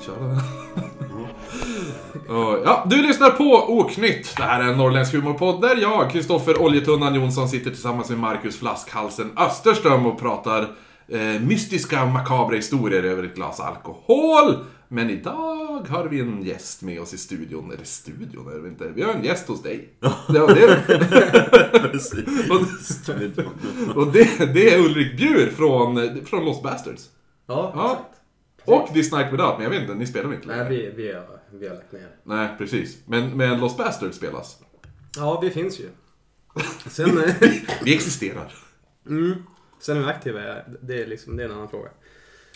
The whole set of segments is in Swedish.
Köra Ja, du lyssnar på Oknytt. Det här är en norrländsk humorpodd där jag, Kristoffer Oljetunnan Jonsson, sitter tillsammans med Marcus Flaskhalsen Österström och pratar eh, mystiska makabra historier över ett glas alkohol. Men idag har vi en gäst med oss i studion. Eller studion är det inte. Vi har en gäst hos dig. Det, Precis. och och det, det är Ulrik Bjur från, från Lost Bastards. Ja, Ja. exakt. Och This Night Without, men jag vet inte, ni spelar inte Nej, längre. vi, vi, har, vi har lagt ner. Nej, precis. Men, men Lost Bastards spelas. Ja, vi finns ju. Sen, eh, Vi existerar. mm, sen är vi aktiva, det är, liksom, det är en annan fråga.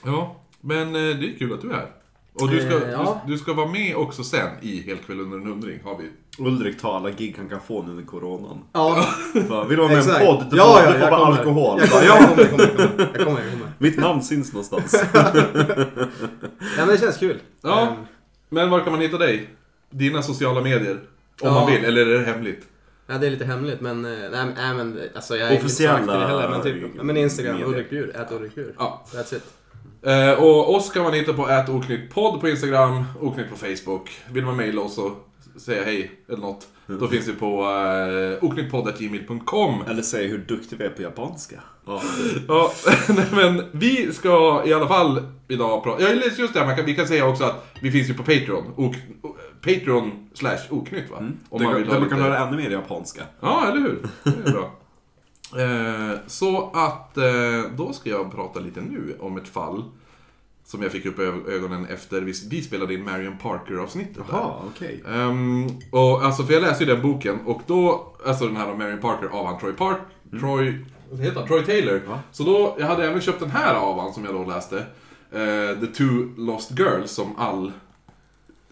Ja, men eh, det är kul att du är här. Och du ska, Eh, ja. du, du ska vara med också sen i Helt kväll under en hundring, har vi. Ulrik tar alla gig han kan få nu under coronan. Ja, Bara, Vill du vara med i en podd? Du får, ja, ja, du får jag bara kommer. alkohol. Jag kommer, ja, jag kommer, jag kommer. Jag kommer, jag kommer. mitt namn syns någonstans. Ja, men det känns kul. Ja. Ehm, Men var kan man hitta dig? Dina sociala medier? Om Ja. man vill, eller är det hemligt? Ja, det är lite hemligt, men... eh, Nej, nej men alltså jag är Officiella inte så aktiv heller, men typ... ja, Men Instagram. Ulrik Bjur, ät Ulrik Bjur. Ja. That's it. Eh, och oss kan man hitta på ät på Instagram, oknytt på Facebook. Vill man mejla oss och säga hej eller något, då finns vi på uh, oknyttpodd.gmail.com. Eller säg hur duktig vi är på japanska. Ja. Ja, nej, men vi ska i alla fall idag prata... Ja, just det, man kan, vi kan säga också att vi finns ju på Patreon. Ok, Patreon slash oknytt va? Om Där man vill där man lite... kan höra ännu mer japanska. Ja, eller hur? Det är bra. Eh, så att eh, då ska jag prata lite nu om ett fall som jag fick upp ögonen efter vi, vi spelade in Marion Parker-avsnittet. Jaha, okej. Ehm, och alltså, för jag läste ju den boken och då, alltså den här om Marion Parker av han Troy Park, Troy, vad heter han? Troy Taylor. Va? Så då, jag hade även köpt den här av han som jag då läste. Eh, The Two Lost Girls, som all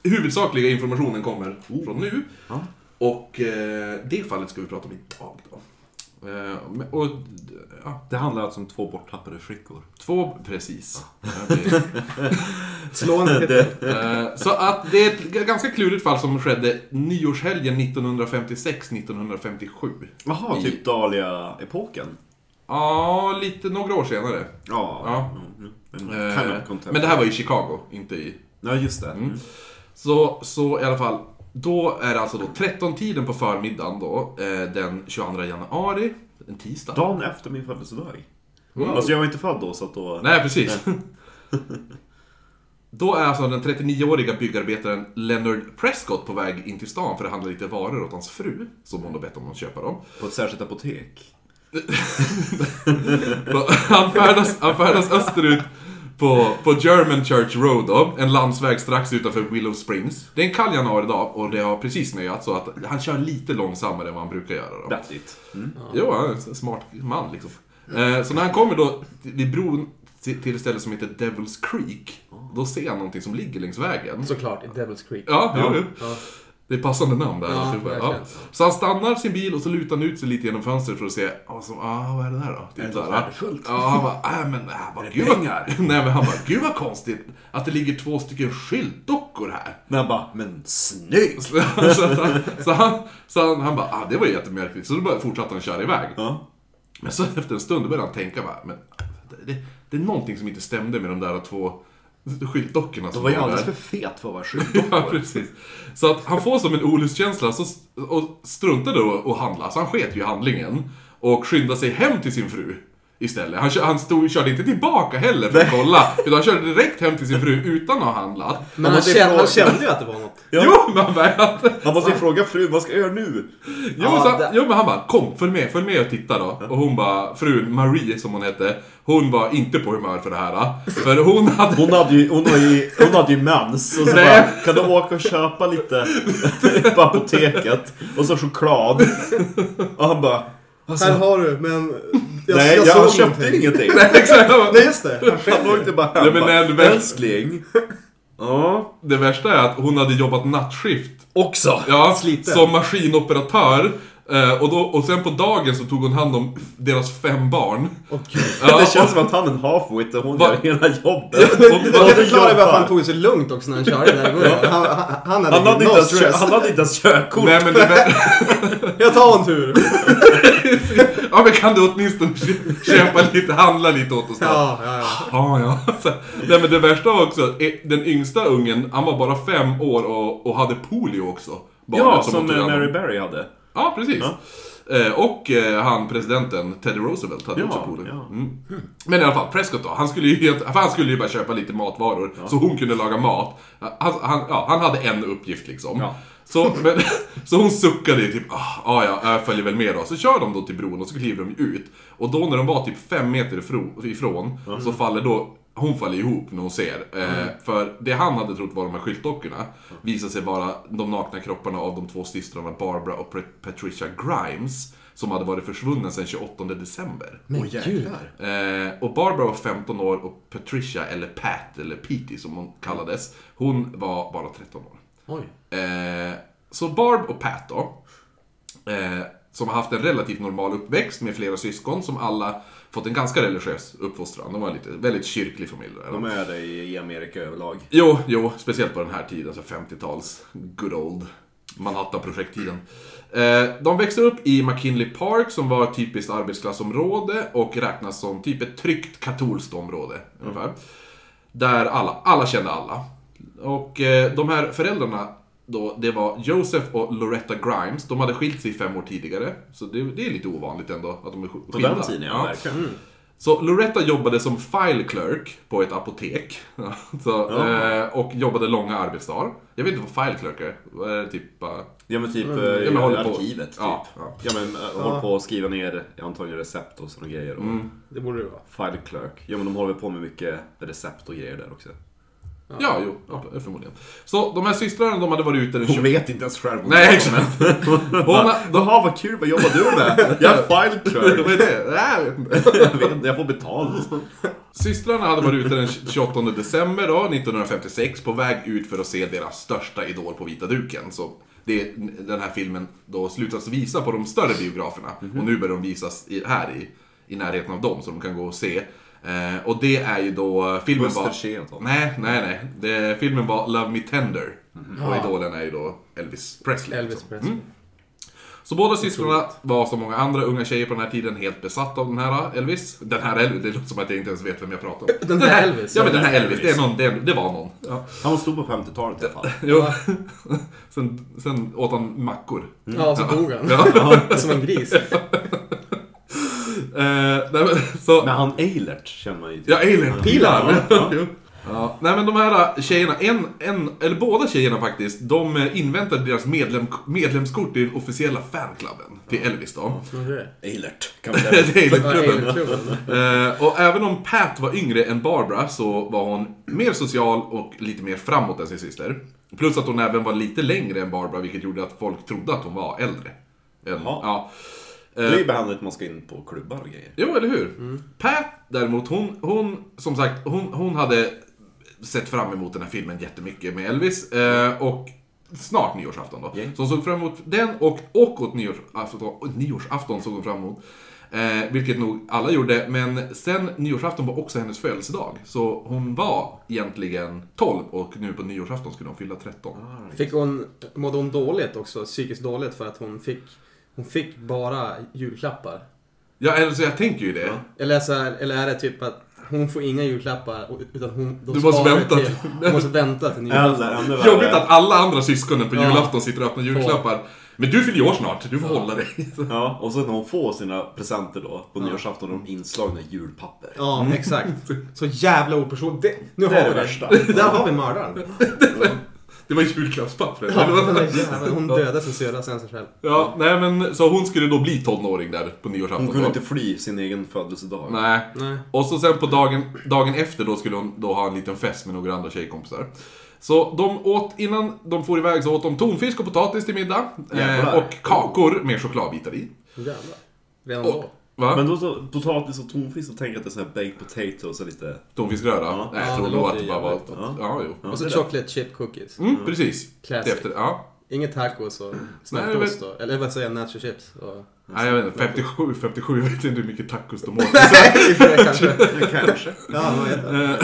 huvudsakliga informationen kommer från nu. Ja. Och eh, det fallet ska vi prata om idag då. Eh, och, ja, Det handlar alltså om två borttappade flickor. två, precis. Det- Slående titel. Eh, Så att det är ett ganska klurigt fall som skedde nyårshelgen 1956-1957. Jaha, typ Dahlia-epoken. Ja, lite några år senare. Ja. Ja. Mm, Men, Eh. Men det här var i Chicago, inte i... Ja, just det. Mm. Så, så i alla fall, då är det alltså då 13-tiden på förmiddagen då, eh, den 22 januari, en tisdag. Dagen efter min födelsedag. Wow. Alltså jag var inte född då, så att då... Nej, precis. Då är alltså den 39-åriga byggarbetaren Leonard Prescott på väg in till stan för att handla lite varor åt hans fru, som hon har bett om att köpa dem. På ett särskilt apotek. Han, färdas, han färdas österut på, på German Church Road då, en landsväg strax utanför Willow Springs. Det är en kall januaridag och det har precis snöat så att han kör lite långsammare än vad han brukar göra då. Vettigt. Mm. Jo, han är en smart man liksom. Eh, Så när han kommer då vid bron till ett ställe som heter Devil's Creek, då ser han någonting som ligger längs vägen. Såklart, i Devil's Creek. Ja, jo. Ja. Det är passande namn där. Ja, alltihopa. verkligen. Så han stannar sin bil och så lutar han ut sig lite genom fönstret för att se, ah, så, ah, vad är det där då? Typ Är det något värdefullt? Ja, han bara, äh, men äh, vad, Är det gud vad? Nej men han bara, gud vad konstigt att det ligger två stycken skyltdockor här. Men jag bara, men snyggt! så, så, han, så, han, så han, han bara, ah, det var ju jättemärkligt. Så då bara fortsatte han köra iväg. Ja. Men så efter en stund började han tänka bara, men det, det, det är någonting som inte stämde med de där två skyltdockorna som var ju var alldeles där. för fet för att vara Ja, skyltdockor. precis. Så att han får som en olustkänsla så, och struntade då att handla, så han sket ju i handlingen. Och skyndade sig hem till sin fru istället. Han, han stod, körde inte tillbaka heller för att kolla, utan han körde direkt hem till sin fru utan att ha handlat. Men han kände, han kände ju att det var något. Ja. Jo, men han bara, Han måste ju fråga frun, vad ska jag göra nu? jo, Ja, så, det- jo, men han bara, kom, följ med, följ med och titta då. Och hon bara, frun Marie som hon hette, hon var inte på humör för det här. För hon hade... Hon hade ju, hon hade ju, hon hade ju mens. Och så bara, kan du åka och köpa lite på apoteket? Och så choklad. Och han bara, alltså, Här har du, men... Jag, nej, jag, såg köpte någonting. ingenting. Nej, exakt. Nej, just det. Han Han åkte bara hem. Nej, men nej, Älskling. Ja. Det värsta är att hon hade jobbat nattskift Också. Ja, Sliten. som maskinoperatör. Eh, och, då, och sen på dagen så tog hon hand om deras fem barn. Gud. Ja, det känns som att han är en halfwit och hon Va- gör hela jobbet. och- Det och- kan förklara varför han tog det så lugnt också när han körde där början. Han, han, han hade, Han hade, no inte ens, kö- stress. han hade inte ens körkort. Nej men det Jag tar en tur. ja, Ja men kan du åtminstone kö- köpa lite, handla lite åt oss då? Ja, ja, ja. Ja, ja. Så, nej men det värsta var också, eh, den yngsta ungen, han var bara fem år och, och hade polio också. Ja, som tog eh. Mary Berry hade. Ja, precis. Eh, och eh, han, presidenten, Teddy Roosevelt, hade Ja, också polio. ja. Mm. Men i alla fall, Prescott då. Han skulle ju, helt, för han skulle ju bara köpa lite matvaror, så hon kunde laga mat. Han, han, ja, han hade en uppgift liksom. Så, men, så hon suckade ju typ, ah, ah, ja, jag följer väl med då. Så kör de då till bron och så kliver de ut. Och då när de var typ fem meter ifrån, ifrån så faller då hon faller ihop när hon ser. Eh, för det han hade trott var de här skyltdockorna visade sig vara de nakna kropparna av de två systrarna Barbara och Pat- Patricia Grimes. Som hade varit försvunnen sedan 28 december. Men gud. jäklar. Eh, och Barbara var 15 år och Patricia, eller Pat, eller Petey som hon kallades, hon var bara 13 år. Oj. Eh, så Barb och Pat då, eh, som har haft en relativt normal uppväxt med flera syskon som alla fått en ganska religiös uppfostran. De var lite, väldigt kyrklig familj. Där. De är det i Amerika överlag. Jo, jo, speciellt på den här tiden, alltså 50-tals, good old Manhattan-projekttiden. Eh, de växte upp i McKinley Park som var ett typiskt arbetsklassområde och räknas som typ ett tryggt katolskt område. Ungefär. Där alla, alla kände alla. Och eh, de här föräldrarna då, det var Joseph och Loretta Grimes. De hade skilt sig fem år tidigare. Så det, det är lite ovanligt ändå att de är sk- På skilda. den tiden, ja, verkligen. Så Loretta jobbade som file clerk på ett apotek. Så, Ja. eh, och jobbade långa arbetsdagar. Jag vet inte vad file clerk är. Vad är det typ bara... Ja men typ Mm. eh, Ja, men håller på- arkivet typ. Ja, Ja, ja. men äh, håller på att skriva ner antagligen recept och sådana grejer. Och Mm. Det borde det vara. File clerk. Ja men de håller väl på med mycket recept och grejer där också. Ja, jo, ja, förmodligen. Så de här systrarna, de hade varit ute den Hon 20... vet inte ens själv. Nej, exakt. Hon, har- de, Jaha vad kul, vad jobbar du med? Jag är file clerk. vad är det? Nej, jag vet inte. Jag vet inte, jag får betalt. Systrarna hade varit ute den 28 december då, 1956 på väg ut för att se deras största idol på vita duken. Så det, den här filmen då slutas visa på de större biograferna. Och nu börjar de visas i, här i, i närheten av dem så de kan gå och se. Eh, och det är ju då filmen Buster var... Nej, nej, nej. Det, filmen var Love Me Tender. Och Ja. idolen är ju då Elvis Presley. Elvis liksom. Presley. Mm. Så båda systrarna var som många andra unga tjejer på den här tiden helt besatta av den här Elvis. Den här Elvis, det låter som att jag inte ens vet vem jag pratar om. Den här Elvis? Ja men den här Elvis, det, är någon, det, det var någon. Ja. Han stor på 50-talet i alla fall. Jo. sen, sen åt han mackor. Ja, så dog han. Ja. Som en gris. Eh, nej, men, så, Men han Eilert känner man ju till. ja, Alien. Pilar. Ja. Ja. Nej men de här tjejerna, en, en, eller båda tjejerna faktiskt, de eh, inväntade deras medlem, medlemskort i den officiella fanklubben till Elvis då. Eilert. Kan vi Det säga. är Ja, klubben. Alien-klubben. Eh, och även om Pat var yngre än Barbara så var hon mer social och lite mer framåt än sin syster. Plus att hon även var lite längre än Barbara, vilket gjorde att folk trodde att hon var äldre. Än, ja. Det är ju behandlat att man ska in på klubbar och grejer. Jo, eller hur? Pat däremot, hon, hon som sagt, hon, hon hade sett fram emot den här filmen jättemycket med Elvis. Eh, och snart nyårsafton då. Yay. Så hon såg fram emot den och, och åt nyårsafton, nyårsafton såg hon fram emot. Eh, vilket nog alla gjorde, men sen nyårsafton var också hennes födelsedag. Så hon var egentligen 12 och nu på nyårsafton skulle hon fylla 13. Fick hon, mådde hon dåligt också? Psykiskt dåligt för att hon fick, hon fick bara julklappar? Ja, alltså jag tänker ju det. Eller, så här, eller är det typ att hon får inga julklappar utan hon... de Du måste vänta Till, hon måste vänta till Eller nyårsafton. ännu Jobbigt att alla andra syskonen på Ja. julafton sitter och öppnar julklappar. Men du fyller ju år snart, du får hålla dig. Ja, och så när hon får sina presenter då, på nyårsafton, har de inslagna julpapper. Ja, exakt. Så jävla opersonligt. Det, nu Det har är vi det det. värsta. Där har vi mördaren. Det var julklappspappret. Ja, där jäveln. Hon dödade sin syrra sen sig själv. Ja, nej men så hon skulle då bli tonåring där på nyårsafton. Hon kunde inte fly sin egen födelsedag. Nej. Nej. Och så sen på dagen, dagen efter då skulle hon då ha en liten fest med några andra tjejkompisar. Så de åt, innan de får iväg så åt de tonfisk och potatis till middag. Eh, och kakor med chokladbitar i. Jävlar. Redan Och, då. Va? Men då så, potatis och tonfisk, så tänker jag att det är så här baked potatoes och lite... Tonfiskröra? Ja. Nej, jag Ja, tror det nog att det bara var... jävligt gott. Ja, jo. Ja, Och så chocolate chip cookies. Mm, precis. Classic. Det Efter, ja. Inget tacos och Nej, snabbost då. Eller vad säger jag? Nacho chips. Och... Nej, jag vet inte. 57, 57, jag vet inte hur mycket tacos de åt. Nej, kanske. Kanske. Ja, vad heter det?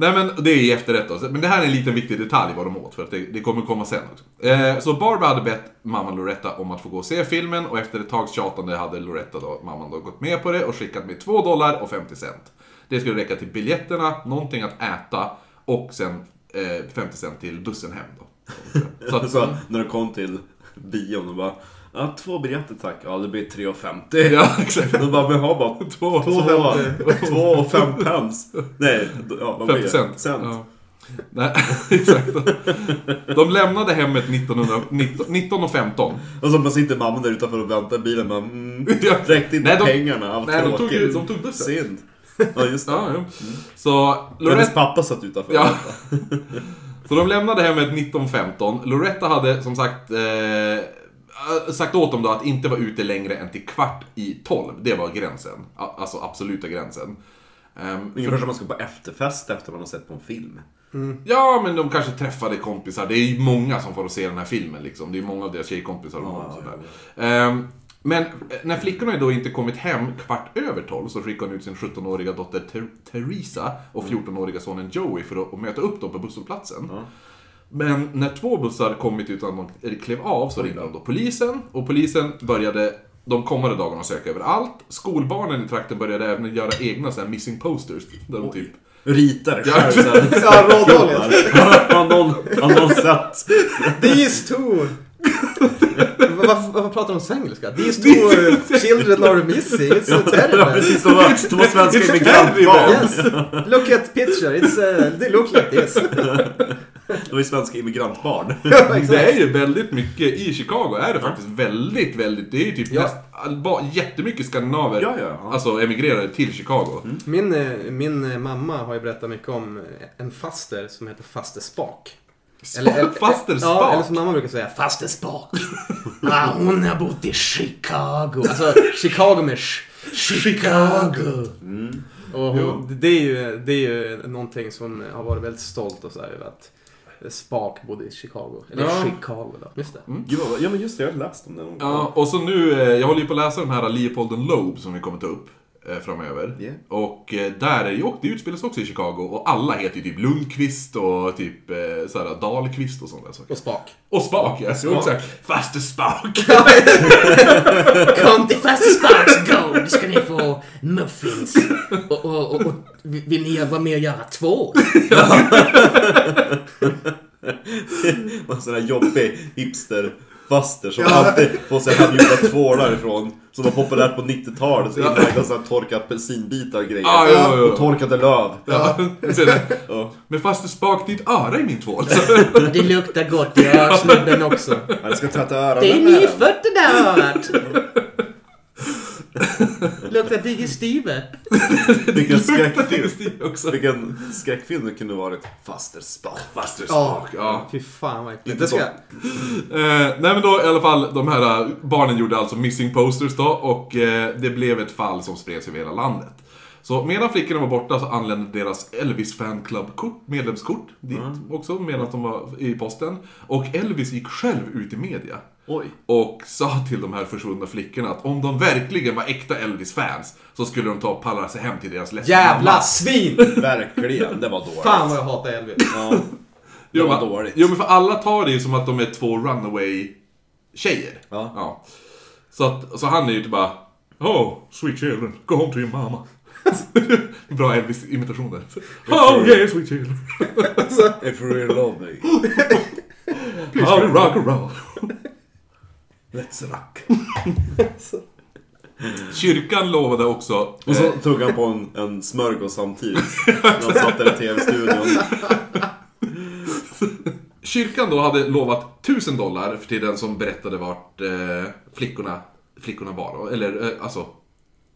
Nej men det är i efterrätt då. Men det här är en liten viktig detalj vad de åt, för att det, det kommer komma sen också. Eh, så Barbara hade bett mamman Loretta om att få gå och se filmen och efter ett tags tjatande hade Loretta då, mamman då gått med på det och skickat med 2 dollar och 50 cent. Det skulle räcka till biljetterna, någonting att äta och sen eh, 50 cent till bussen hem då. Så att, Så när de kom till bion och bara Ja, två biljetter tack. Ja, det blir 3,50. ja, exakt. De bara, men ha bara Två, två, två och fem pence. Nej, ja, vad blir 50 det? cent. cent. Ja. Nej, exakt. De lämnade hemmet 1900, 19, 1915. Och så bara sitter mamman där utanför och väntar bilen. Man, mm, räckte inte Nej, de- pengarna. Nej, de tog, de tog bussen. Synd. Ja, just det. Ja, ja. Så, Hennes Loretta, pappa satt utanför. ja. så de lämnade hemmet 1915. Loretta hade som sagt eh, sagt åt dem då att inte vara ute längre än till kvart i tolv. Det var gränsen. Alltså absoluta gränsen. Ehm, Ungefär som man ska på efterfest efter man har sett på en film. Ja, men de kanske träffade kompisar. Det är ju många som får se den här filmen liksom. Det är många av deras tjejkompisar. och Ja, sådär. Ehm, men när flickorna då inte kommit hem kvart över tolv så skickade hon ut sin 17-åriga dotter Ter- Teresa och 14-åriga sonen Joey för att, möta upp dem på busshållplatsen. Ja. Men när två bussar kommit utan att de klev av så ringde de då polisen och polisen började de kommande dagarna söka överallt. Skolbarnen i trakten började även göra egna så här missing posters. Där de typ Ritar Ja. själv. Ja, rådåligt. Har någon, har någon sett? These two! Varför, varför pratar de svengelska? These two children are missing. It's so Ja, terrible. precis. De var, var svenska It's immigrantbarn. Yes. Look at picture. It's, uh, they look like this. De var svenska immigrantbarn. Ja. Det är ju väldigt mycket, i Chicago är det faktiskt väldigt, väldigt, det är ju typ Ja. näst, jättemycket skandinaver, Ja, ja, ja. alltså emigrerade till Chicago. Min, eh, min eh, mamma har ju berättat mycket om eh, en faster som heter Faster Spak. Faster Ja, Spak? eller som mamma brukar säga, Faster Spak. ah, hon har bott i Chicago. Alltså, Chicago med sh- Chicago. Och hon, det, är ju, det är ju någonting som har varit väldigt stolt och så här, över att Spak bodde i Chicago. Eller Ja. Chicago då. Just det. Gud, vad- ja men just det, jag har läst om det. någon gång. Ja, och så nu, eh, jag håller ju på att läsa den här Leopold and Loeb som vi kommer ta upp eh, framöver. Yeah. Och eh, där är ju, och det utspelas också i Chicago och alla heter ju typ Lundqvist och typ såhär Dahlqvist och sådana saker. Och Spak. Och Spak, ja. Spak. Exakt. Faster Spak. Kom till Faster Sparks Gold ska ni få muffins. Och, och, och, och vill ni vara med och göra två? En sån här jobbig hipster-faster som alltid får sig hemgjorda tvålar ifrån. Som var populärt på 90-talet. Så inlagda sådana torkade apelsinbitar och grejer. Ah, ja, ja, ja. Och torkade löv. Ja. Ja. Men Faster Spak, ditt öra i min tvål. Det luktar gott i örsnubben också. Jag ska tvätta öronen Det är nyfött det där örat. Luktar digestive. Vilken skräckfilm. Det också. Vilken skräckfilm det kunde varit. Faster Spak. Faster Spak, ja. Fy fan vad äckligt. Det ska. Eh, nej men då i alla fall, de här eh, barnen gjorde alltså missing posters då och eh, det blev ett fall som spreds över hela landet. Så medan flickorna var borta så anlände deras Elvis fanclub-kort, medlemskort dit också medan de var i posten. Och Elvis gick själv ut i media. Oj. Och sa till de här försvunna flickorna att om de verkligen var äkta Elvis-fans så skulle de ta och pallra sig hem till deras ledsna Jävla mamma. svin! Verkligen, det var dåligt. Fan vad jag hatar Elvis. Ja. Det Jo, var men- dåligt. Jo men för alla tar det ju som att de är två runaway-tjejer. Ja. Så, att, så han är ju typ bara Oh, sweet children, go home to your mama. Bra Elvis-imitationer. Oh yeah, sweet children. If you really love me, How we rock and roll. Let's rock. Kyrkan lovade också... Och så eh, tog han på en, en smörgås samtidigt. När han satt där i tv-studion. Kyrkan då hade lovat 1000 dollar till den som berättade vart eh, flickorna, flickorna var. då. Eller eh, alltså,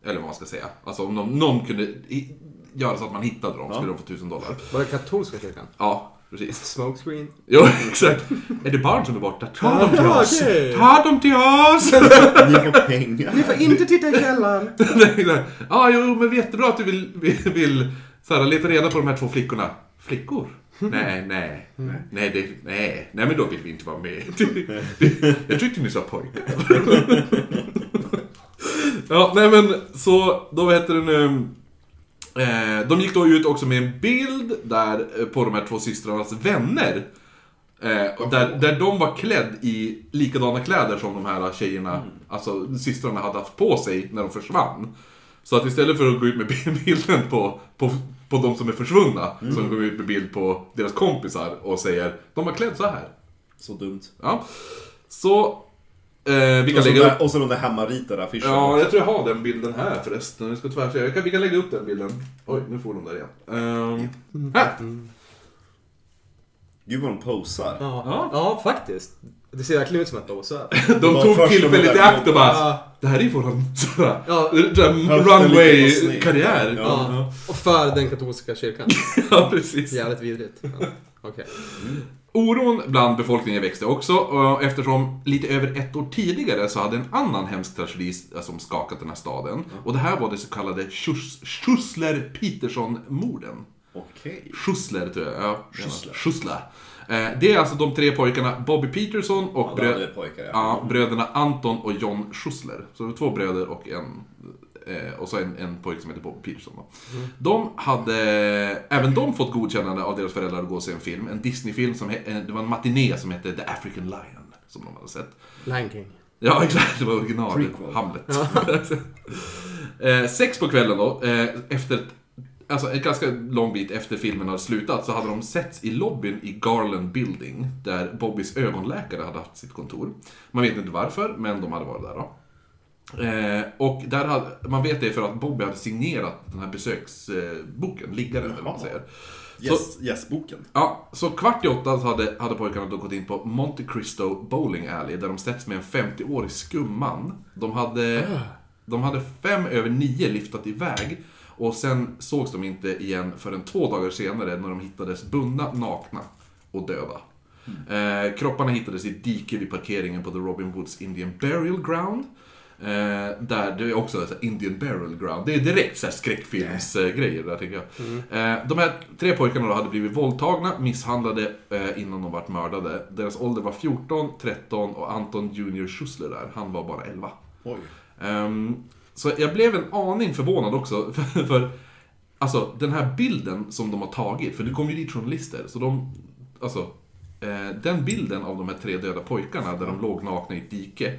eller vad man ska säga. Alltså om någon, någon kunde i, göra så att man hittade dem skulle de få 1000 dollar. Var det katolska kyrkan? Ja, precis. Smokescreen? Jo, exakt. Är det barn som är borta? Ta dem till oss! okej. Ta dem till oss! Ni får pengar. Ni får inte titta i källaren! Ja, jo, men jättebra att du vill, vill, vill så här, leta reda på de här två flickorna. Flickor? Nej, nej, nej, det, nej, nej, men då vill vi inte vara med. Jag tyckte ni sa pojkar. Ja, nej men så, då vad heter det nu? Eh, de gick då ut också med en bild där, eh, på de här två systrarnas vänner. Eh, där, där de var klädd i likadana kläder som de här tjejerna, alltså systrarna hade haft på sig när de försvann. Så att istället för att gå ut med bilden på, på, på de som är försvunna, så går de ut med bild på deras kompisar och säger de var klädd så här. Så dumt. Ja. Så, eh, vi kan Och så, lägga upp... där, och så de där hemmaritade affischerna. Ja, jag tror jag har den bilden här förresten. Vi ska tvärse. Jag kan, vi kan lägga upp den bilden. Oj, nu får de där igen. Um, här! Gud vad de posar. Ja. Ja. ja, faktiskt. Det ser verkligen ut som att de här. De tog tillfället i akt och bara Ja. Det här är ju våran Ja. runway-karriär. Ja. Ja. Och för den katolska kyrkan. ja, precis. Jävligt vidrigt. Ja. Okej. Oron bland befolkningen växte också eftersom lite över ett år tidigare så hade en annan hemsk tragedi som skakat den här staden. Och det här var det så kallade Schussler-Peterson-morden. Okej. Schussler tror jag. Ja, Schussler. Schussler. Eh, Det är alltså de tre pojkarna Bobby Peterson och Ja, brö- pojkar, ja, bröderna Anton och John Schussler. Så det var två bröder och en eh, och så en, en pojke som heter Bobby Peterson. Då. De hade även de fått godkännande av deras föräldrar att gå och se en film. En Disney-film som he- eh, det var en matiné som hette The African Lion. Som de hade sett. Lion King. Ja, exakt. Det var original. Prequel. Hamlet. eh, sex på kvällen då, eh, efter ett, alltså en ganska lång bit efter filmen hade slutat, så hade de setts i lobbyn i Garland Building, där Bobbys ögonläkare hade haft sitt kontor. Man vet inte varför, men de hade varit där då. Eh, och där hade, man vet det för att Bobby hade signerat den här besöksboken, liggaren eller vad man säger. Yes, yes-boken. Ja, så kvart i åtta så hade, hade pojkarna då gått in på Monte Cristo Bowling Alley där de setts med en 50-årig skumman. De hade, de hade fem över nio liftat iväg och sen sågs de inte igen förrän två dagar senare när de hittades bundna, nakna och döda. Eh, kropparna hittades i ett dike vid parkeringen på The Robin Woods Indian Burial Ground. Eh, där det är också så Indian Burial Ground. Det är direkt så här skräckfilmsgrejer där tycker jag. Eh, de här tre pojkarna då hade blivit våldtagna, misshandlade eh, innan de vart mördade. Deras ålder var 14, 13 och Anton Junior Schussler där, han var bara 11. Oj. Ehm, så jag blev en aning förvånad också, för, för alltså den här bilden som de har tagit, för det kom ju dit journalister, så de, alltså den bilden av de här tre döda pojkarna där de låg nakna i ett dike,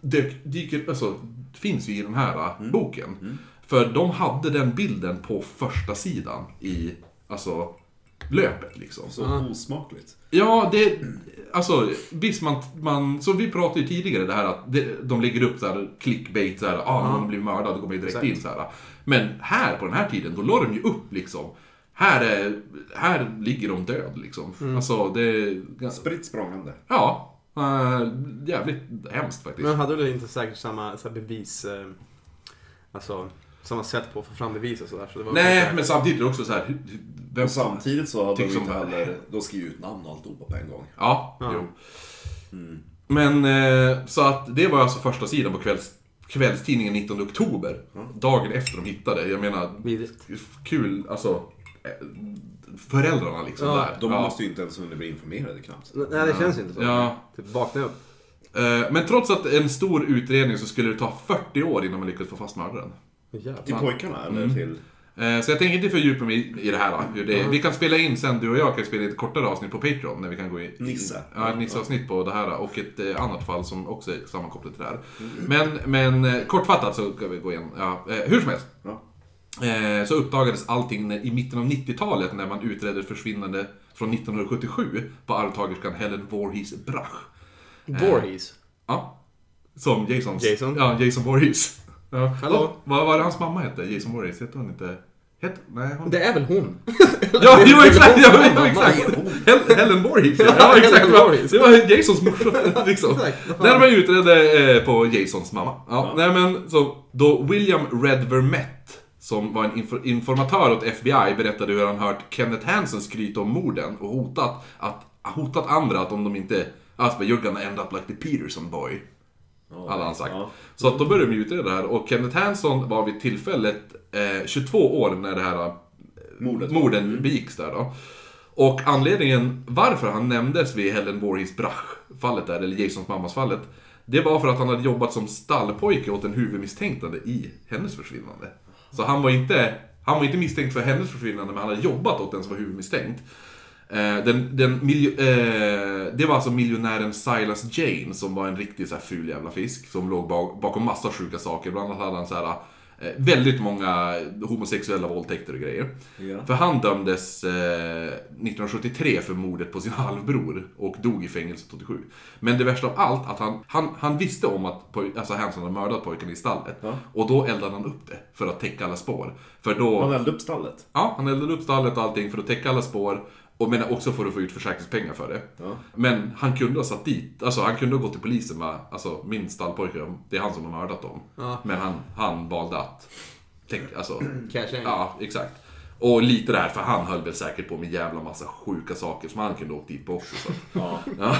dök, dyker, alltså, finns ju i den här eh, boken. För de hade den bilden på första sidan i, alltså, löpet liksom. Så osmakligt. Ja, det... Alltså, visst man, man... Så vi pratade ju tidigare det här att det, de lägger upp så här clickbait så här, ah, någon blir mördad, då går man ju direkt Exakt. in så här. Men här, på den här tiden, då la de ju upp liksom. Här, är, här ligger de död liksom. Alltså, det... Spritt språngande. Ja. äh, jävligt hemskt faktiskt. Men hade du inte säkert samma så här, bevis... Eh, alltså, samma sätt på att få fram bevis och sådär. Så Nej, men samtidigt är också så här... Vem, Och samtidigt så hade de inte heller... De skriver ut namn och alltihopa på en gång. Ja, Ja. jo. Men, eh, så att det var alltså första sidan på kvälls, kvällstidningen 19 oktober. Dagen efter de hittade. Jag menar, Vidrigt. kul, alltså... eh, Föräldrarna liksom Ja, där. De ja. måste ju inte ens hunnit bli informerade knappt. Nej, det känns ju inte så. Ja. Typ vakna upp. Eh, Men trots att en stor utredning så skulle det ta 40 år innan man lyckades få fast mördaren. Till Jävlar. pojkarna eller till... Eh, Så jag tänker inte fördjupa mig i det här. då, det, Vi kan spela in sen, du och jag kan spela in ett kortare avsnitt på Patreon när vi kan gå in. Nisse. Ja, ett Nisse-avsnitt på det här och ett annat fall som också är sammankopplat till det här. Men, men eh, kortfattat så ska vi gå in. Ja, hur som helst. Ja. Eh, så uppdagades allting i mitten av 90-talet när man utredde försvinnande från 1977 på arvtagerskan Helen Voorhees Brach. Voorhees. Ja. Som Jasons... Jason? Ja, Jason Voorhees. Ja. Hallå? Vad var det hans mamma hette? Jason Voorhees? Hette hon inte... Hette... Nej, hon... Det är väl hon? Ja, jo exakt! Ja, ja, mamma. exakt. Hel- Helen Voorhees, ja. Ja, ja exakt. Det var- Jasons morsa, liksom. När man utredde eh, på Jasons mamma. Ja, Nej, men så, då William Red Vermette, som var en infor- informatör åt FBI, berättade hur han hört Kenneth Hansen skryta om morden och hotat, att, hotat andra att om de inte... Alltså, you're gonna end up like the Peterson boy. Hade han sagt. Ja. Så att då började de utreda det här och Kenneth Hanson var vid tillfället eh, 22 år när det här eh, Mordet. morden begicks där då. Och anledningen varför han nämndes vid Helen Voorhees Brach-fallet där, eller Jasons mammas fallet, det var för att han hade jobbat som stallpojke åt en huvudmisstänkande i hennes försvinnande. Så han var inte Han var inte misstänkt för hennes försvinnande, men han hade jobbat åt den som var huvudmisstänkt. Eh, den, den miljo- eh, det var alltså miljonären Silas Jane som var en riktig så här ful jävla fisk. Som låg bak, bakom massa sjuka saker. Bland annat hade han så här, väldigt många homosexuella våldtäkter och grejer. Ja. För han dömdes eh, 1973 för mordet på sin halvbror och dog i fängelset 87. Men det värsta av allt, att han, han, han visste om att poj- alltså Hanson hade mördat pojken i stallet. Ja. Och då eldade han upp det för att täcka alla spår. För då... Han eldade upp stallet. Ja, han eldade upp stallet och allting för att täcka alla spår. Och men också för att få ut försäkringspengar för det. Ja. Men han kunde ha satt dit, alltså han kunde ha gått till polisen med, alltså min stallpojke, det är han som har mördat dem. Ja. Men han, han valde att, tänk, alltså, Cash in. ja exakt. Och lite där, för han höll väl säkert på med jävla massa sjuka saker som han kunde ha åkt dit på också. Så. Ja. Ja.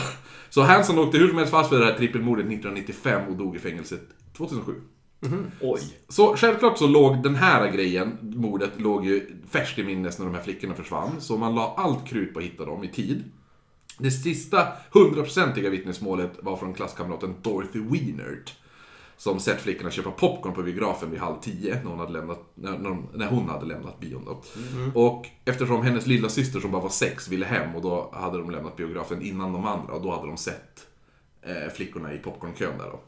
Så Hanson åkte hur som helst fast för det här trippelmordet 1995 och dog i fängelset 2007. Oj. Så självklart så låg den här grejen, mordet, låg ju färskt i minnes när de här flickorna försvann. Så man la allt krut på att hitta dem i tid. Det sista hundraprocentiga vittnesmålet var från klasskamraten Dorothy Wienert. Som sett flickorna köpa popcorn på biografen vid halv tio när hon hade lämnat, när, hon hade lämnat bion då. Och eftersom hennes lilla syster som bara var sex ville hem och då hade de lämnat biografen innan de andra och då hade de sett eh, flickorna i popcornkön där då.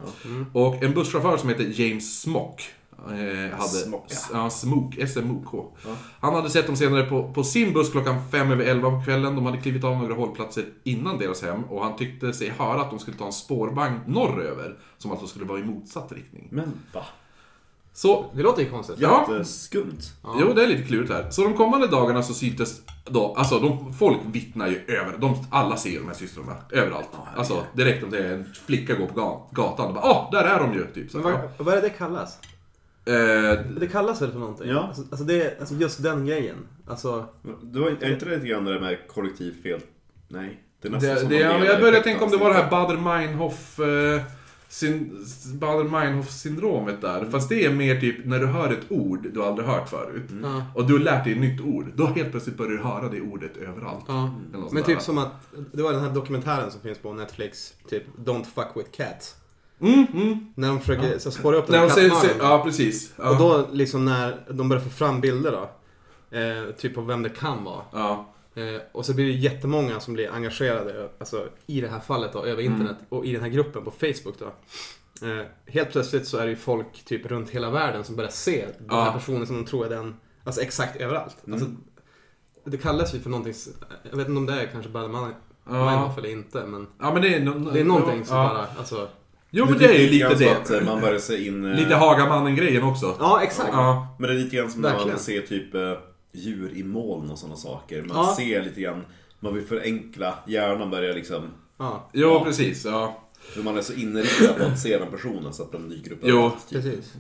Och en busschaufför som heter James Smock eh, hade... Smock, Ja, Smook, S-M-O-K. Han hade sett dem senare på, på sin buss klockan fem över elva på kvällen. De hade klivit av några hållplatser innan deras hem och han tyckte sig höra att de skulle ta en spårvagn norröver. Som alltså skulle vara i motsatt riktning. Men va? Så, Det låter ju konstigt. Ja. Jätteskumt. jo det är lite klurigt här. Så de kommande dagarna så syntes då, alltså de, folk vittnar ju över, de, alla ser de här systrarna överallt. Alltså direkt om det är en flicka går på ga- gatan och bara åh, där är de ju! Typ. Så, Men ja. vad, vad är det det kallas? Eh, Det kallas väl för någonting? Ja. Alltså, alltså, det, är- alltså just den grejen. Alltså, Du var, är inte det lite grann det där med kollektivt fel? Nej. Det är nästan Det, som det, ja, jag började tänka om det var det här Bader-Meinhof... Eh, syn, Bader-Meinhof-syndromet där. Fast det är mer typ när du hör ett ord du aldrig hört förut. ja. Och du har lärt dig ett nytt ord. Då helt plötsligt börjar du höra det ordet överallt. Ja. Eller något Men sånt där. typ som att, det var den här dokumentären som finns på Netflix, typ Don't fuck with cats. Mm, mm. När de försöker så spåra upp den de här kattmannen. ja, precis. Ja. Och då liksom när de börjar få fram bilder då. Eh, typ på vem det kan vara. ja. Eh, och så blir det jättemånga som blir engagerade alltså, i det här fallet då, över internet och i den här gruppen på Facebook då. Eh, helt plötsligt så är det ju folk typ runt hela världen som börjar se den Ja. här personen som de tror är den, alltså exakt överallt. Alltså, det kallas ju för någonting, jag vet inte om det är kanske Bader-Meinhof Ja. eller inte men ja, men det är, no- det är någonting som ja. bara, alltså. Jo, men det är ju lite det. Att eh, man börjar se in... eh, Lite Hagamannen-grejen också. Ja, exakt. Ja. Men det är lite grann som när Verkligen. man ser typ eh, djur i moln och sådana saker. Man Ja. ser lite grann, man vill förenkla, hjärnan börjar liksom... Ja, Ja. precis. Ja. För man är så inriktad på att se den personen så att de dyker upp överallt, typ. precis.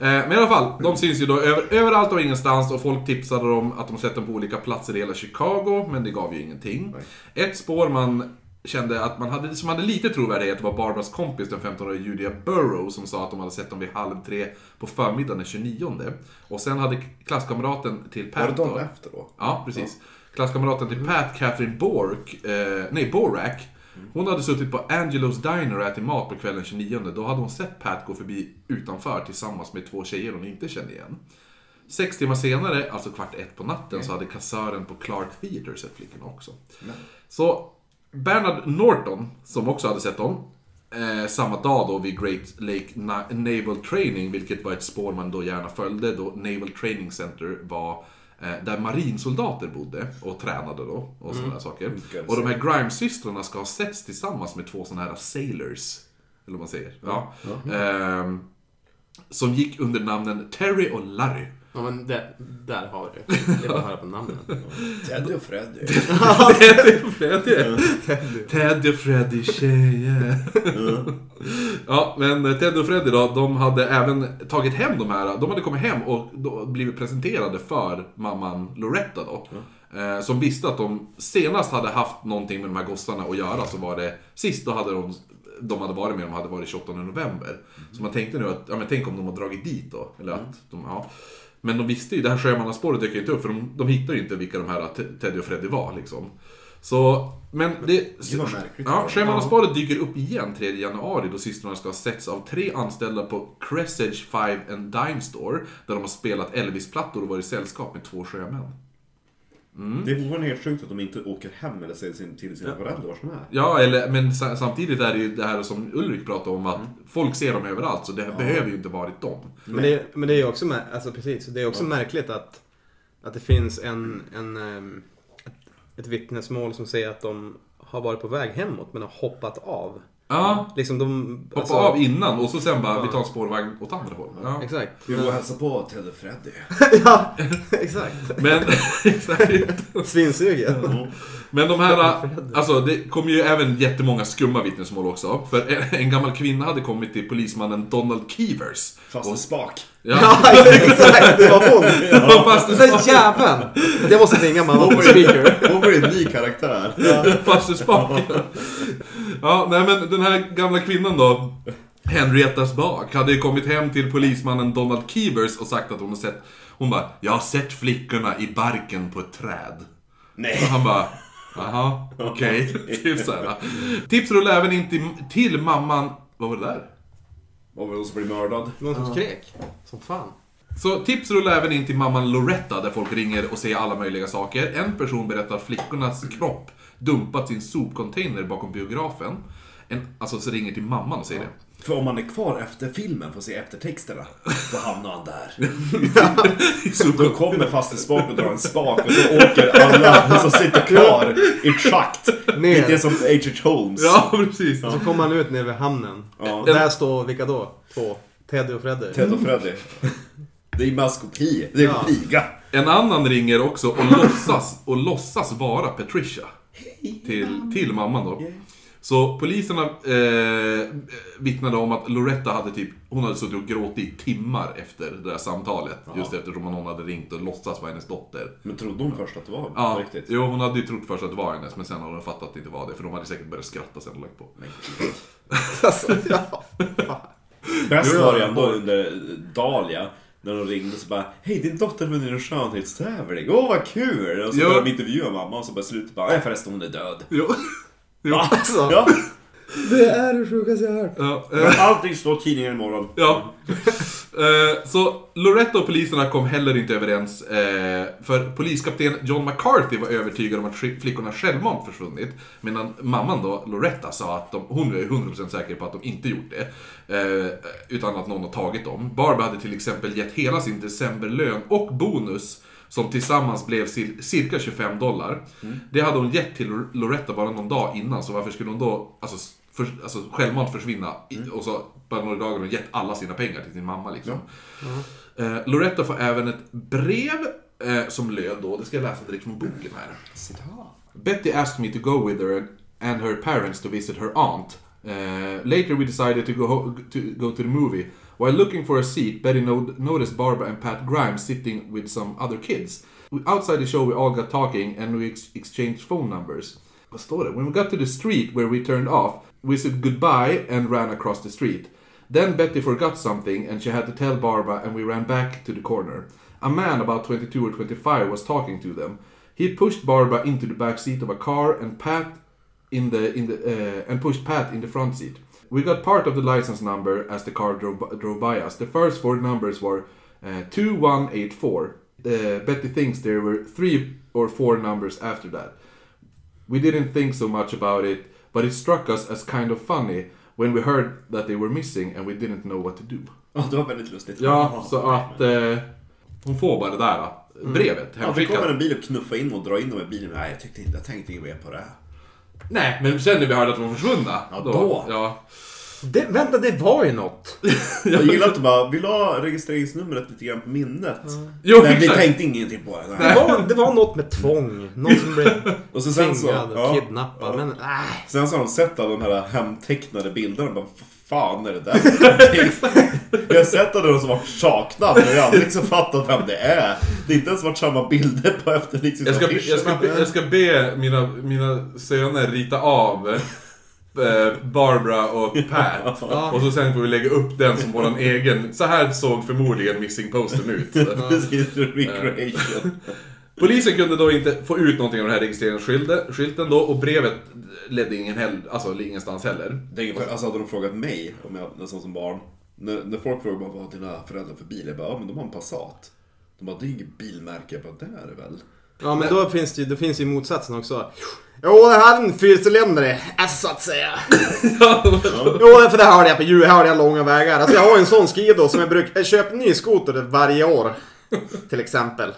Eh, Men i alla fall, de syns ju då över, överallt och ingenstans och folk tipsade om att de sett dem på olika platser i hela Chicago, men det gav ju ingenting. Ett spår man kände att man hade, som hade lite trovärdighet var Barbaras kompis, den 15-åriga Julia Burrow, som sa att de hade sett dem vid halv tre på förmiddagen den 29. Och sen hade klasskamraten till Var det Pat dagen efter då? Ja, precis. Klasskamraten till Pat, Catherine Bork, eh, nej Borak, hon hade suttit på Angelos Diner och ätit mat på kvällen 29. Då hade hon sett Pat gå förbi utanför tillsammans med två tjejer hon inte kände igen. Sex timmar senare, alltså kvart ett på natten, så hade kassören på Clark Theatre sett flickorna också. Så Bernard Norton, som också hade sett dem, eh, samma dag då vid Great Lake Na- Naval Training, vilket var ett spår man då gärna följde, då Naval Training Center var eh, där marinsoldater bodde och tränade då, och sådana här saker. Och de här Grimes-systrarna ska ha setts tillsammans med två sådana här sailors, eller vad man säger. Ja. Ehm, som gick under namnen Terry och Larry. Ja men det, där har du det. Är bara att höra på namnen. Teddy och Freddy. Teddy och Freddy. Teddy och Freddy tjejer. ja, men Teddy och Freddy då, de hade även tagit hem de här. De hade kommit hem och blivit presenterade för mamman Loretta då. Eh, Som visste att de senast hade haft någonting med de här gossarna att göra så var det Sist då hade de de hade varit med dem hade varit 28 november. Så man tänkte nu att, ja men tänk om de har dragit dit då. Eller att de, ja. Men de visste ju, det här sjömannaspåret dök ju inte upp för de, de hittade ju inte vilka de här Te- Teddy och Freddy var liksom. Så, men det... Gud, vad märkligt. Ja, sjömannaparet dyker upp igen 3 januari då systrarna ska ha setts av tre anställda på Cressage 5 and Dime Store. Där de har spelat Elvis-plattor och varit i sällskap med två sjömän. Det är fortfarande helt sjukt att de inte åker hem eller säger sin, till sina föräldrar var som är. Ja, eller, men sa- samtidigt är det ju det här som Ulrik pratade om att folk ser dem överallt, så det behöver ju inte varit dem. Men det, men det är ju också, alltså precis, det är också märkligt att, att det finns en, en, ehm, ett, ett vittnesmål som säger att de har varit på väg hemåt men har hoppat av. Ja, Liksom de... hoppa alltså- av innan och så sen bara, vi tar en spårvagn åt andra hållet. Ja. Exakt. Vi går och hälsar på Ted och Freddy. ja, exakt. Men, exakt. Svinsugen. Men de här, alltså det kom ju även jättemånga skumma vittnesmål också. För en, en gammal kvinna hade kommit till polismannen Donald Keevers. Fast en spak. Ja, Ja, exakt. Det var hon. ja. fast Den där jäveln. Jag måste ringa mamma på speaker. Hon blir en ny karaktär. Fasterspak. Ja, nej men den här gamla kvinnan då, Henrietta Spak, hade ju kommit hem till polismannen Donald Keevers och sagt att hon har sett, hon bara, jag har sett flickorna i barken på ett träd. Och Nej. han bara, jaha, okej. typ såhär. Tips rullar även in till, till mamman, vad var det där? Vad var det som blir mördad? Någon som skrek. Som fan. Så tips rullar även in till mamman Loretta där folk ringer och säger alla möjliga saker. En person berättar att flickornas kropp dumpat sin sopcontainer bakom biografen. En, alltså så ringer till mamman och säger det. För om man är kvar efter filmen får se eftertexterna, då hamnar han där. Då kommer faste spak och drar en spak och så åker alla som sitter kvar i ett schakt. Ner. Det är som H.H. Holmes. Ja, precis. Så kommer han ut nere vid hamnen. Ja. Och där står vilka då? Två. Teddy och Freddy. Ted och Freddy. Det är maskopi. Det är Ja. liga. En annan ringer också och låtsas, och låtsas vara Patricia. Till, till mamman då. Så poliserna eh, vittnade om att Loretta hade typ, hon hade suttit och gråtit i timmar efter det där samtalet. Just eftersom någon hade ringt och låtsas vara hennes dotter. Men trodde hon först att det var Ja, riktigt? jo hon hade ju trott först att det var hennes, men sen hade hon fattat att det inte var det. För de hade säkert börjat skratta sen och lagt på. Alltså, ja. Bäst var det ändå under Dahlia. När de ringde så bara Hej din dotter vunnit en skönhetstävling, åh vad kul! Och så Ja. började de intervjua mamma och så bara slutet bara Nej förresten hon är död. Jo. Jo. Alltså, Ja, det är det sjukaste jag har hört. Ja, eh, men allting står i tidningen imorgon. Ja. Eh, så Loretta och poliserna kom heller inte överens. eh, för poliskapten John McCarthy var övertygad om att sk- flickorna självmant försvunnit. Medan mamman då, Loretta, sa att de, hon är 100% säker på att de inte gjort det. eh, utan att någon har tagit dem. Barbie hade till exempel gett hela sin decemberlön och bonus som tillsammans blev cir- cirka 25 dollar. Det hade hon gett till Loretta bara någon dag innan, så varför skulle hon då alltså, för, alltså, självmant försvinna? I, och så bara några dagar har hon gett alla sina pengar till sin mamma liksom. Eh, Loretta får även ett brev eh, som löd då, det ska jag läsa direkt från boken här. Betty asked me to go with her and her parents to visit her aunt. Uh, later we decided to go, to go to the movie. While looking for a seat, Betty no- noticed Barbara and Pat Grimes sitting with some other kids. We- Outside the show we all got talking and we ex- exchanged phone numbers. Vad står det? When we got to the street where we turned off, we said goodbye and ran across the street. Then Betty forgot something and she had to tell Barbara and we ran back to the corner. A man about 22 or 25 was talking to them. He pushed Barbara into the back seat of a car and Pat in the in the uh, and pushed Pat in the front seat. We got part of the license number as the car drove, by- drove by us. The first four numbers were uh, 2184. Uh, Betty thinks there were three or four numbers after that. We didn't think so much about it, but it struck us as kind of funny when we heard that they were missing and we didn't know what to do. Ja, det var väldigt lustigt. Ja, så att eh, hon får bara det där eh, brevet Ja, det kommer en bil och knuffa in och dra in dem i bilen. Nej, jag tyckte inte, jag tänkte inget mer på det. Nej, men sen när vi hörde att de var försvunna. Ja, då. Ja. Det, vänta, det var ju något. Jag gillar att du bara, vi la registreringsnumret lite grann på minnet. Jo, Men vi exakt. tänkte ingenting på det. Det Nej. var, det var något med tvång. Någon som blev Och så sen så, tvingad och ja, kidnappad. Men äh. sen så har de sett alla de här hemtecknade bilderna och bara, vad fan är det där för någonting?" Vi har sett alla de som varit saknade, men vi har aldrig liksom fattat vem det är. Det är inte ens varit samma bilder på Jag ska, jag, ska, efterlysningsaffischerna. be- jag ska be mina, mina söner rita av Barbara och Pat. Och så sen får vi lägga upp den som våran egen. Så här såg förmodligen Missing Postern ut. Precis, recreation. Polisen kunde då inte få ut någonting av den här registreringsskylten skylten då och brevet ledde ingen hell, alltså ingenstans heller. Det är ungefär, alltså hade de frågat mig, om jag nästan som barn. När, när folk frågar bara, vad har dina föräldrar för bil? Jag bara, ja men de har en Passat. De bara, det är inget bilmärke. Jag bara, det är det väl? Ja men då finns det ju, det finns ju motsatsen också. Jo, det här är en fyrcylindrig, så att säga. Jo, för det hörde jag på ljud, hörde jag långa vägar. Alltså jag har en sån skido som jag brukar, jag köper en ny skoter varje år. Till exempel.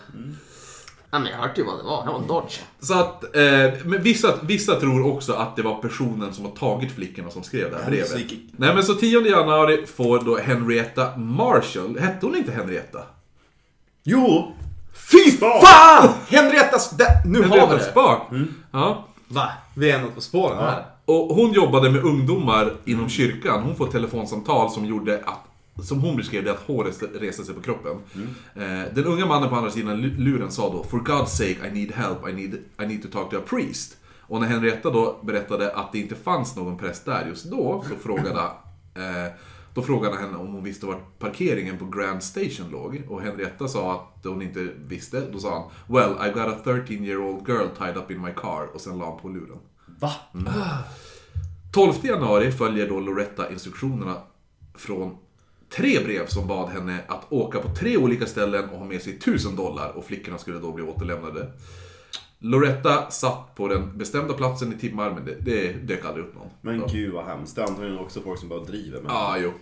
Ja, men jag hörde ju vad det var. Det var en Dodge. Så att, eh, men vissa, vissa tror också att det var personen som har tagit flickorna som skrev det här brevet. Nej men så 10 januari får då Henrietta Marshall, hette hon inte Henrietta? Jo! Fy fan! Henriettas... där- Nu har vi Henrietta det. Spak. Ja. Va? Vi är något på spåren här. Och hon jobbade med ungdomar inom kyrkan. Hon får ett telefonsamtal som gjorde att, som hon beskrev det, att håret reste sig på kroppen. Eh, den unga mannen på andra sidan lu- luren sa då For God's sake, I need help, I need, I need to talk to a priest. Och när Henrietta då berättade att det inte fanns någon präst där just då, så frågade, eh, då frågade henne om hon visste var parkeringen på Grand Station låg. Och Henrietta sa att hon inte visste. Då sa han Well, I got a 13 year old girl tied up in my car. Och sen la han på luren. Va? 12 januari följer då Loretta instruktionerna från tre brev som bad henne att åka på tre olika ställen och ha med sig 1000 dollar och flickorna skulle då bli återlämnade. Loretta satt på den bestämda platsen i timmar men det, det dök aldrig upp någon. Men gud vad hemskt. Det är antagligen också folk som bara driver med Ja, jo.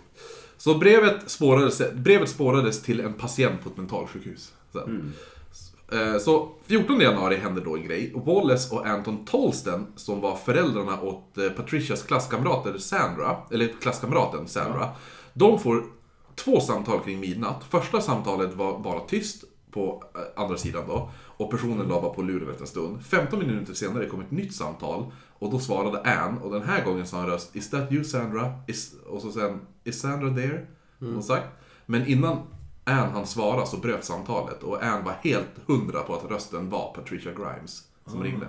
Så brevet spårades, brevet spårades till en patient på ett mentalsjukhus. Sen. Eh, Så 14 januari hände då en grej. Wallace och Anton Tolsten, som var föräldrarna åt eh, Patricias klasskamrater Sandra, eller klasskamraten Sandra, de får två samtal kring midnatt. Första samtalet var bara tyst på eh, andra sidan då, och personen la bara på luren efter en stund. 15 minuter senare kom ett nytt samtal, och då svarade Ann, och den här gången sa en röst Is that you Sandra? Is, och så sen Is Sandra there? Hon sagt. Men innan Ann han svara så bröt samtalet och Ann var helt hundra på att rösten var Patricia Grimes som ringde.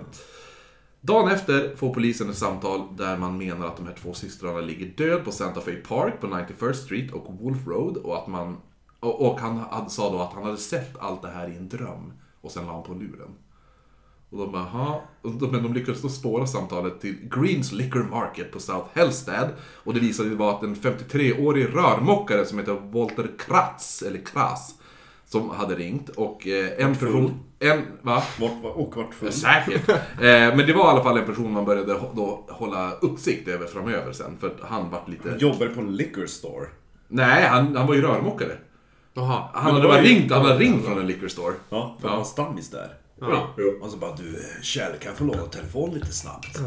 Dagen efter får polisen ett samtal där man menar att de här två systrarna ligger död på Santa Fe Park på 91st Street och Wolf Road och att man... Och, och han hade, sa då att han hade sett allt det här i en dröm och sen la han på luren. Och de bara, de, men de lyckades då spåra samtalet till Greens Liquor Market på South Hellstad. Och det visade sig vara att en 53-årig rörmokare som heter Walter Kratz, eller Kras, som hade ringt. Och eh, en person... En, va? Vart, var- och vart full. Säkert. Eh, men det var i alla fall en person man började då hålla uppsikt över framöver sen. För att han vart lite... Jobbar på en liquor store. Nej, han, han var ju rörmokare. Jaha. Han Men hade det var bara ju- ringt, han hade ringt från en liquor store. Ja, för Ja. han var stammis där. Ja. Och så bara, du Kjell, kan jag få låna telefon lite snabbt?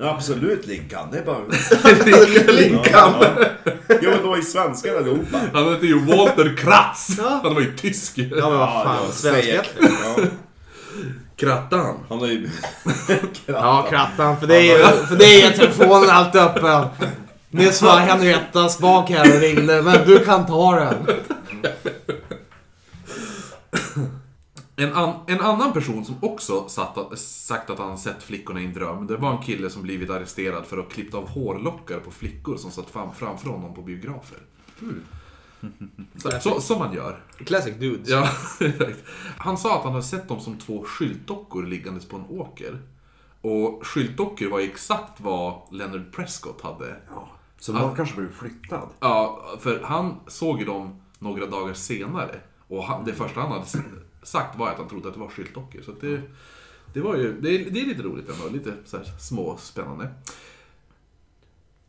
Ja, absolut Linkan, det är bara... Linkan. Ja, ja. Jo men de var ju svenskar allihopa. Han hette ju Walter Kratz. Han var ju tysk. Ja men vad fan, ja, svenska. säg- Ja, Krattan. han har ju... Ja, krattan. För det är för det är telefonen alltid öppen. Nyss var Henriettas bak här och ringde, men du kan ta den. En, an, en annan person som också satt, att- sagt att han sett flickorna i en dröm, det var en kille som blivit arresterad för att ha klippt av hårlockar på flickor som satt fram, framför honom på biografer. Så, så, som man gör. Classic dudes. Ja. Han sa att han hade sett dem som två skyltdockor liggandes på en åker. Och skyltdockor var exakt vad Leonard Prescott hade. Så man kanske blivit flyttad. Ja, för han såg ju dem några dagar senare. Och han, det första han hade sagt var att han trodde att det var skyltdockor. Så att det, det var ju, det är, det är lite roligt ändå. Lite så här små spännande.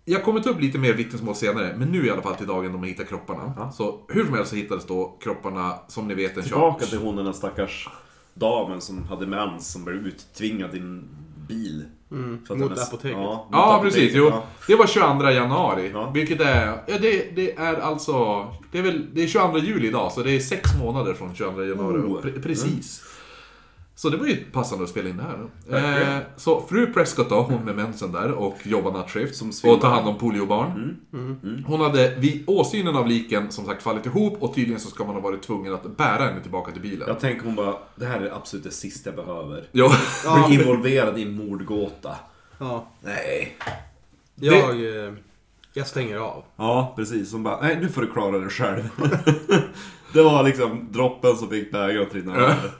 Jag kommer ta upp lite mer vittnesmål senare, men nu i alla fall till dagen de hittar kropparna. Så hur som helst så hittades då kropparna, som ni vet, en Tillbaka till hon den där stackars damen som hade mens som blev uttvingad i en bil. Att mot hennes- apoteket. Ja, mot Ja, apoteket, precis. Jo, ja. det var 22 januari. Ja. Vilket är... Ja, det, det är alltså... Det är väl... Det är 22 juli idag, så det är sex månader från 22 januari. Oh. Pre- precis. Så det var ju passande att spela in det här. då. Eh, så fru Prescott då, hon med mensen där och jobbar nattskift. Som och tar hand om poliobarn. Hon hade vid åsynen av liken som sagt fallit ihop och tydligen så ska man ha varit tvungen att bära henne tillbaka till bilen. Jag tänker hon bara, det här är absolut det sista jag behöver. Ja. Bli involverad i en mordgåta. Ja. Nej. Jag, eh, jag stänger av. Ja, precis. Hon bara, nej nu får du klara dig själv. det var liksom droppen som fick bägaren att rinna över.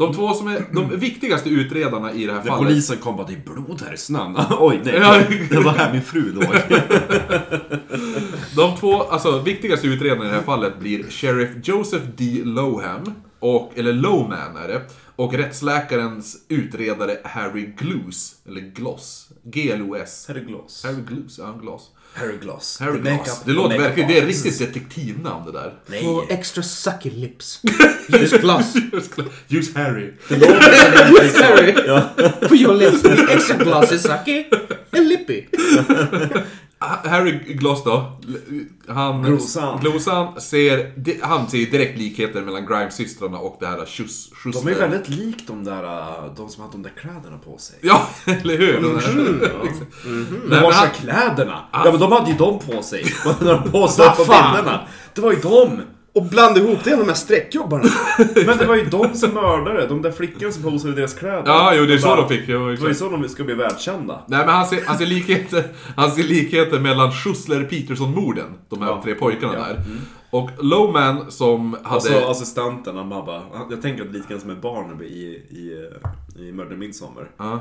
De två som är de viktigaste utredarna i det här När fallet. polisen kom bara, det är blod här i snön. Oj, nej. Det var här min fru låg. De två alltså, viktigaste utredarna i det här fallet blir Sheriff Joseph D. Lowham, och, eller Lowman är det, och rättsläkarens utredare Harry Gloss, eller Gloss, G-L-O-S. Harry Gloss. Harry Gloss, ja, Gloss. Harry Gloss. Harry The makeup- Gloss. Det låter makeup verkligen, det är riktigt detektivnamn det där. Nej. For extra sucky lips. Use gloss. Use Harry. Det låter Harry. Ja. For your lips. The extra gloss is sucky and lippy. Harry Gloss då, han... Glossan. Glossan ser, han ser direkt likheter mellan Grimes-systrarna och det här Schus- De är väldigt lik de där, äh, de som hade de där kläderna på sig. Ja, eller hur? De här- Men men var han- är kläderna? Ja men de hade ju dem på sig. Vad hade de på sig på bilderna? Det var ju dem! Och blanda ihop det med de här streckjobbarna. Men det var ju de som mördade, de där flickorna som posade i deras kläder. Ja, jo, det är så de fick. Jo, Det var ju så de ska bli världskända. Nej, men han ser, han ser, likheter, han ser likheter mellan Schussler-Peterson-morden, de här Ja. tre pojkarna Ja. där. Och Lowman som hade... Och så assistenten, han bara, jag tänker lite grann som ett barn i, i, i Murder Midsommar. Ja.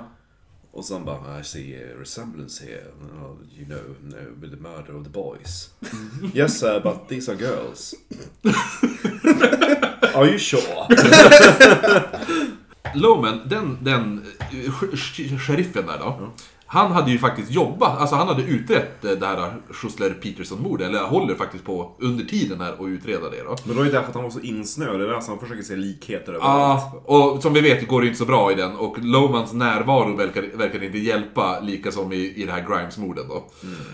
Och sen bara, I see a resemblance here, uh, you know, no, with the murder of the boys. yes sir, but these are girls. are you sure? Lowman, den, den eh, sh- sh- sheriffen där då. Han hade ju faktiskt jobbat, alltså han hade utrett eh, det här Schussler-Peterson-mordet, eller håller faktiskt på under tiden här och utreda det då. Men då är det därför att han var så insnöad, det är därför han försöker se likheter överallt. Ja, och som vi vet går det inte så bra i den och Lowmans närvaro verkar, verkar inte hjälpa lika som i, i det här Grimes-morden då.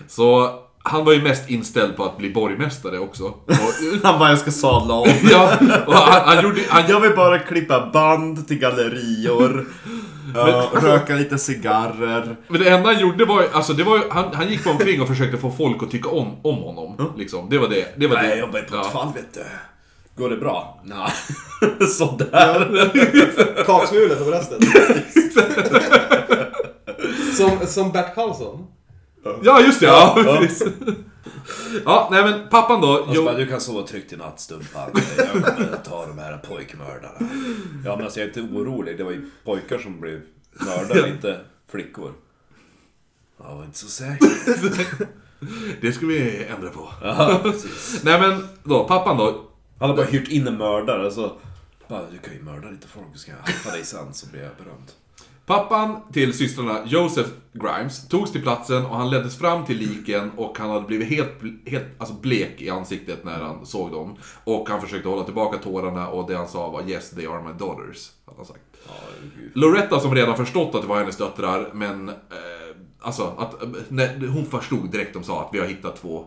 Så han var ju mest inställd på att bli borgmästare också. Och, Han bara, jag ska sadla om. ja, han, han gjorde... Han, Jag vill bara klippa band till gallerior. ja, röka lite cigarrer. Men det enda han gjorde var alltså det var han, han gick omkring och försökte få folk att tycka om, om honom. Liksom. Det var det. det, var Nej, det. jag jobbar på Ja. ett fall vet du. Går det bra? Nej. Sådär. Kaksmulor på bröstet. som, som Bert Karlsson. Ja, just det! Ja, Ja. precis. ja, nej men pappan då. Och så Jo, bara, du kan sova tryggt i natt Stumpan. Jag kommer att ta de här pojkmördarna. Ja men alltså jag är inte orolig. Det var ju pojkar som blev mördade, inte flickor. Jag var inte så säker. det ska vi ändra på. Ja, precis. Nej men då, pappan då. Han har bara hyrt in en mördare så... Bara, du kan ju mörda lite folk, så ska jag haffa dig sen så blir jag berömd. Pappan till systrarna Joseph Grimes togs till platsen och han leddes fram till liken och han hade blivit helt, helt alltså blek i ansiktet när han såg dem. Och han försökte hålla tillbaka tårarna och det han sa var Yes, they are my daughters. Hade han sagt. Gud. Loretta som redan förstått att det var hennes döttrar, men... Eh, alltså, att, eh, när, hon förstod direkt de sa att vi har hittat två.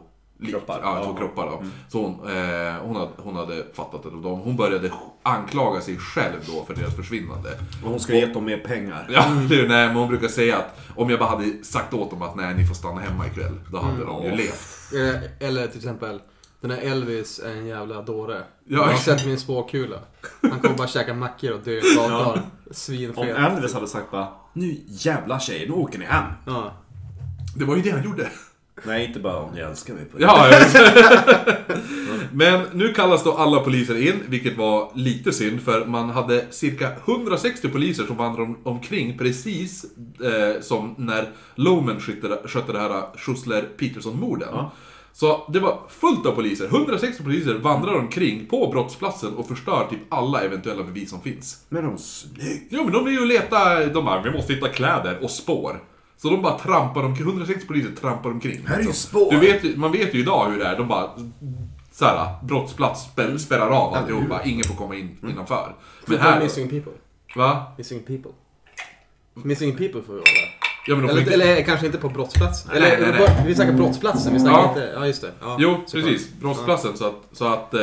Kroppar. Ja, två Ja. kroppar då. Så hon, eh, hon, hade, hon hade fattat det. De, hon började anklaga sig själv då för deras försvinnande. Och hon ska ge dem mer pengar. Ja, det, nej, men hon brukar säga att om jag bara hade sagt åt dem att nej, ni får stanna hemma ikväll, då hade de ju Ja. levt. Eller till exempel, den här Elvis är en jävla dåre. Ja, jag har sett min spåkula. Han kommer bara käka mackor och dö på dagar. Om Svinfet. Elvis hade sagt bara Nu jävla tjejer, nu åker ni hem. Ja. Det var ju det han gjorde. Nej, inte bara om ni älskar mig på det. Ja. Men nu kallas då alla poliser in, vilket var lite synd för man hade cirka 160 poliser som vandrade om, omkring precis eh, som när Loman skötte, skötte det här Schussler-Peterson-morden. Ja. Så det var fullt av poliser, 160 poliser vandrar omkring på brottsplatsen och förstör typ alla eventuella bevis som finns. Men de snygg. Jo men de vill ju leta, de bara, vi måste hitta kläder och spår. Så de bara trampar omkring, 160 poliser trampar omkring. Här är ju Alltså, spår. Du vet, man vet ju idag hur det är, de bara såhär, brottsplats spär, spärrar av alltihopa, ingen får komma in innanför. Men här... Missing people. va? Missing people. Missing people får vi vara. Ja men de får Eller, inte... eller kanske inte på brottsplatsen. Nej, Eller, nej, nej. Vi snackar brottsplatsen, vi snackar Ja. inte... Ja, just det. Ja, Jo, precis. Brottsplatsen så att, så att eh,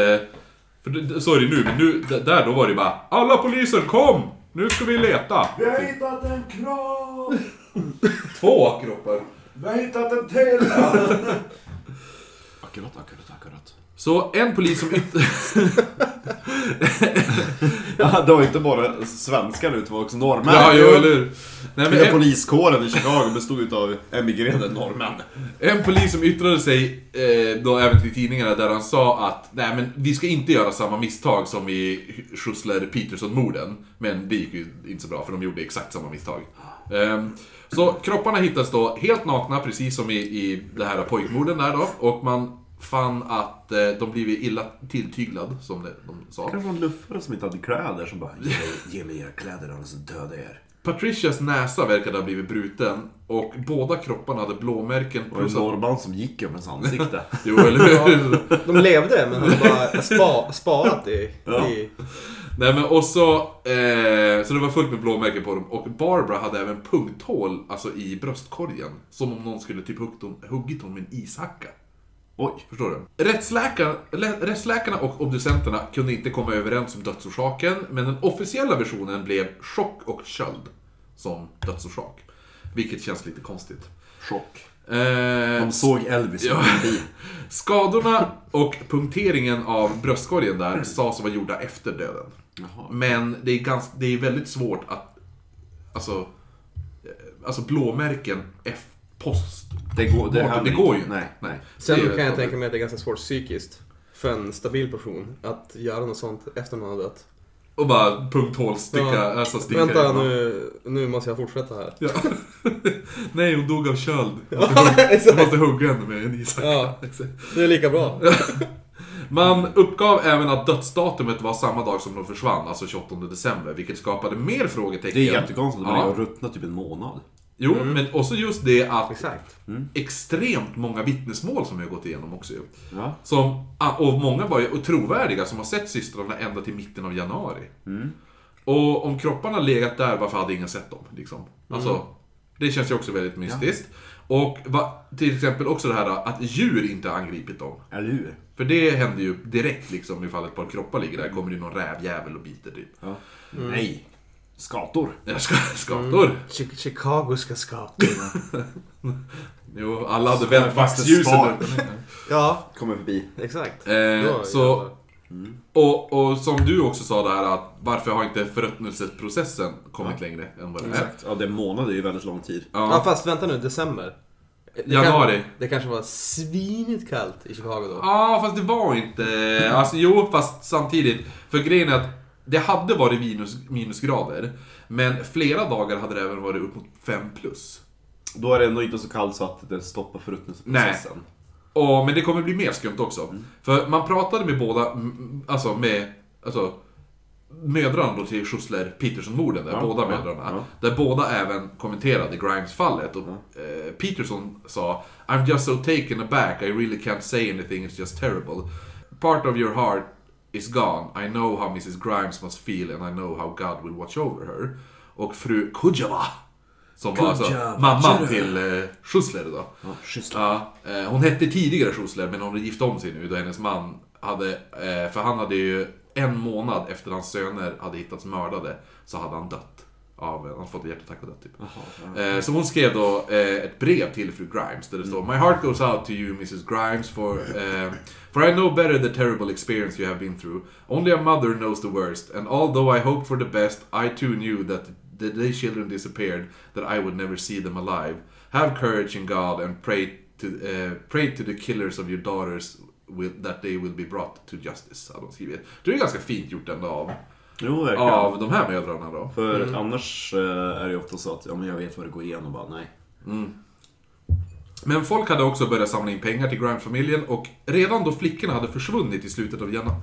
för så är det nu, men nu, där då var det bara Alla poliser kom! Nu ska vi leta! Vi har hittat en kropp! Två kroppar. Vi har hittat en till! akkurat, akkurat, akkurat. Så en polis som inte... Ja, det var inte bara svenskar ute, det var också norrmän. Ja, jo, eller hur? Nej, men en, poliskåren i Chicago bestod utav emigrerade norrmän. en polis som yttrade sig eh, då även till tidningarna där han sa att nej men vi ska inte göra samma misstag som i Schussler Peterson-morden. Men det gick ju inte så bra för de gjorde exakt samma misstag. Ehm, så kropparna hittas då helt nakna precis som i, i det här pojkmorden där då. Och man fann att eh, de blivit illa tilltyglad som det, de sa. Kanske någon luffare som inte hade kläder som bara Ge mig, ge mig era kläder annars dödar jag er. Patricias näsa verkade ha blivit bruten och båda kropparna hade blåmärken Och en plus att... norrman som gick över hans ansikte. Jo, eller hur? De levde men hade bara spa, sparat i... Ja. i Nej men och så, eh, så det var fullt med blåmärken på dem. Och Barbara hade även punkthål alltså i bröstkorgen. Som om någon skulle typ hon, huggit honom med en ishacka. Oj. Förstår du? Rättsläkarna, lä- rättsläkarna och obducenterna kunde inte komma överens om dödsorsaken. Men den officiella versionen blev chock och köld som dödsorsak. Vilket känns lite konstigt. Chock. Eh, De såg Elvis Ja. Skadorna och punkteringen av bröstkorgen där sades vara gjorda efter döden. Jaha. Men det är, ganska, det är väldigt svårt att... Alltså... eh, Alltså blåmärken F post. Det går, det det, går ju. Nej. Nej. Sen kan jag tänka mig att det är ganska svårt psykiskt för en stabil person att göra något sånt efter man har dött. Och bara punkthål sticka, Ja. alltså sticka Vänta nu, nu måste jag fortsätta här. Ja. Nej, hon dog av köld. Jag Ja, måste, hugga, jag måste hugga henne med en ishacka. Ja. Det är lika bra. Man uppgav även att dödsdatumet var samma dag som de försvann, alltså 28 december, vilket skapade mer frågetecken. Det är jättekonstigt. De Ja. har ruttnat typ en månad. Jo, men också just det att Exakt. extremt många vittnesmål som har gått igenom också ju. Ja. Som, ah, och många var ju trovärdiga som har sett systrarna ända till mitten av januari. Och om kropparna legat där, varför hade ingen sett dem? Liksom? Alltså, det känns ju också väldigt mystiskt. Och va, till exempel också det här att djur inte har angripit dem. Eller hur? För det händer ju direkt liksom ifall ett par kroppar ligger där, kommer det någon rävjävel och biter typ. Ja. Nej. Skator. Jag ska, skator. Chi- Chicago ska skapa. Jo, alla hade vänt fast spar. Ja, Kommer förbi. exakt. Eh, så, jävlar. och, och som du också sa där att varför har inte förruttnelseprocessen kommit längre än vad den är? Exakt. Ja, det är en månad är ju väldigt lång tid. Ja, Ja. fast vänta nu, december. Det Januari. Kan, det kanske var svinigt kallt i Chicago då. Ja, fast det var inte... Alltså jo, fast samtidigt. För grejen är att det hade varit minus, minusgrader. Men flera dagar hade det även varit upp mot 5 plus. Då är det ändå inte så kallt så att det stoppar förruttnelseprocessen. Och, men det kommer bli mer skumt också. För man pratade med båda, mm, alltså med, alltså mödrarna då till Schussler Peterson-morden, där, Ja, båda ja, mödrarna. ja. Där båda även kommenterade Grimes-fallet. Och eh, Peterson sa I'm just so taken aback, I really can't say anything, it's just terrible. Part of your heart is gone, I know how Mrs Grimes must feel and I know how God will watch over her. Och fru Kujava, som var alltså Kujava, mamman Kujava. till eh, Schussler då. Ja, eh, hon hette tidigare Schussler, men hon hade gift om sig nu då hennes man hade, eh, för han hade ju en månad efter hans söner hade hittats mördade, så hade han dött. Av, han fått en hjärtattack och dött typ. Eh, så hon skrev då eh, ett brev till fru Grimes där det står My heart goes out to you Mrs Grimes for, eh, for I know better the terrible experience you have been through. Only a mother knows the worst and although I hoped for the best I too knew that the day children disappeared that I would never see them alive. Have courage in God and pray to, eh, pray to the killers of your daughters will, that they will be brought to justice. Hade hon skrivit. Det är ganska fint gjort ändå av, Jo, verkligen. av de här mödrarna då. För annars eh, är det ju ofta så att ja, men jag vet vad det går igenom bara nej. Men folk hade också börjat samla in pengar till Grimes-familjen och redan då flickorna hade försvunnit i slutet av januari...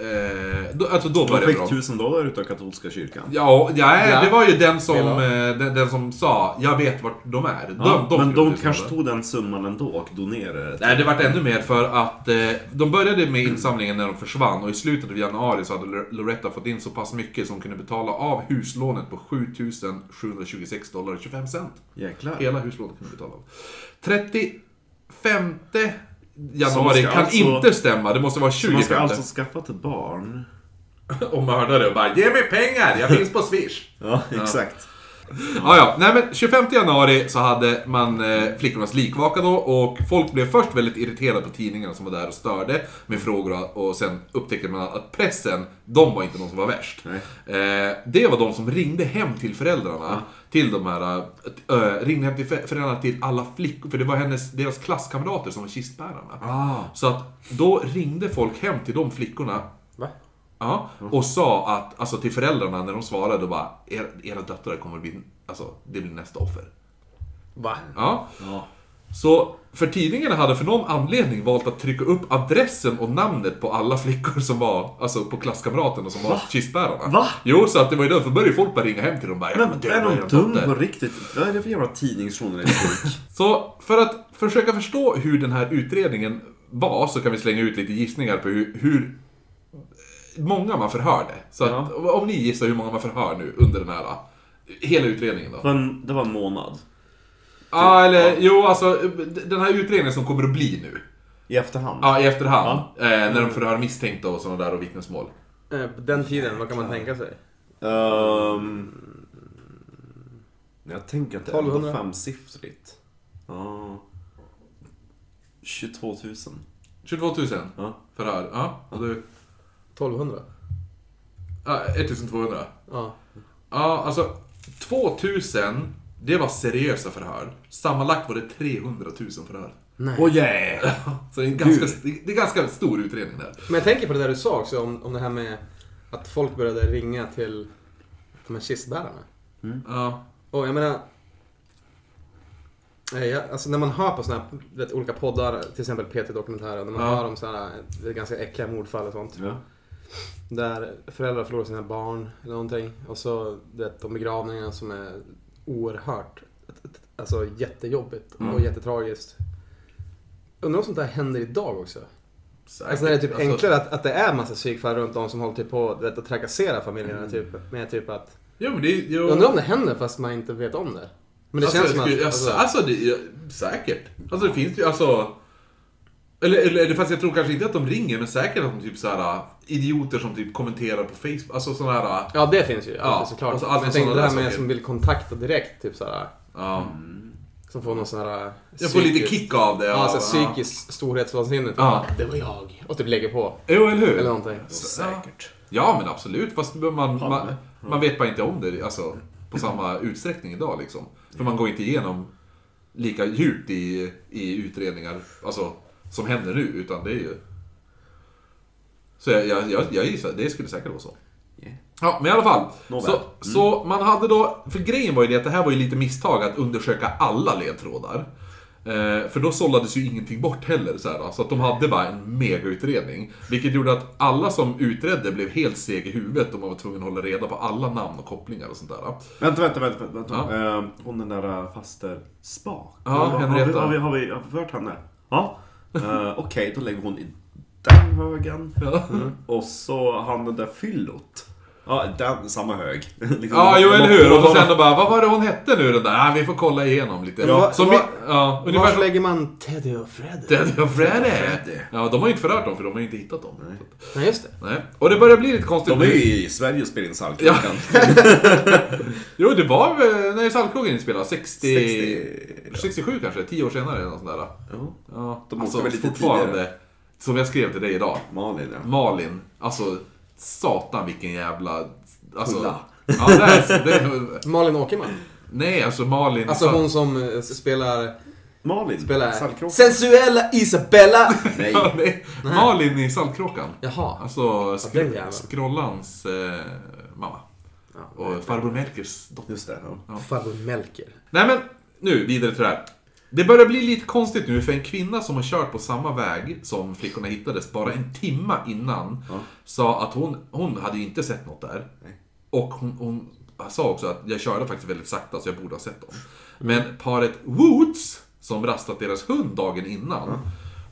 Eh, då, alltså då De började fick de. tusen dollar utav katolska kyrkan. Ja, ja, Ja. det var ju den som, eh, den, den som sa jag vet vart de är. De, Ja, de men fick de kanske tog den summan ändå och donerade det. Nej, det vart ännu mer för att eh, de började med insamlingen när de försvann och i slutet av januari så hade Lor- Loretta fått in så pass mycket som kunde betala av huslånet på 7726 dollar och 25 cent. Jäklar. Hela huslånet kunde betala av. 35 Så januari kan alltså- inte stämma, det måste vara Så 25. man ska alltså skaffa ett barn? Och mördare och bara Ge mig pengar, jag finns på Swish. Ja, exakt. Ja, ja. Nej, men 25 januari så hade man eh, flickornas likvaka då och folk blev först väldigt irriterade på tidningarna som var där och störde med frågor och, sen upptäckte man att pressen, de var inte de som var värst. Eh, det var de som ringde hem till föräldrarna till de här, äh, ringde hem till för- föräldrarna till alla flickor, för det var hennes, deras klasskamrater som var kistbärarna. Ah. Så att då ringde folk hem till de flickorna Va? Ja, och sa att, alltså till föräldrarna när de svarade bara, "Er, era döttrar kommer att bli, alltså det blir nästa offer. Va? Ja. Ja. Så, för tidningarna hade för någon anledning valt att trycka upp adressen och namnet på alla flickor som var, alltså på klasskamraterna som var kistbärarna. Va? Jo, så att det var ju därför började folk bara ringa hem till dem bara, "Ja, Men är de dum dotter." på riktigt? Vad är det för jävla tidningsjournalistik? Så för att försöka förstå hur den här utredningen var så kan vi slänga ut lite gissningar på hur, hur många man förhörde. Så att, om ni gissar hur många man förhör nu under den här, hela utredningen då. Men det var en månad. Ja, eller jo, alltså den här utredningen som kommer att bli nu. I efterhand. Ja, i efterhand. Eh, när de förhör misstänkta och sådana där och vittnesmål. Eh, På den tiden, vad kan man tänka sig? Ehm, jag tänker att det är 1200. ändå femsiffrigt. Ja. 22 000. 22 000 Ja. förhör. Ja, och du? 1200? Ja, 1200. Ja. Ja, alltså 2000, det var seriösa förhör. Sammanlagt var det 300 000 förhör. Nej. Åh yeah! Så det är en ganska, det är ganska stor utredning där. Men jag tänker på det där du sa också om, om det här med att folk började ringa till de här kistbärarna. Ja. Och jag menar... eh, Jag, alltså när man hör på såna här vet, olika poddar, till exempel PT Dokumentärer, när man Ja. hör om såna här är ganska äckliga mordfall och sånt. Ja. Där föräldrar förlorar sina barn eller någonting. Och så vet, de begravningarna som är oerhört, alltså jättejobbigt och Mm. jättetragiskt. Undrar om sånt där händer idag också? Säkert. Alltså när det är typ Alltså, enklare att, att det är massa psykfall runt om som håller typ på vet, att trakassera familjerna Mm. typ. Med typ att... Jo, det. Jo, Jag undrar om det händer fast man inte vet om det. Men det alltså, känns som att... Alltså, Alltså, alltså det, ja, säkert. Alltså det finns ju, alltså... Eller, eller fast jag tror kanske inte att de ringer, men säkert att de typ såhär idioter som typ kommenterar på Facebook, alltså sådana här... ja det finns ju, Ja, såklart. alltså, jag tänkte det här med som vill kontakta direkt, typ såhär. Ja. Som får någon sån här... Jag får lite psykisk- kick av det. Ja, ja. psykiskt storhetsvansinne. Typ. Ja. Det var jag. Och typ lägger på. Jo, eller hur? Eller någonting. Säkert. Ja, men absolut. Fast man, man, man vet bara inte om det alltså, på samma utsträckning idag. Liksom. För man går inte igenom lika djupt i, i utredningar alltså, som händer nu. Utan det är ju... Så jag, jag, jag, jag gissar, det skulle säkert vara så. Yeah. Ja, men i alla fall. Så, så man hade då, för grejen var ju det att det här var ju lite misstag att undersöka alla ledtrådar. Eh, för då sållades ju ingenting bort heller. Så, här, så att de hade bara en megautredning. Vilket gjorde att alla som utredde blev helt seg i huvudet och man var tvungen att hålla reda på alla namn och kopplingar och sånt där. Vänta, vänta, vänta. vänta. Ja. Ehm, hon den där äh, faster Spak. Ja, har, har, har, vi, har vi har vi förhört henne? Ja. Uh, Okej, då lägger hon i den högen. Ja, Och så han den där fyllot. Ja, den, samma hög. Liksom, ja jo eller hur. Och så sen då bara, vad var det hon hette nu den där? Ja, vi får kolla igenom lite. Ja, Som vi, ja, ungefär Var som... lägger man Teddy och Freddy? Teddy och Freddy. Freddy. Ja, de har ju inte förhört dem för de har ju inte hittat dem. Nej. Nej, just det. Nej. Och det börjar bli lite konstigt De är ju i Sverige och spelar in Saltkråkan. Jo, det var väl när Saltkråkan inspelades? 60... 60... 67 kanske? 10 år senare eller något sånt där. Ja, Ja, De alltså åkte väl lite fortfarande. tidigare. Som jag skrev till dig idag. Malin ja. Malin. Alltså, satan vilken jävla... Alltså, Kulla. Ja, det är, det är, Malin Åkerman. nej, alltså Malin... Alltså hon som eh, spelar... Malin? spelar Saltkråkan? Sensuella Isabella! Nej. Ja, nej. Malin i Saltkråkan. Jaha. Alltså, skr jäveln. Skrollans eh, mamma. Och farbror Melkers dotter. Just det. Ja. Farbror Melker. Nej men, nu vidare till det här. Det börjar bli lite konstigt nu för en kvinna som har kört på samma väg som flickorna hittades bara en timma innan Ja. sa att hon, hon hade inte sett något där. Nej. Och hon, hon sa också att jag körde faktiskt väldigt sakta så jag borde ha sett dem. Men paret Woods, som rastat deras hund dagen innan,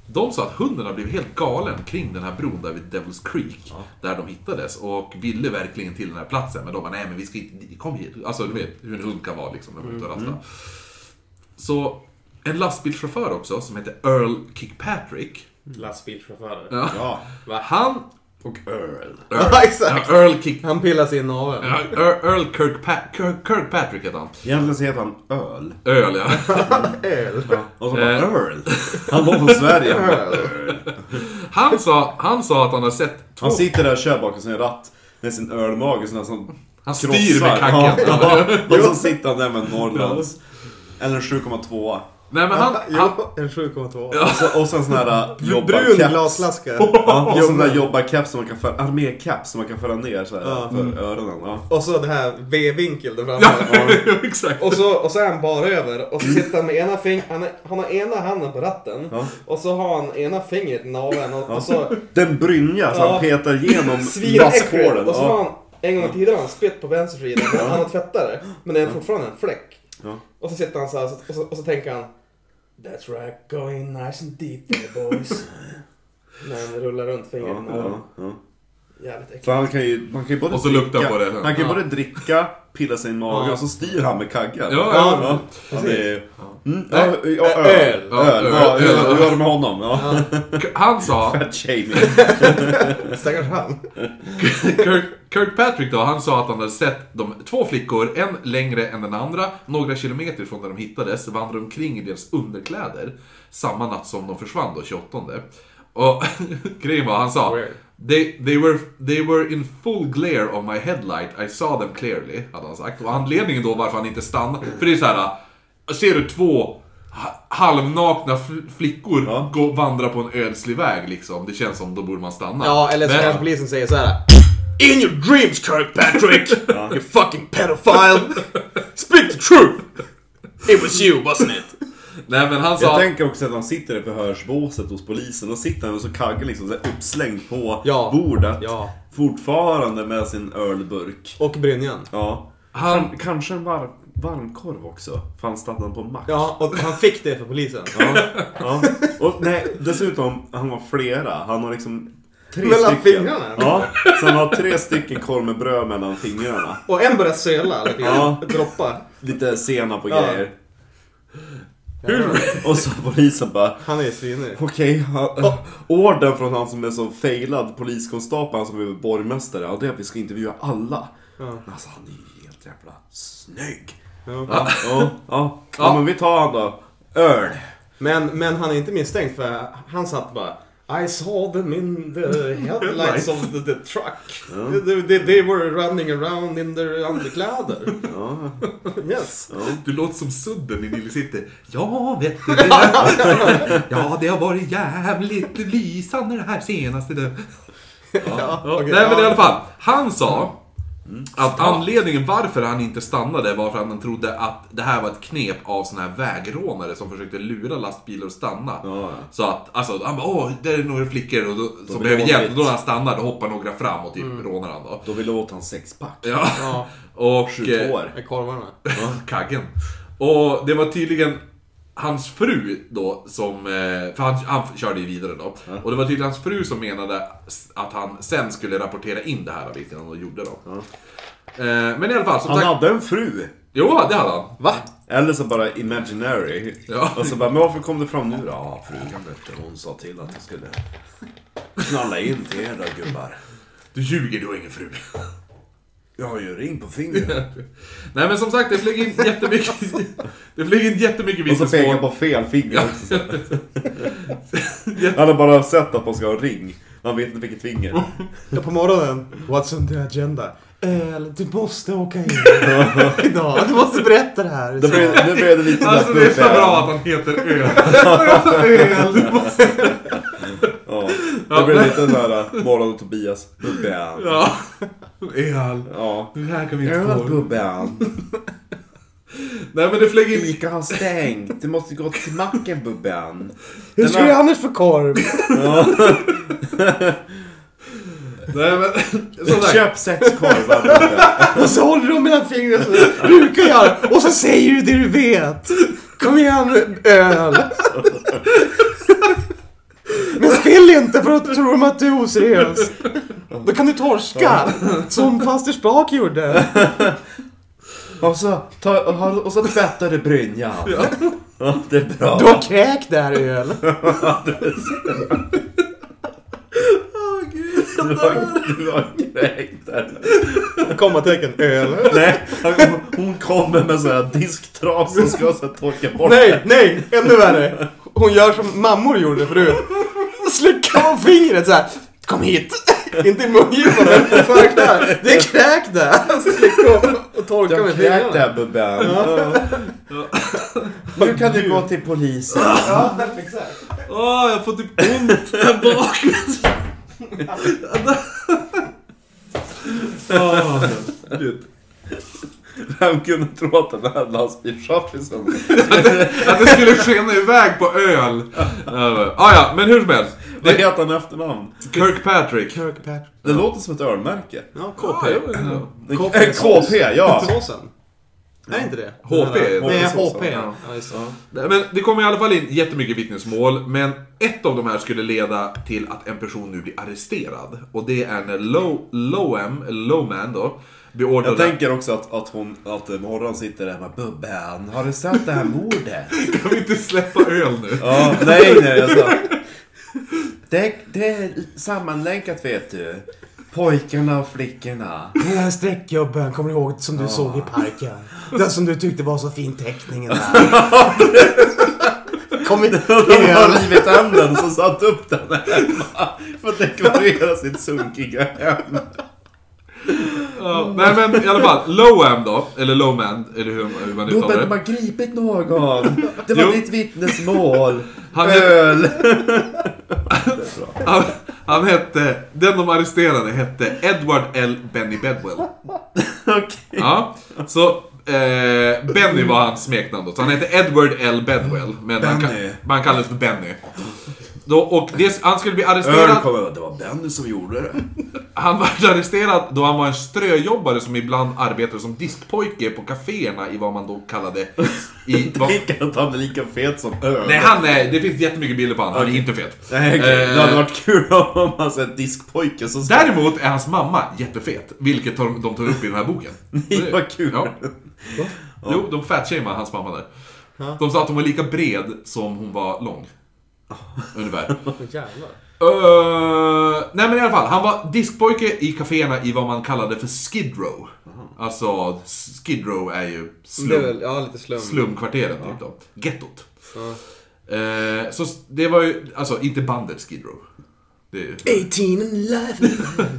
de sa att hunden har blivit helt galen kring den här bron där vid Devil's Creek. Där de hittades och ville verkligen till den här platsen. Men de bara, nej men vi ska inte, kom hit. Alltså du vet hur en hund kan vara liksom när de är ute och rastar. Så en lastbilschaufför också som heter Earl Kirkpatrick. Lastbilschaufförer. Ja. ja. Han... Och Earl. Ja, exakt. Ja, Earl Kick... Han pillar sin navel. Ja, Earl Earl Kirkpa- Kirk, Kirkpatrick heter han. Egentligen så heter han Öl. Öl ja. Öl. Och så bara Eh. Earl. Han var från Sverige. Öl. Han sa, han sa att han har sett två... Han sitter där och kör bakom sin ratt med sin ölmage sån som Han styr med kaggen. Ja, och så sitter han där med Norrlands. Eller en 7,2. Nej men han... han Jo, en 7,2. Och, så, och sen sån här äh, Brun jobbarkeps. glasflaska. Ja, och sån där jobbarkeps som man kan föra, armékeps som man kan föra ner så här Ja. för öronen. Ja. Och så det här V-vinkel där framme. ja, exakt. Och så, och så är han bara över och så sitter han med ena fing han, är- han har ena handen på ratten Ja. och så har han ena fingret i naveln och, och så Den brynja så Ja. han petar igenom maskhålen. Och så har Ja. han en gång tidigare har han spett på vänster sida han har tvättat det. Men det är fortfarande en fläck. Ja. Och så sitter han så här och så, och så tänker han That's right, go in nice and deep there boys. När han rullar runt fingret Ja, ja, ja. Jävligt äckligt. Han kan ju, man kan ju både Och så lukta dricka, på det. Han kan ju Ja. både dricka, pilla sig i magen Ja. och så styr han med kaggen. Ja, ja. ja. ja det mm, ja, öl. öl. Öl. öl, öl. öl. Med honom? Ja. Han sa... Fat shaming. Stackars han. Kirk, Kirkpatrick då, han sa att han hade sett de två flickor, en längre än den andra, några kilometer från där de hittades, vandra omkring i deras underkläder. Samma natt som de försvann då, 28. Och grejen var, han sa Weird. They, they, were, they were in full glare of my headlight, I saw them clearly, hade han sagt. Och anledningen då varför han inte stannade, för det är så här. ser du två ha- halvnakna fl- flickor Ja. gå, vandra på en ödslig väg liksom, det känns som då borde man stanna. Ja, eller så Men- kanske polisen säger så här. In your dreams Kirkpatrick! you fucking pedophile! Speak the truth! It was you, wasn't it? Nej men han sa... Jag tänker också att han sitter i förhörsbåset hos polisen och sitter han och så kaggen liksom så här uppslängd på Ja. bordet. Ja. Fortfarande med sin ölburk. Och brynjan. Ja. Han- Kan, kanske en var, varmkorv också. Fanns den på mack? Ja, och han fick det för polisen. Ja, ja. Och nej, dessutom, han har flera. Han har liksom tre Mellan stycken. fingrarna? Ja, så han har tre stycken korv med bröd mellan fingrarna. Och en börjar söla lite grann. Ja. Droppa. Lite senap och Ja. grejer. Och så polisen bara Han är svinig. Okej, han- orden från han som är så failad poliskonstapel, han som är borgmästare, ja det är att vi ska intervjua alla. Ja. Men alltså han är ju helt jävla snygg. Ja. Ja, ja, ja. ja men vi tar han då. Öl. Men, men han är inte misstänkt för han satt bara I saw them in the headlights of the, the truck. They, they, they were running around in their underkläder. Ja, Yes. Du låter som Sudden i Nile City. Ja, vet du det? Ja, det har varit jävligt lysande det här senaste. Du. Ja, Ja, okej, Nej, men i ja. alla fall. Han sa att anledningen varför han inte stannade var för att han trodde att det här var ett knep av såna här vägrånare som försökte lura lastbilar att stanna. Ja. Så att, alltså, han bara åh, där är några flickor och då, som behöver hjälp. Och då när han stannar, då hoppar några fram och typ rånar han då. Då vill åt han sexpack. Ja. Ja, Och... Sju eh, tår. med korvarna. Kaggen. Och det var tydligen hans fru då som, eh, för han, han körde ju vidare då. Och det var tydligen hans fru som menade att han sen skulle rapportera in det här, vilket han då gjorde då. Eh, Men i alla fall, som Han sagt. hade en fru. Jo, det hade han. Va? Eller så bara imaginary. Ja. Och så bara, men varför kom det fram nu då? Ja, frugan vet du, hon sa till att jag skulle knalla in till er då gubbar. Du ljuger, du har ingen fru. Jag har ju ring på fingret. Nej men som sagt, det flög in jättemycket, det flög in jättemycket Och så pekar vittnesmål. på fel finger också. Han har bara sett att man ska ha ring. Han vet inte vilket finger. Ja, på morgonen. What's on the agenda? Öl, du måste åka in idag. Du måste berätta det här. Nu blev, nu blev det lite Alltså det är så bra att han heter Öl. Öl, du måste... Det blev lite såhär, morgon och Tobias. Bubben. Ja. Öl. Ja. Det här kan vi inte Öl bubben. Nej men det flög in... Ica har stängt. Du måste gå till macken bubben. Hur ska vi annars få korv? Nej men, som sagt. Köp sex korvar bubben. Och så håller du mellan fingrarna du brukar göra. Och så säger du det du vet. Kom igen öl. Men spill inte för att tror de att du är oseriös. Då kan du torska. Som faster Spak gjorde. Och så, ta, och, och så tvättar du brynjan. Ja. det är bra. Du har kräkt där öl. Du har, du har kräkt där. Kommatecken öl. Nej, hon- kommer med sån här disktrasor och ska så här torka bort Nej, nej, ännu värre. Hon gör som mammor gjorde förut. Slickar på fingret så här. Kom hit. Inte i mungipan, men på förkläder. Det är kräk där! Slicka och, och torka med fingrarna. där Bubben. Nu kan du gå till polisen. Ja, exakt. Åh, jag får typ ont här bak. Åh, gud. Vem kunde tro att den här lastbilschaffisen... Att det skulle skena iväg på öl. Ah, ja, men hur som helst. Vad Det, heter han efternamn? Kirkpatrick. Kirkpatrick. Det låter som ett ölmärke. Ja, KP. KP. Eh, KP, ja. Såsen. Är inte det? HP. Nej, HP. ja. Ja, det. Nej, Men det kommer i alla fall in jättemycket vittnesmål, men ett av de här skulle leda till att en person nu blir arresterad. Och det är när Low, Lowem, eller Lowman då, beordrar... Jag tänker också att, att hon, att Morran sitter där med Bubben, har du sett det här mordet? Kan vi inte släppa öl nu? Ja, nej, nej, sa. Det, det är sammanlänkat vet du. Pojkarna och flickorna. Den här streckgubben, kommer du ihåg som du såg i parken? Den som du tyckte var så fin teckningen där. Kom igen. De har rivit hem den så satt upp den hemma. För att dekorera sitt sunkiga hem. Ja, nej men i alla fall, Lowam då, eller Lowman, eller hur, hur man uttalar Bubben, de det. har gripit någon. Det var Jo. ditt vittnesmål. Han- Öl. Han, han hette, den de arresterade hette Edward L. Benny Bedwell. Okej. Ja, så eh, Benny var hans smeknamn då. Så han hette Edward L. Bedwell. Men han, Benny. ka- man kallades för Benny. Då, och det, han skulle bli Öl arresterad. kommer, det var Benny som gjorde det. Han var arresterad då han var en ströjobbare som ibland arbetade som diskpojke på kaféerna i vad man då kallade... I, vad, Tänk att han är lika fet som öl. nej, han är... Det finns jättemycket bilder på honom. Han är inte fet. Nej. Eh, Det hade varit kul om man sett diskpojke som Däremot är hans mamma jättefet, vilket de, de tar upp i den här boken. Nej, vad kul. Ja. Jo, de fatshameade hans mamma där. De sa att hon var lika bred som hon var lång. Ungefär. Jävlar. Uh, nej men i alla fall, han var diskpojke i kaféerna i vad man kallade för Skid Row. Alltså, Skid Row är ju slum, väl, ja lite slum. slumkvarteren typ då. Gettot. Ja. Eh, så det var ju, alltså inte bandet Skid Row. Det är ju... 18 and life.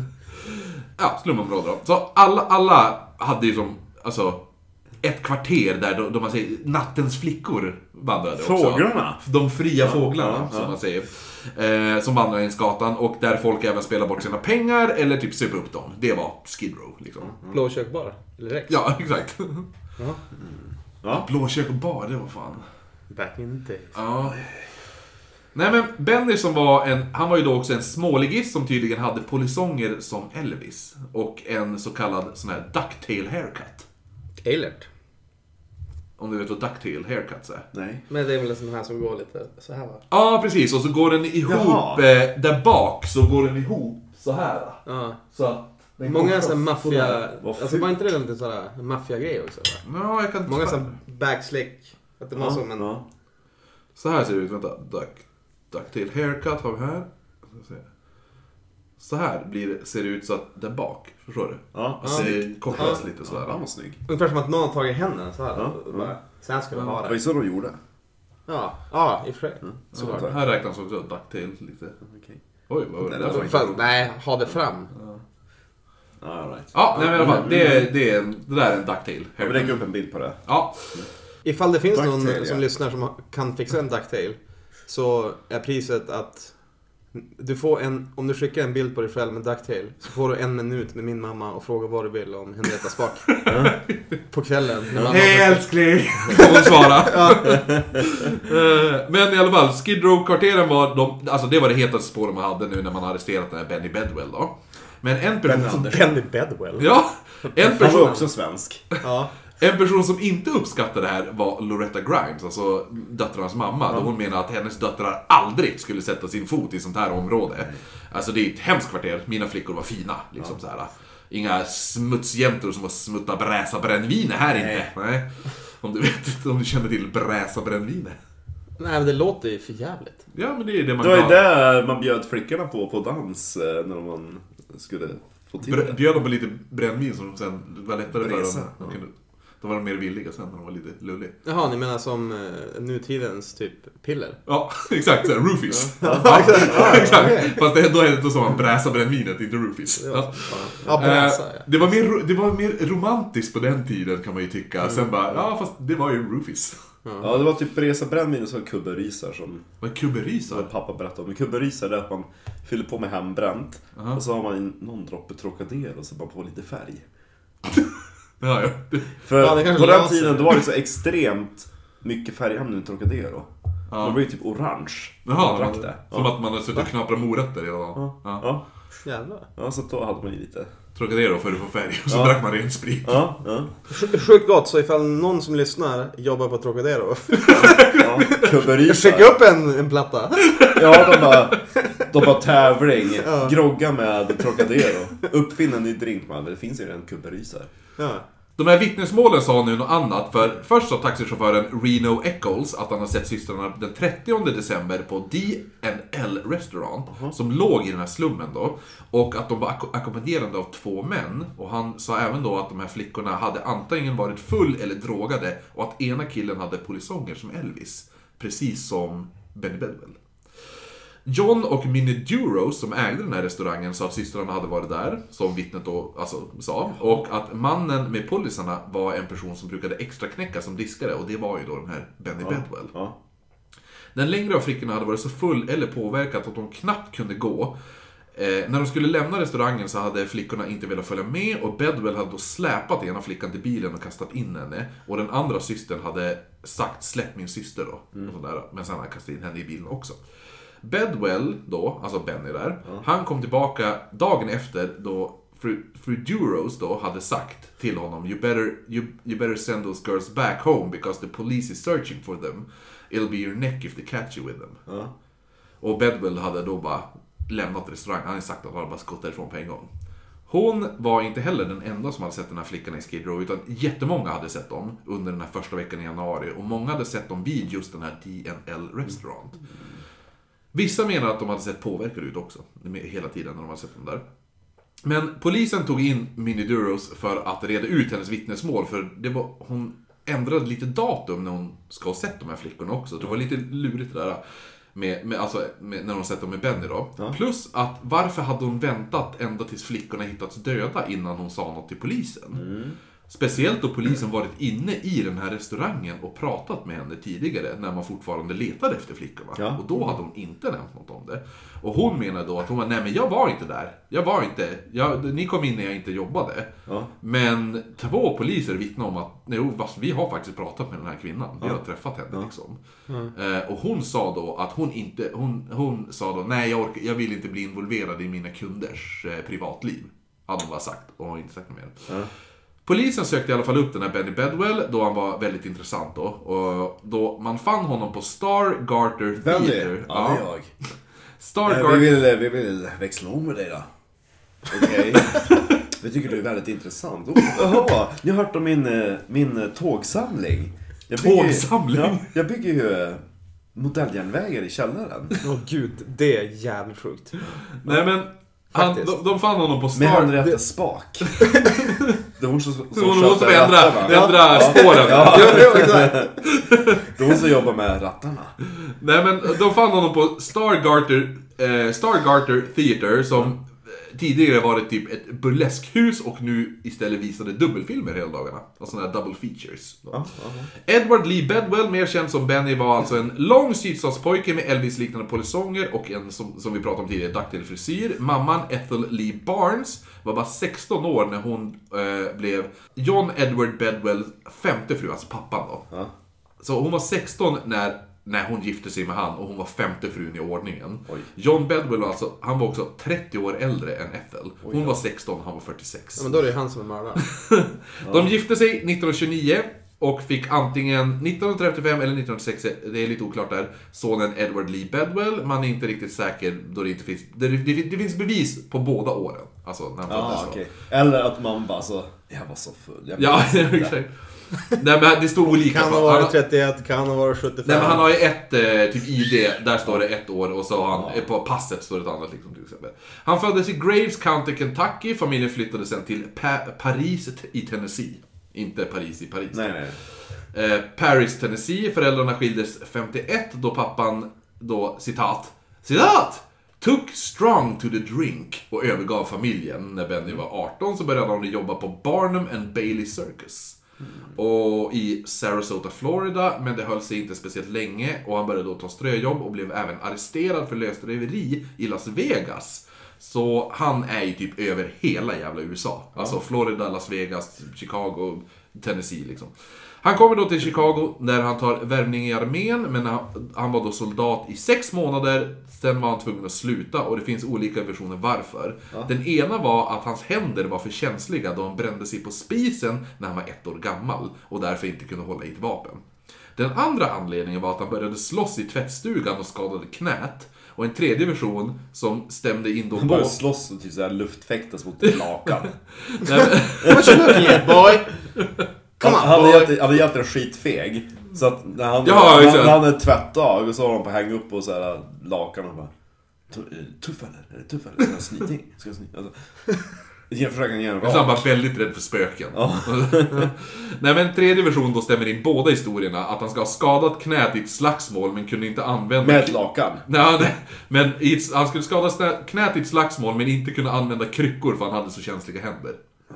Ja, slumområde då. Så alla, alla hade ju som, alltså, ett kvarter där de, de man säger, nattens flickor vandrade också. Fåglarna? De fria fåglarna, ja, som ja. man säger. Eh, som vandrar längs gatan och där folk även spelar bort sina pengar eller typ söp upp dem. Det var Skid Row, liksom. Blåkök bara. Eller Rex. Ja, exakt. Ja. Blåkök och bar, det var fan. Back in the days. Ja. Nej men Benny som var en, han var ju då också en småligist som tydligen hade polisonger som Elvis. Och en så kallad sån här ducktail haircut. Eilert. Om du vet vad ducktail haircuts är? Nej. Men det är väl en sån här som går lite så här va? Ja, precis. Och så går den ihop, Jaha. eh, där bak så går den ihop så här. Ja. Så att den Många går sådana maffia... Vad Alltså fult. var inte det lite sådär maffia-grej också? Va? Ja, jag kan inte... Många sådana backslick. Att det var som en... Ja. Så här ser det ut, vänta. Duck, ducktail haircut har vi här. Ska se. Så här blir det, ser det ut så att där bak, förstår du? Ja. Alltså det kortas lite sådär. Han var snygg. Ungefär som att någon har tagit händerna så här. Ja, och bara, Så här ska det Det var vara. ju så de gjorde. Ja, ja i och för sig. Så här räknas också ducktail lite. Okej. Oj, vad var det? Nej, det var nej, ha det fram. Ja, all right. Ja, nej men i alla fall. Det, är- det, är, en- det där är en ducktail vill haircut. lägga upp en bild på det. Ja, Ifall det finns Ducktail, någon ja. som lyssnar som kan fixa en ducktail så är priset att du får en, om du skickar en bild på dig själv med ducktail så får du en minut med min mamma och fråga vad du vill om Henrietta Spak. på kvällen. Hej älskling! Får hon svara. Eh, Men i alla fall, Skid Row-kvarteren var de, alltså det var det hetaste spåret man hade nu när man arresterat den här Benny Bedwell då. Men en person. Benny Bedwell. Ja! En Han var person, också svensk. Ja. En person som inte uppskattade det här var Loretta Grimes, alltså döttrarnas mamma. Då hon menade att hennes döttrar aldrig skulle sätta sin fot i sånt här område. Alltså det är ett hemskt kvarter, mina flickor var fina. Liksom så här. Inga smutsjäntor som har smuttat bräsa brännvin här inte. Nej. Om du vet, om du känner till bräsa brännvin. Nej men det låter ju för jävligt. Ja men det är det man Det var ju det man bjöd flickorna på, på dans, eh, när man skulle få till Br- det. Bjöd dem på lite brännvin som sen var lättare för dem. De kunde... Då var de mer villiga sen när de var lite lulliga. Jaha, ni menar som eh, nutidens typ piller? Ja, exakt. Så här, roofies. Ja, exakt. Fast det, då är det då som man bräsa brännvinet, inte roofies. Ja. Ja, bräsa Eh, ja. det, var mer, ro- det var mer romantiskt på den tiden kan man ju tycka. Sen bara, ja fast det var ju roofies. Ja, det var typ Bresa brännvin och så kubberisar som Vad är som kubberisar? pappa berättade om. Men kubberisar är att man fyller på med hembränt och så har man in någon droppe Trocadero och så bara på lite färg. Ja, ja. För Ja, på den löser tiden det. då var det så extremt mycket färgämnen i Trocadero. Ja. De blev ju typ orange. Jaha, Man som Ja. att man hade suttit och knaprat morötter hela dagen. Ja. Ja. Ja. Jävlar. ja, så då hade man ju lite. Trocadero för att få färg och så Ja. drack man ren sprit. Ja, ja. Sjukt gott, så ifall någon som lyssnar jobbar på Trocadero. ja. Kubberisar. Skicka upp en, en platta. Ja, de bara, de bara tävling. Ja. Grogga med Trocadero. Uppfinna en ny drink man. Det finns ju redan kubberisar. Ja. De här vittnesmålen sa nu något annat, för först sa taxichauffören Reno Eccles att han har sett systrarna den 30 december på D&L Restaurant, som låg i den här slummen då, och att de var ak- ackompanjerade av två män. Och han sa även då att de här flickorna hade antingen varit full eller drogade, och att ena killen hade polisonger som Elvis, precis som Benny Bedwell. John och Minnie Duros som ägde den här restaurangen sa att systrarna hade varit där, som vittnet då alltså, sa. Och att mannen med polisarna var en person som brukade extra knäcka som diskare och det var ju då den här Benny Bedwell. Ja. Den längre av flickorna hade varit så full eller påverkad att de knappt kunde gå. Eh, när de skulle lämna restaurangen så hade flickorna inte velat följa med och Bedwell hade då släpat ena flickan till bilen och kastat in henne. Och den andra systern hade sagt släpp min syster då. Och sådär, men sen hade han kastat in henne i bilen också. Bedwell då, alltså Benny där, han kom tillbaka dagen efter då fru, fru Duros då hade sagt till honom you better, you, you better send those girls back home because the police is searching for them. It'll be your neck if they catch you with them. Ja. Och Bedwell hade då bara lämnat restaurangen. Han hade sagt att han hade bara gått därifrån på en gång. Hon var inte heller den enda som hade sett den här flickan i Skid Row, utan jättemånga hade sett dem under den här första veckan i januari. Och många hade sett dem vid just den här D&L Restaurant. Vissa menar att de hade sett påverkade ut också, hela tiden när de hade sett dem där. Men polisen tog in Minnie Duros för att reda ut hennes vittnesmål, för det var, hon ändrade lite datum när hon ska ha sett de här flickorna också. Det var lite lurigt det där. Med, med, alltså, med, när hon sett dem med Benny då. Plus att varför hade hon väntat ända tills flickorna hittats döda innan hon sa något till polisen? Speciellt då polisen varit inne i den här restaurangen och pratat med henne tidigare när man fortfarande letade efter flickorna. Ja. Och då hade hon inte nämnt något om det. Och hon menade då att hon var, nej men jag var inte där. Jag var inte, jag, ni kom in när jag inte jobbade. Ja. Men två poliser vittnar om att, fast vi har faktiskt pratat med den här kvinnan. Vi har träffat henne liksom. Eh, och hon sa då att hon inte, hon, hon sa då, nej jag, orkar, jag vill inte bli involverad i mina kunders eh, privatliv. Hade hon bara sagt, och har inte sagt något mer. Polisen sökte i alla fall upp den här Benny Bedwell, då han var väldigt intressant då. Och då man fann honom på Star Garter Benny? Theater. Ja, det är jag. Star Vi Garter... vill, vi vill växla om med dig då. Okej. Vi tycker du är väldigt intressant. Oh, Jaha, ni har hört om min, eh, min eh, tågsamling? Jag bygger- Tågsamling? Ja, jag bygger ju eh, modelljärnvägar i källaren. Åh gud, det är jävligt sjukt. Nej men, han, de, de fann honom på Med Star... Henrietta Spak. Det är hon som, som Så hon måste vi ändra, rattarna. ändra spåren. Ja. Jo, exakt. Det är hon som jobbar med rattarna. Nej men de fann honom på Stargarter, eh, Stargarter Theater som eh, tidigare varit typ ett burleskhus och nu istället visade dubbelfilmer hela dagarna. Och sådana här double features. Ja, Edward Lee Bedwell, mer känd som Benny, var alltså en lång sydstatspojke med Elvis-liknande polisonger och en, som, som vi pratade om tidigare, dagtig frisyr. Mamman Ethel Lee Barnes var bara 16 år när hon eh, blev John Edward Bedwells femte fru, alltså pappan då. Ja. Så hon var 16 när, när hon gifte sig med han och hon var femte frun i ordningen. Oj. John Bedwell var alltså, han var också 30 år äldre än Ethel. Hon var 16, han var 46. Ja, men då är det ju han som är mördaren. De gifte sig 1929 och fick antingen 1935 eller 1936, det är lite oklart där, sonen Edward Lee Bedwell. Man är inte riktigt säker då det inte finns, det, det, det finns bevis på båda åren. Alltså när han Ja, föddes. okej. Eller att man bara så, jag var så full. Jag Ja, exakt. Nej men det stod olika. Kan ha Han- varit 31, kan ha varit 75. Nej men han har ju ett eh, typ ID, där står det ett år och så har han, eh, på passet står det ett annat liksom till exempel. Han föddes i Graves County, Kentucky. Familjen flyttade sen till pa Paris i Tennessee. Inte Paris i Paris. Nej, nej. Eh, Paris, Tennessee. Föräldrarna skildes 51 då pappan då, citat, citat! Took strong to the drink och övergav familjen. När Benny var 18 så började han jobba på Barnum and Bailey Circus. Och i Sarasota, Florida, men det höll sig inte speciellt länge och han började då ta ströjobb och blev även arresterad för lösdriveri i Las Vegas. Så han är ju typ över hela jävla USA. Alltså Florida, Las Vegas, Chicago, Tennessee liksom. Han kommer då till Chicago där han tar värvning i armén, men han, han var då soldat i sex månader. Sen var han tvungen att sluta och det finns olika versioner varför. Den ena var att hans händer var för känsliga då han brände sig på spisen när han var ett år gammal och därför inte kunde hålla i ett vapen. Den andra anledningen var att han började slåss i tvättstugan och skadade knät. Och en tredje version som stämde in då Han började slåss och typ såhär luftfäktas mot ett lakan. Nej, men- What you looking at boy? Come Han on hade boy. egentligen- hade egentligen skitfeg. Så att när han, Ja, när, han, när han hade tvättdag och så var han på hänga upp på så här lakan och bara "Tu- Tuff eller? Är det tuff eller? Ska jag snyta in? Ska jag snyta? Alltså, jag försöker ge en Så han var väldigt rädd för spöken. Nej men tredje version då stämmer in båda historierna. Att han ska ha skadat knät i ett slagsmål men kunde inte använda... Med ett lakan. Nej, nej, men han skulle skada knät i ett slagsmål men inte kunna använda kryckor för han hade så känsliga händer.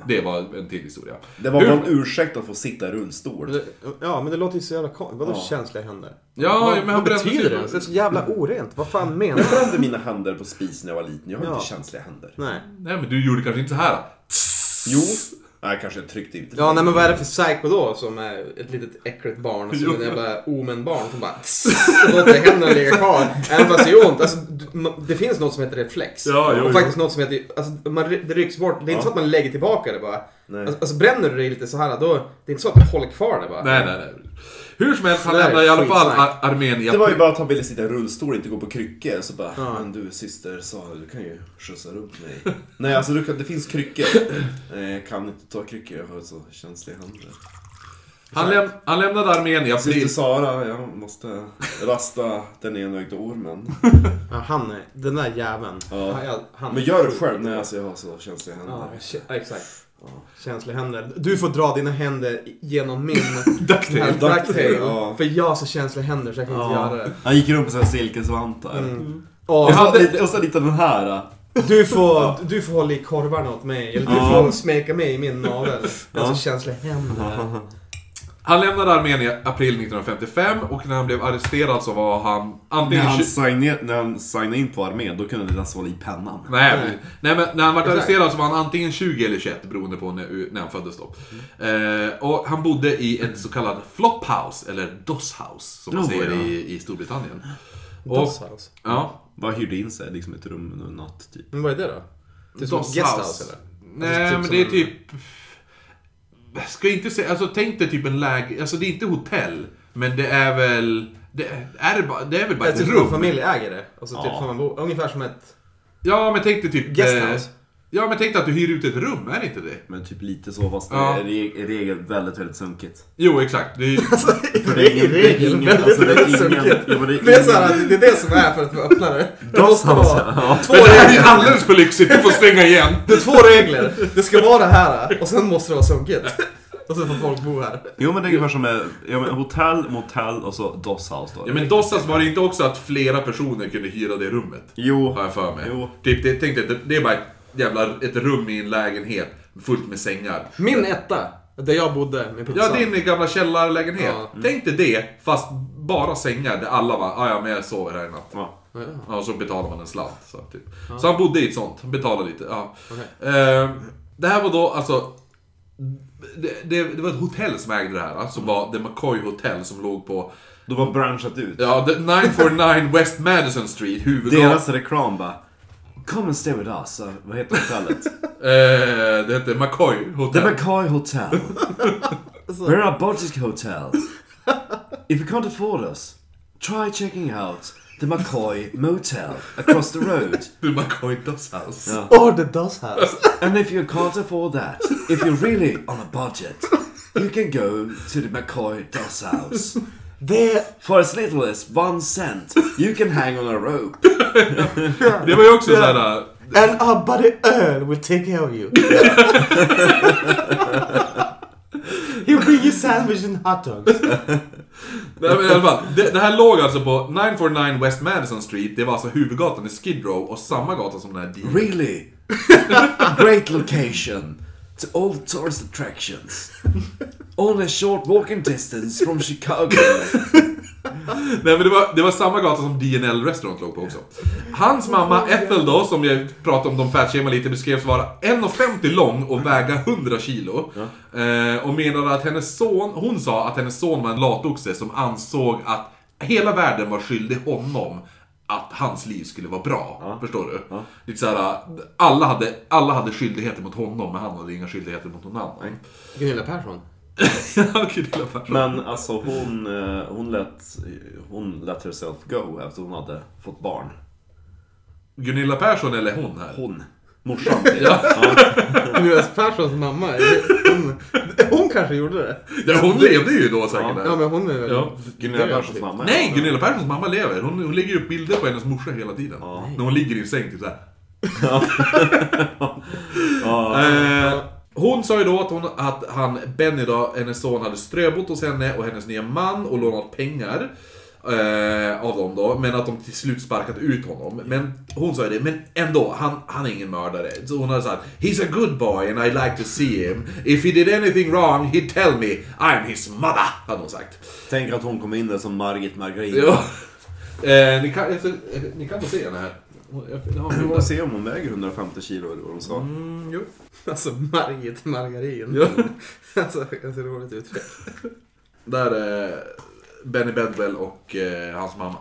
Det var en till historia. Det var bara en ursäkt att få sitta i rullstol. Ja, men det låter ju så jävla konstigt. Vadå Ja. känsliga händer? Ja, vad, men han vad brände betyder sig- det? Det är så jävla orent. Vad fan menar Jag du? brände mina händer på spis när jag var liten. Jag har Ja. inte känsliga händer. Nej. Nej men du gjorde kanske inte så här. Jo. Nej, kanske jag tryckte ut Ja, nej men vad är det för psycho då som är ett litet äckligt barn? Som en jävla omen-barn som bara låter händerna ligga kvar. Även fast det gör ont. Alltså, det finns något som heter reflex. Ja, jo, och jo. faktiskt något som heter, alltså, man, det rycks bort. Det är inte så att man lägger tillbaka det bara. Nej. Alltså, alltså bränner du dig lite så här då, det är inte så att du håller kvar det bara. Nej, nej, nej. Hur som helst, han är lämnar i alla fall ar- armén i Det var ju bara att han ville sitta i rullstol och inte gå på kryckor. Så bara, Ja. men du syster Sara, du kan ju skjutsa runt mig. Nej, alltså du kan, det finns kryckor. Eh, Jag kan inte ta kryckor, jag har så känsliga händer. Han, läm- han lämnade armén i Syster. Sara, jag måste rasta den enögda ormen. Ja, han är, den där jäveln. Ja. Han, jag- han, Men gör det själv. Nej, alltså jag har så känsliga händer. Ja, exakt. Känsliga händer. Du får dra dina händer genom min Ducktail. ducktail. ja. För jag har så känsliga händer så jag kan inte göra det. Han gick runt på sådana silkesvantar. Mm. Och, Och så, hade- lite, och så lite den här. du, får, du får hålla i korvarna åt mig. Eller du Ja. får smeka mig i min navel. Jag har Ja. så känsliga händer. Han lämnade armén i april 1955 och när han blev arresterad så var han När antingen... han, tju- signade, när han signade in på armén, då kunde det nästan hålla i pennan. Nej, nej. nej men när han var arresterad så var han antingen 20 eller 21 beroende på när, när han föddes då. Eh, och han bodde i ett så kallat flophouse, eller dosshouse som man Oh, säger ja. i, i Storbritannien. Och, Dosshouse. ja, Bara hyrde in sig liksom ett rum en natt typ. Men vad är det då? Det är som ett guesthouse eller? Nej, Alltså, men typ det är en- typ... Ska inte säga, alltså tänk dig typ en läge, alltså det är inte hotell, men det är väl... Det är, det bara, det är väl bara Det är ett typ en rum? familj äger det. Alltså typ Ja. som man bor, ungefär som ett Ja, men tänk dig typ... guesthouse. Ja, men tänk dig att du hyr ut ett rum, är det inte det? Men typ lite så, fast det Ja. är i i regel väldigt, väldigt sunkigt. Jo, exakt. Det är, För det är ingen- det är regel ingen- väldigt, alltså, det är väldigt ingen- sunkigt. ja, det är Det är så här, det är det som är för att få öppna det. Det måste vara ja. två men det här är regler. alldeles för lyxigt, du får stänga igen! Det är två regler. Det ska vara det här och sen måste det vara sunkigt. Och sen får folk bo här. Jo men det är ungefär som med, ja, men hotell, motell och så dosshouse då. Ja, men Dossas var det inte också att flera personer kunde hyra det rummet? Jo. Har jag för mig. Jo. Typ, det, tänk dig, det, det är bara jävla ett rum i en lägenhet fullt med sängar. Min etta, där jag bodde med pizza. Ja, din gamla källarlägenhet. Ja. Tänk dig det, fast bara sängar där alla var ah, ja men jag sover här i natt. Ja. Ja, ja. Ja, och så betalar man en slant. Så, typ. så han bodde i ett sånt, han betalade lite. Ja. Okej. Eh, det här var då alltså... Det, det, det var ett hotell som ägde det här, som var The McCoy Hotel som låg på Då var branchat ut. ja, the 949 West Madison Street, huvudgatan. Deras reklam bara Come and stay with us. Så, vad heter hotellet? Eh, det hette McCoy Hotel. The Hotel. McCoy Hotel. We're a boutique hotel. If you can't afford us, try checking out the McCoy Motel across the road. The McCoy Does House. Ja. Or the Does House. And if you can't afford that, if you're really on a budget, you can go to the McCoy Doss House. Det... For as little as one cent, you can hang on a rope. Det var ju också såhär... eh, And our buddy Earl will take care of you. He'll bring you sandwich and hot dogs. Nej, men i alla fall, det, det här låg alltså på 949 West Madison Street. Det var alltså huvudgatan i Skid Row och samma gata som den här D- Really? Great location to all the tourist attractions. Only a short walking distance from Chicago. Nej men det var, det var samma gata som DNL Restaurant låg på också. Hans mamma Ethel då, som jag pratade om, de fatshamade lite, beskrevs vara 1,50 lång och väga 100 kilo. Eh, och menade att hennes son, hon sa att hennes son var en latoxe som ansåg att hela världen var skyldig honom att hans liv skulle vara bra. Förstår du? Lite såhär, alla hade, alla hade skyldigheter mot honom, men han hade inga skyldigheter mot någon annan. Gunilla Persson. ja, Gunilla Persson. Men alltså hon, eh, hon lät, hon let herself go efter hon hade fått barn. Gunilla Persson eller hon här? Hon. Morsan. Ja. Gunilla Perssons mamma. Hon kanske gjorde det. Ja, hon levde ju då säkert. Ja, men hon är väl... Ja. Gunilla Perssons mamma. Nej, Gunilla Perssons mamma lever. Hon, hun lägger upp bilder på hennes morsa hela tiden. När hon ligger i en säng typ såhär. eh, hon sa ju då att, hon, att han, Benny då, hennes son hade ströbott hos henne och hennes nya man och lånat pengar. Eh, av dem då, men att de till slut sparkat ut honom. Men hon sa ju det, men ändå, han, han är ingen mördare. Så hon hade sagt He's a good boy and I like to see him. If he did anything wrong he'd tell me I'm his mother, hade hon sagt. Tänk att hon kom in där som Margit Margarin. Ja. Eh, ni, kan, alltså, eh, ni kan få se henne här. Vi får se om hon väger 150 kilo eller vad de sa. Mm, jo. Alltså Margit Margarin. Ja. Alltså, ganska roligt uttryck. Där är Benny Bedwell och eh, hans mamma.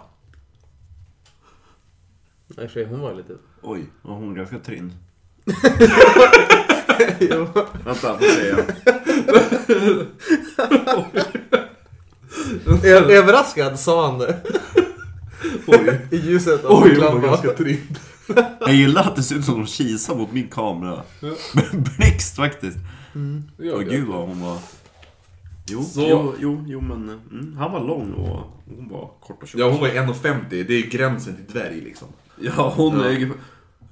Och för hon var lite... Oj, var hon ganska trinn. jo. Vänta, får se. Ö- Överraskad sa han det. Oj, I ljuset av oj hon var lampan. ganska trinn. Jag gillar att det ser ut som de kisar mot min kamera. Blixt faktiskt. Ja, Åh gud vad hon var... Jo, Så- jo, jo, jo men mm, han var lång och hon var kort och tjock. Ja, hon var ju 1,50. Det är gränsen till dvärg liksom. Ja, hon Ja. är ungefär,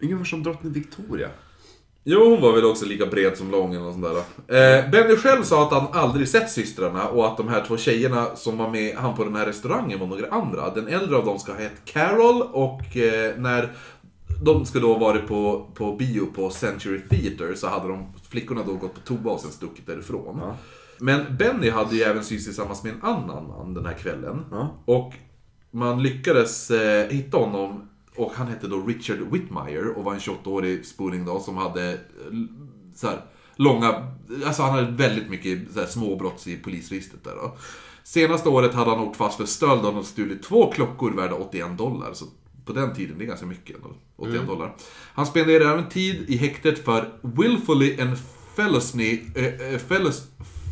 ungefär som drottning Victoria. Jo, hon var väl också lika bred som lång eller sånt där. Eh, Benny själv sa att han aldrig sett systrarna och att de här två tjejerna som var med han på den här restaurangen var några andra. Den äldre av dem ska ha hett Carol och eh, när de ska då ha varit på, på bio på Century Theatre så hade de, flickorna då gått på toa och sen stuckit därifrån. Ja. Men Benny hade ju även synts tillsammans med en annan man den här kvällen. Ja. Och man lyckades eh, hitta honom och han hette då Richard Whitmire och var en 28-årig spoling då som hade eh, så här, långa, alltså han hade väldigt mycket så här, småbrotts i polisregistret där då. Senaste året hade han åkt fast för stöld och stulit två klockor värda 81 dollar. Så på den tiden, det är ganska mycket ändå. 81 dollar. Han spenderade även tid i häktet för willfully and felony, äh, äh, fellas,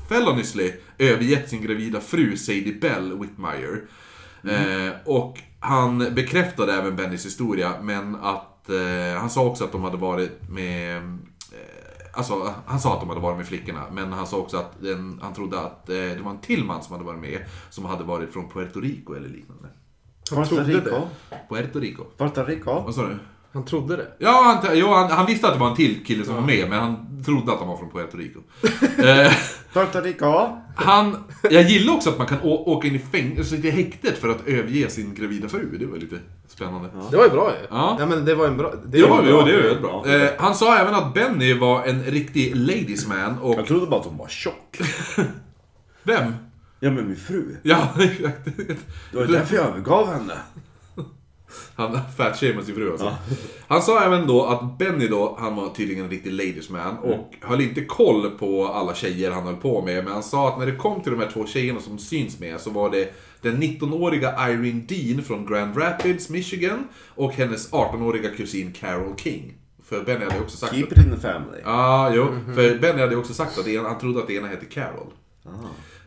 feloniously övergett sin gravida fru Sadie Bell Whitmire. Eh, och han bekräftade även Bennys historia, men att eh, han sa också att de hade varit med eh, Alltså, han sa att de hade varit med flickorna, men han sa också att den, han trodde att eh, det var en till man som hade varit med, som hade varit från Puerto Rico eller liknande. Han Puerto trodde Rico. det. Puerto Rico. Puerto Rico. Vad sa du? Han trodde det. Ja, han, jo, han, han visste att det var en till kille som var med, men han trodde att de var från Puerto Rico. eh, Puerto Rico. han, jag gillar också att man kan åka in i fängelse, i häktet för att överge sin gravida fru. Det var lite spännande. Det var ju bra ju. Ja. ja men det var en bra... Det var jo, bra. det är väldigt bra. Ja. Eh, han sa även att Benny var en riktig ladies man och... Jag trodde bara att hon var tjock. Vem? Ja, men min fru. Ja, exakt. Det var därför jag övergav henne. Han fatshameade sin fru alltså. Han sa även då att Benny då, han var tydligen en riktig ladies man och höll inte koll på alla tjejer han höll på med. Men han sa att när det kom till de här två tjejerna som syns med så var det den 19-åriga Irene Dean från Grand Rapids, Michigan och hennes 18-åriga kusin Carol King. För Benny hade också sagt Keep it in the family. Ja, jo. För Benny hade också sagt att han trodde att det ena hette Carol.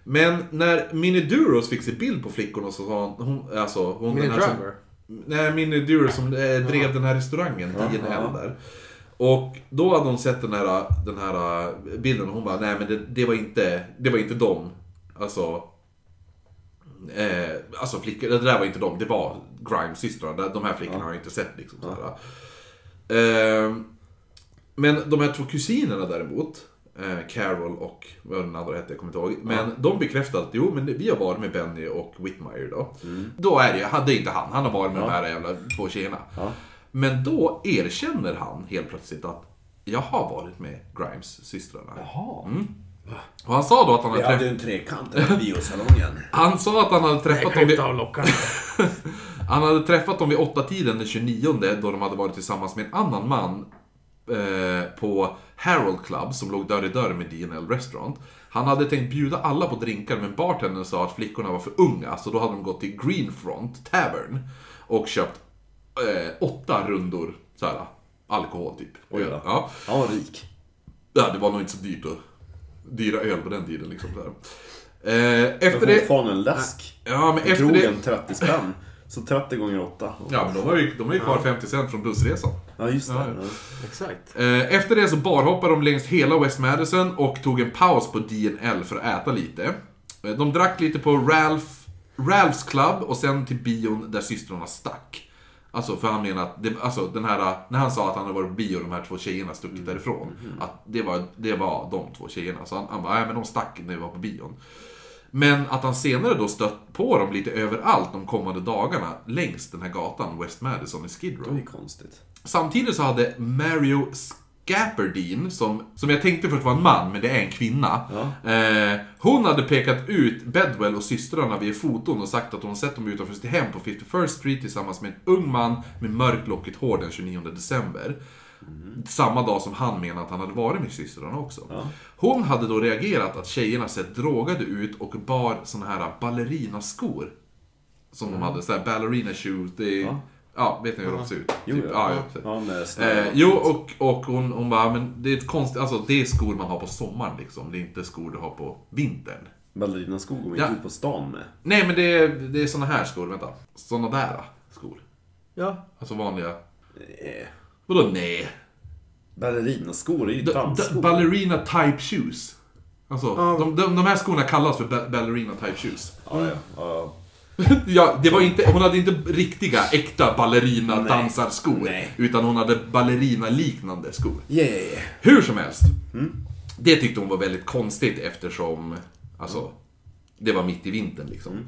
Men när Minnie Duros fick se bild på flickorna så sa hon, hon alltså... Hon, Minnie Driver. Nej, Minnie Duros som eh, drev den här restaurangen, DNL ja. där. Och då hade hon sett den här, den här eh, bilden och hon bara, nej men det, det var inte, det var inte dem. Alltså... Eh, alltså flickor, det där var inte dem, det var Grimes systrarna. De här flickorna har jag inte sett liksom. sådär. Eh, men de här två kusinerna däremot. Eh, Carol och vad den andra hette, jag kommer inte ihåg. Men de bekräftade att jo, men vi har varit med Benny och Whitmire då. Då är det, han- det är inte han, han har varit med de här jävla två tjejerna. Ja. Men då erkänner han helt plötsligt att jag har varit med Grimes systrarna. Jaha. Och han sa då att han hade, Vi hade träff- ju en trekant i biosalongen. han sa att han hade träffat dem inte vid, avlocka. han hade träffat dem vid åtta tiden den 29 då de hade varit tillsammans med en annan man eh, på Harold Club som låg dörr i dörr med DNL Restaurant. Han hade tänkt bjuda alla på drinkar men bartendern sa att flickorna var för unga så då hade de gått till Greenfront Tavern och köpt eh, åtta rundor så här, alkohol typ. Oj då. ja. Han var rik. ja, det var nog inte så dyrt att dyra öl på den tiden liksom. Så här. Eh, efter Det fan en läsk. Ja, men efter det... krogen 30 spänn. Så 30 gånger 8. Ja, men de var ju, de var ju kvar 50 cent från bussresan. Ja, just det. Ja, Exakt. Eh, Efter det så barhoppade de längs hela West Madison och tog en paus på DNL för att äta lite. Eh, De drack lite på Ralph, Ralphs Club och sen till bion där systrarna stack. Alltså för han menar att, det, alltså den här, när han sa att han hade varit på bio och de här två tjejerna stuckit därifrån. Att det var, det var de två tjejerna. Så han, han bara, nej men de stack när vi var på bion. Men att han senare då stött på dem lite överallt de kommande dagarna längs den här gatan, West Madison i Skid Row. det ju konstigt. Samtidigt så hade Mario Scapperdine, som, som jag tänkte först var en man, men det är en kvinna. Eh, hon hade pekat ut Bedwell och systrarna via foton och sagt att hon sett dem utanför sitt hem på 51st Street tillsammans med en ung man med mörklockigt hår den 29 december. Samma dag som han menade att han hade varit med systrarna också. Hon hade då reagerat att tjejerna sett drogade ut och bar såna här ballerinaskor. Som de hade, såhär ballerina shoes. Det är, ja. vet ni hur de ser ut? Jo, Typ, ja. ja, ja. Ja. Eh, jo, och, och hon, hon bara, men det är ett konstigt, alltså det är skor man har på sommaren liksom. Det är inte skor du har på vintern. Ballerinaskor går man Ja. inte ut på stan med. Nej, men det är, det är såna här skor, vänta. Såna där skor. Ja. Alltså vanliga. Eh, Vadå nej? Ballerinaskor är ju dansskor. ballerina type shoes. Alltså, Ja. de, de, de här skorna kallas för ba- ballerina type shoes. Ja, ja. ja. Ja, det var inte, hon hade inte riktiga, äkta ballerina Nej. dansarskor. Nej. Utan hon hade ballerina-liknande skor. Yeah. Hur som helst. Mm. Det tyckte hon var väldigt konstigt eftersom, alltså, det var mitt i vintern liksom. Mm.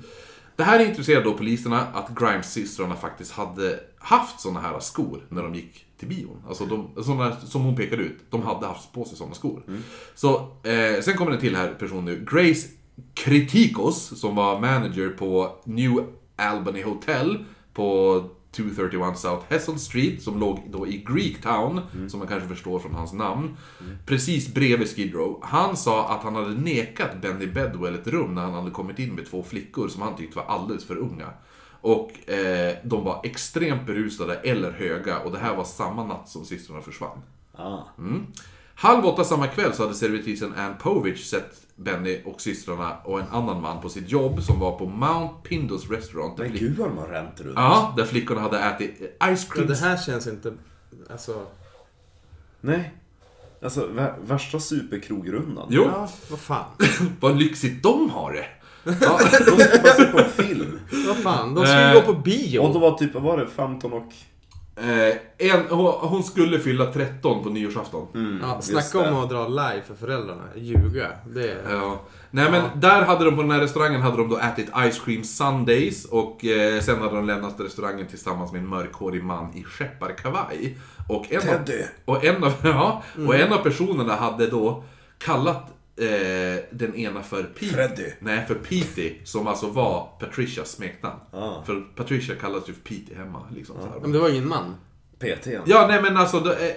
Det här intresserade då poliserna att Grimes-systrarna faktiskt hade haft såna här skor när de gick till bion. Alltså de, såna, som hon pekade ut, de hade haft på sig såna skor. Mm. Så, eh, sen kommer en till här person nu. Grace Kritikos, som var manager på New Albany Hotel på 231 South Hessel Street, som låg då i Greektown, som man kanske förstår från hans namn. Precis bredvid Skid Row. Han sa att han hade nekat Benny Bedwell ett rum när han hade kommit in med två flickor som han tyckte var alldeles för unga. Och eh, de var extremt berusade eller höga och det här var samma natt som systrarna försvann. Ah. Halv åtta samma kväll så hade servitrisen Ann Povich sett Benny och systrarna och en annan man på sitt jobb som var på Mount Pindos restaurant. Men gud vad de har ränt runt. Ja, där flickorna hade ätit ice Men cream. det här känns inte... Alltså... Nej. Alltså, vä- värsta superkrogrundan. Jo, Ja, vad fan. vad lyxigt de har det. Ja, de skulle bara se på en film. Vad fan, de ska ju Eh, gå på bio. Och då var typ, vad var det, 15 och... Eh, en, hon, hon skulle fylla 13 på nyårsafton. ja, just snacka om att dra live för föräldrarna. Ljuga. Det är... Ja. Nej men där hade de på den här restaurangen hade de då ätit Ice Cream Sundays och eh, sen hade de lämnat restaurangen tillsammans med en mörkhårig man i skepparkavaj. Och en av, Teddy. och en av, ja, och en av personerna hade då kallat eh, den ena för Pete. Freddy. Nej, för Petey, som alltså var Patricias smeknamn. Ah. För Patricia kallas ju för Petey hemma. Liksom, så här. Men det var ingen man. PT. Ja, nej men alltså, det,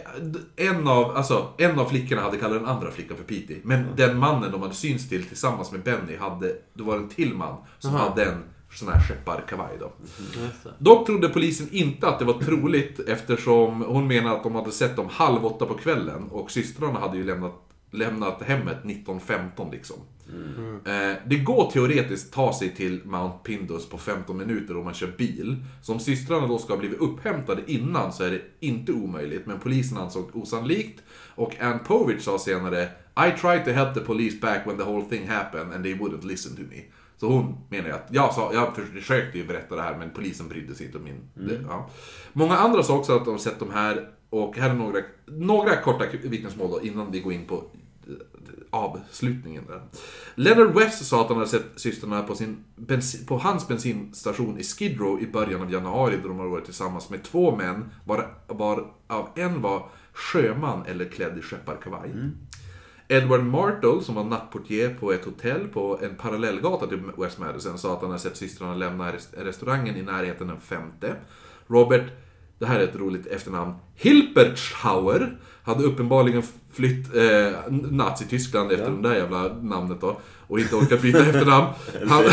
eh, en av, alltså, en av flickorna hade kallat den andra flickan för Petey. Men den mannen de hade syns till tillsammans med Benny hade, det var en till man som Aha. hade en sån här skepparkavaj då. Dock trodde polisen inte att det var troligt eftersom hon menade att de hade sett dem halv åtta på kvällen och systrarna hade ju lämnat, lämnat hemmet 19.15 liksom. Eh, det går teoretiskt ta sig till Mount Pindos på 15 minuter om man kör bil. Så om systrarna då ska ha blivit upphämtade innan så är det inte omöjligt, men polisen ansåg osannolikt. Och Ann Povich sa senare I tried to help the police back when the whole thing happened and they wouldn't listen to me. Så hon menar ju att, jag, sa, jag försökte ju berätta det här men polisen brydde sig inte om min... Det, ja. Många andra sa också att de sett de här, och här är några, några korta vittnesmål då innan vi går in på avslutningen där. Leonard West sa att han hade sett systrarna på, sin bensin, på hans bensinstation i Skid Row i början av januari då de hade varit tillsammans med två män, var, var av en var sjöman eller klädd i skepparkavaj. Edward Martle, som var nattportier på ett hotell på en parallellgata till West Madison, sa att han hade sett systrarna lämna rest- restaurangen i närheten den femte. Robert, det här är ett roligt efternamn, Hilpertschauer, hade uppenbarligen flytt eh, Nazityskland efter det där jävla namnet då. Och inte orkat byta efternamn. Han,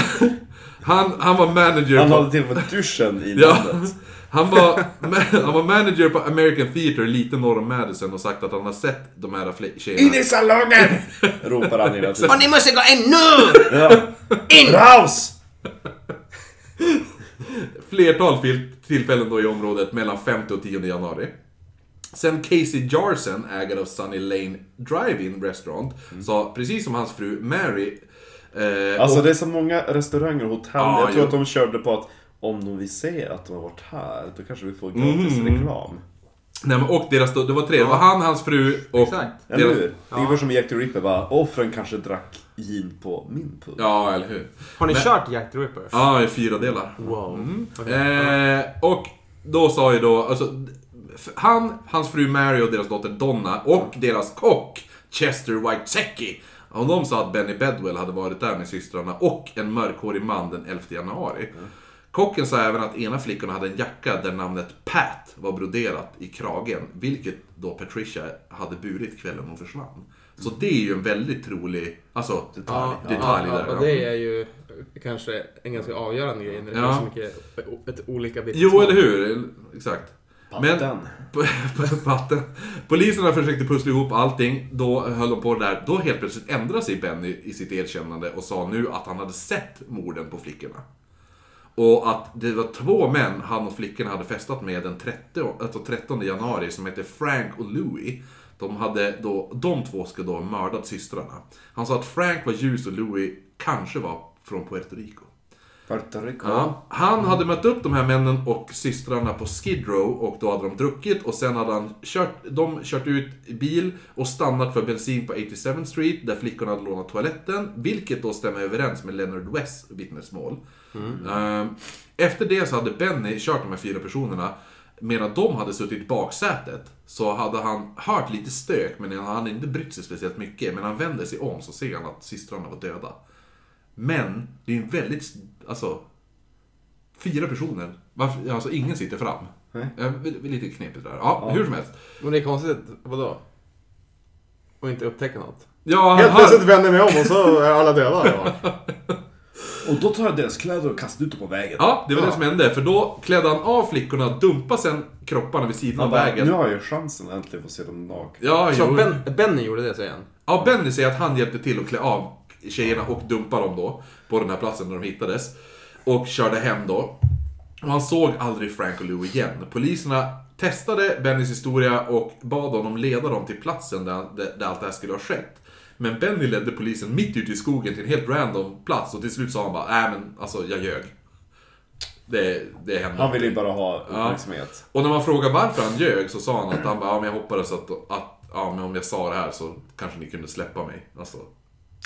han, han var manager Han på... hade till och med duschen i Ja, namnet. han var, han var manager på American Theatre lite norr om Madison och sagt att han har sett de här tjejerna. salongen! Ropar han hela tiden. Och ni måste gå in nu! Ja. In! Raus! Flertal tillfällen då i området mellan 5 och 10 januari. Sen Casey Jarsen, ägare av Sunny Lane Drive-In Restaurant, sa precis som hans fru Mary eh, Alltså och, det är så många restauranger och hotell. Ja, jag tror jo. att de körde på att om de vill se att de har varit här, då kanske vi får gratis Mm. reklam. nej, men, och deras, det var tre, det var han, hans fru och... Exakt. Eller deras, hur? Det ungefär som Jack the Ripper bara, offren kanske drack gin på min pub. Ja, eller hur. Har ni Men- kört Jack the Ripper? Ja, i fyra delar. Wow. Okej. Eh, och då sa ju då, alltså, han, hans fru Mary och deras dotter Donna och deras kock Chester Witecki. Och de sa att Benny Bedwell hade varit där med systrarna och en mörkhårig man den 11 januari. Kocken sa även att ena flickan hade en jacka där namnet Pat var broderat i kragen, vilket då Patricia hade burit kvällen hon försvann. Så det är ju en väldigt trolig, alltså, Ja, detalj ja, där. ja, och det är ju kanske en ganska avgörande grej när det Ja. finns så mycket ett olika vittnesmål. Jo, eller hur? Exakt. Men, Patten. patten. Poliserna försökte pussla ihop allting, då höll de på det där. Då helt plötsligt ändrade sig Benny i sitt erkännande och sa nu att han hade sett morden på flickorna. Och att det var två män han och flickorna hade festat med den 30, alltså 13 januari som hette Frank och Louis. De, hade då, de två skulle då ha mördat systrarna. Han sa att Frank var ljus och Louis kanske var från Puerto Rico. Puerto Rico. Ja, han hade mött upp de här männen och systrarna på Skid Row och då hade de druckit och sen hade han kört, de kört ut bil och stannat för bensin på 87th Street där flickorna hade lånat toaletten, vilket då stämmer överens med Leonard Wests vittnesmål. Ehm, Efter det så hade Benny kört de här fyra personerna Medan de hade suttit i baksätet så hade han hört lite stök men han hade inte brytt sig speciellt mycket. Men han vänder sig om så ser han att systrarna var döda. Men det är en väldigt, alltså... Fyra personer. Varför, alltså ingen sitter fram. Nej. Lite knepigt där. Ja, hur som helst. Men det är konstigt, vadå? Och inte upptäcka något. Ja, Helt plötsligt vänder jag mig om och så är alla döda. Och då tar jag deras kläder och kastar ut dem på vägen. ja, det var det som hände. För då klädde han av flickorna, dumpade sen kropparna vid sidan av vägen. nu har jag ju chansen äntligen att få se dem nakna. Ja, Så jo. ben, Benny gjorde det säger han. Ja, Benny säger att han hjälpte till att klä av tjejerna och dumpa dem då på den här platsen där de hittades. Och körde hem då. Och han såg aldrig Frank och Lou igen. Poliserna testade Bennys historia och bad honom leda dem till platsen där, där, där allt det här skulle ha skett. Men Benny ledde polisen mitt ute i skogen till en helt random plats och till slut sa han bara nej men alltså jag ljög. Det, det hände Han ville ju inte." bara ha uppmärksamhet. Och när man frågar varför han ljög så sa han att han bara, ja men jag hoppades att, att ja, men om jag sa det här så kanske ni kunde släppa mig. Alltså,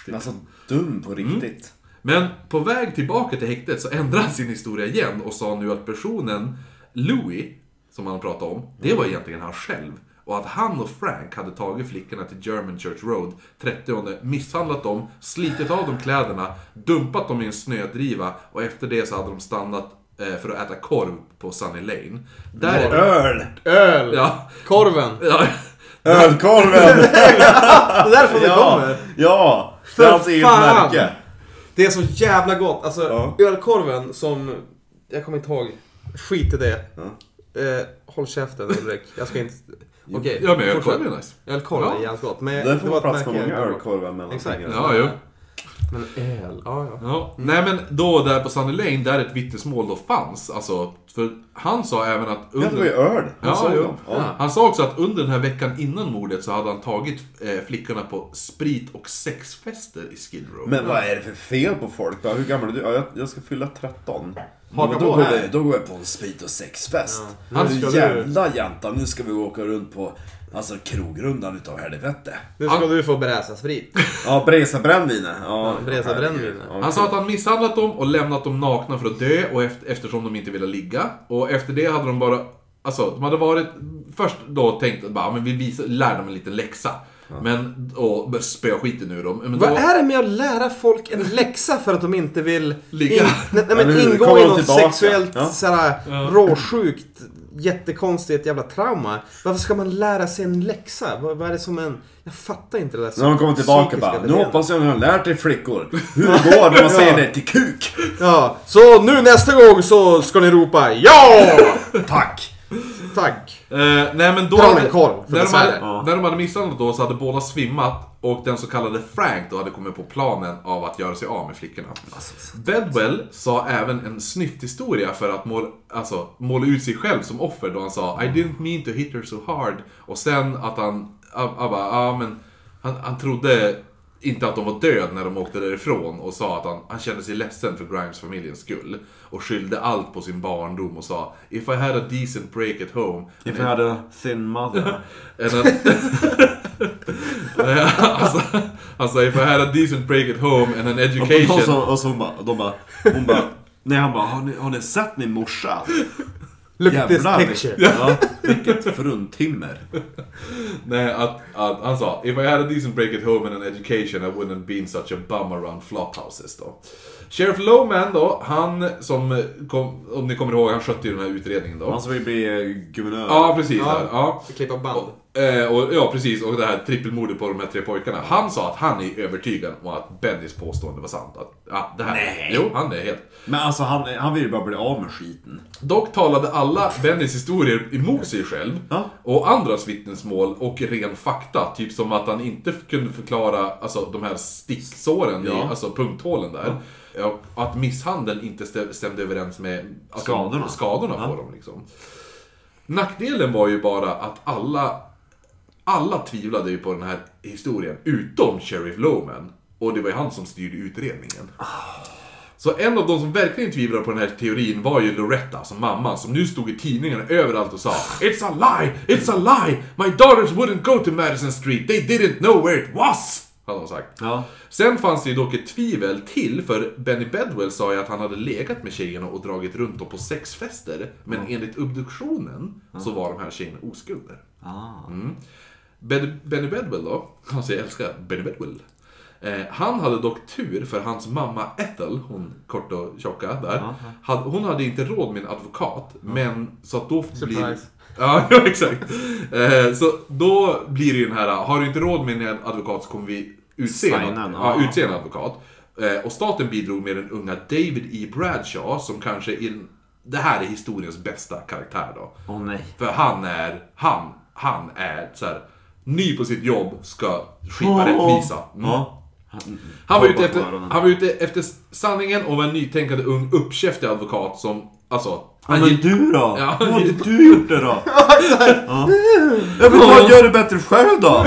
Men alltså dum på riktigt. men på väg tillbaka till häktet så ändrade han sin historia igen och sa nu att personen Louis, som han pratade om, det var egentligen han själv. Och att han och Frank hade tagit flickorna till German Church Road 30 misshandlat dem, slitit av dem kläderna, dumpat dem i en snödriva och efter det så hade de stannat eh, för att äta korv på Sunny Lane. Där är Öl! Öl! Ja, Korven! ja, Ölkorven! Det är därifrån det ja! kommer! Ja! Det är hans eget fan! märke. Det är så jävla gott. Alltså Ja. ölkorven som... Jag kommer inte ihåg. Skit i det. Eh, håll käften Ulrik. Jag ska inte... Okej. ja men fortsätt. ölkorv är nice. Ölkorv Ja. är jävligt gott. Men Där får man plats med många jag- ölkorvar mellan Exakt. fingrarna. Ja, jo. Men öl, ja ja. Ja. Nej men då där på Sunny Lane, där ett vittnesmål då fanns. Alltså, för han sa även att Ja, det var ju under... öl. Han Ja, såg jo. dem. Ja. Han sa också att under den här veckan innan mordet så hade han tagit eh, flickorna på sprit och sexfester i Skid Row. Men vad är det för fel på folk? Bara, Hur gammal är du? Ja, jag, jag ska fylla 13. Haka då, på går här. vi, då går vi på en sprit och sexfest. Ja. Nu ska du- jävla jänta, nu ska vi åka runt på alltså, krogrundan utav helvete. Nu ska du få bräsa sprit. Ja, Bresa brännvinet. Ja, brännvinet. Ja, Han sa att han misshandlat dem och lämnat dem nakna för att dö och efter, eftersom de inte ville ligga. Och efter det hade de bara... Alltså, de hade varit... Först då tänkt att bara, men vi visar, lär dem en liten läxa. Men, och spöa skiten ur dem. Men Vad då, är det med att lära folk en läxa för att de inte vill Ligga. nej, nej, men ingå Kommer i något tillbaka? sexuellt Ja. såhär, råsjukt, jättekonstigt jävla trauma. Varför ska man lära sig en läxa? Vad, vad är det som en... Jag fattar inte det där. När de kommer tillbaka bara, nu beteendet. hoppas jag ni har lärt er flickor hur det går när man säger nej till kuk. Ja, så nu nästa gång så ska ni ropa ja! Tack! Tack! Eh, nej men då... För när, de hade, Ja. när de hade misshandlat då så hade båda svimmat och den så kallade Frank då hade kommit på planen av att göra sig av med flickorna. Bedwell sa även en snyfthistoria för att mål, alltså, måla ut sig själv som offer då han sa I didn't mean to hit her so hard. Och sen att han, ah, ah, ah, men, han, han trodde inte att de var död när de åkte därifrån och sa att han, han kände sig ledsen för Grimes-familjens skull. Och skyllde allt på sin barndom och sa If I had a decent break at home If I had a thin mother. Alltså, alltså, if I had a decent break at home and an Och education... så, och så hon bara, hon bara, nej han bara, har ni, har ni sett min morsa? Look at this picture. Ja, vilket fruntimmer. Nej, att, att, han sa If I had a decent break at home and an education I wouldn't been such a bum around flophouses då. Sheriff Lowman då, han som, kom, om ni kommer ihåg, han skötte ju den här utredningen då. Han som vill bli eh, guvernör. Ja, precis. Ja. Ja. Klippa band. Och, eh, och, ja, precis. Och det här trippelmordet på de här tre pojkarna. Han sa att han är övertygad om att Bennys påstående var sant. Att, ja, det här, Nej. Jo, han är helt... Men alltså han, han vill ju bara bli av med skiten. Dock talade alla Bennys historier emot sig själv Ja. och andras vittnesmål och ren fakta. Typ som att han inte kunde förklara alltså, de här sticksåren, i, Ja. alltså punkthålen där. Och att misshandeln inte stä- stämde överens med alltså, Skadorna. skadorna Ja. på dem. Liksom. Nackdelen var ju bara att alla, alla tvivlade ju på den här historien, utom Sheriff Lowman. Och det var ju han som styrde utredningen. Så en av de som verkligen tvivlade på den här teorin var ju Loretta, som mamman, som nu stod i tidningarna överallt och sa It's a lie! It's a lie! My daughters wouldn't go to Madison Street, they didn't know where it was! Hade hon sagt. Ja. Sen fanns det ju dock ett tvivel till, för Benny Bedwell sa ju att han hade legat med tjejerna och dragit runt dem på sexfester. Men enligt obduktionen så var de här tjejerna oskulder. Ah. Benny, Benny Bedwell då, alltså jag älskar Benny Bedwell. Eh, han hade dock tur för hans mamma Ethel, hon kort och tjocka där. Hade, hon hade inte råd med en advokat, men så att då blir... Surprise. Ja, ja, exakt. Eh, så då blir det ju den här, har du inte råd med en advokat så kommer vi utse, Signa en, en, ja, utse en advokat. Eh, och staten bidrog med den unga David E. Bradshaw, som kanske är, den- det här är historiens bästa karaktär då. Åh nej. För han är, han, han är så här, ny på sitt jobb, ska skipa Åh. rättvisa. Mm. Ja. Han, var ute efter, han var ute efter sanningen och var en nytänkande ung uppkäftig advokat som, alltså... Han men gick, du då? Ja. Hur hade du gjort det då? ja. ja men vad gör du bättre själv då?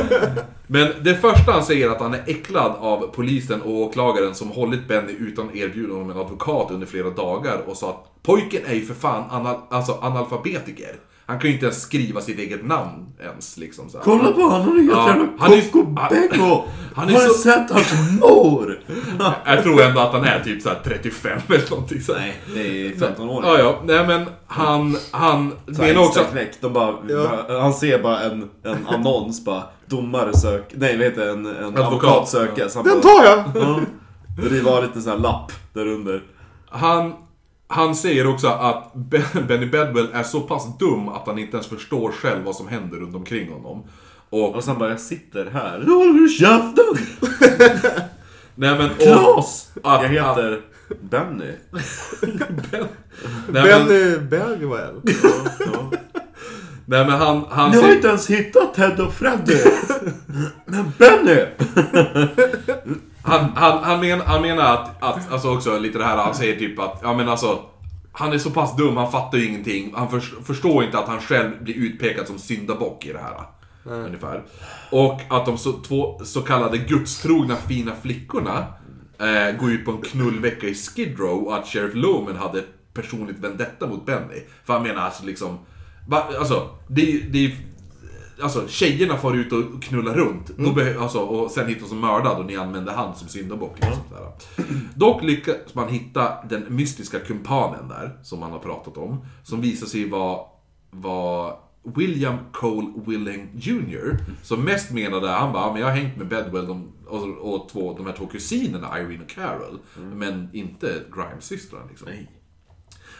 men det första han säger är att han är äcklad av polisen och åklagaren som hållit Benny utan erbjudande om en advokat under flera dagar och sa att pojken är ju för fan anal, alltså analfabetiker. Han kan ju inte ens skriva sitt eget namn ens liksom så här. Kolla på honom, han är helt Ja, jävla han är- koko bäggo. han är Har du så- sett hans mor? Jag tror ändå att han är typ så här 35 eller någonting så. Nej, det är 15 år. Ja, ja. Nej men han, han Så menar också... Instaknäck, de bara, bara, han ser bara en, en annons bara, domare sök, nej vad heter en, en Advokat, advokat sökas. Han Den bara, tar jag! ja. Det var lite sån här lapp där under. Han, han säger också att Ben- Benny Bedwell är så pass dum att han inte ens förstår själv vad som händer runt omkring honom. Och, Och sen bara, jag sitter här. Nu håller du käften! nej men... Och, Klas! att- Jag heter Benny. nej, men, Benny Bergwell. Ja. nej men han, han Ni har säger... inte ens hittat Ted och Freddy! Men Benny! Han, han, han, men, han menar att, att, alltså också lite det här, han säger typ att, ja men alltså han är så pass dum, han fattar ju ingenting. Han förs- förstår inte att han själv blir utpekad som syndabock i det här. Ungefär. Och att de så, två så kallade gudstrogna fina flickorna eh, går ut på en knullvecka i Skid Row och att Sheriff Loman hade personligt vendetta mot Benny. För han menar alltså liksom, va, alltså, det, det Alltså tjejerna får ut och knullar runt, då behö- alltså, och sen hittas de mördad och ni använder han som syndabock. Liksom, sådär. Dock lyckas man hitta den mystiska kumpanen där, som man har pratat om. Som visar sig vara, vara William Cole Willing Jr. Som mest menade, han bara, "Ja, men jag har hängt med Bedwell de, och, och två, de här två kusinerna, Irene och Carol. Men inte Grimes-systrarna liksom.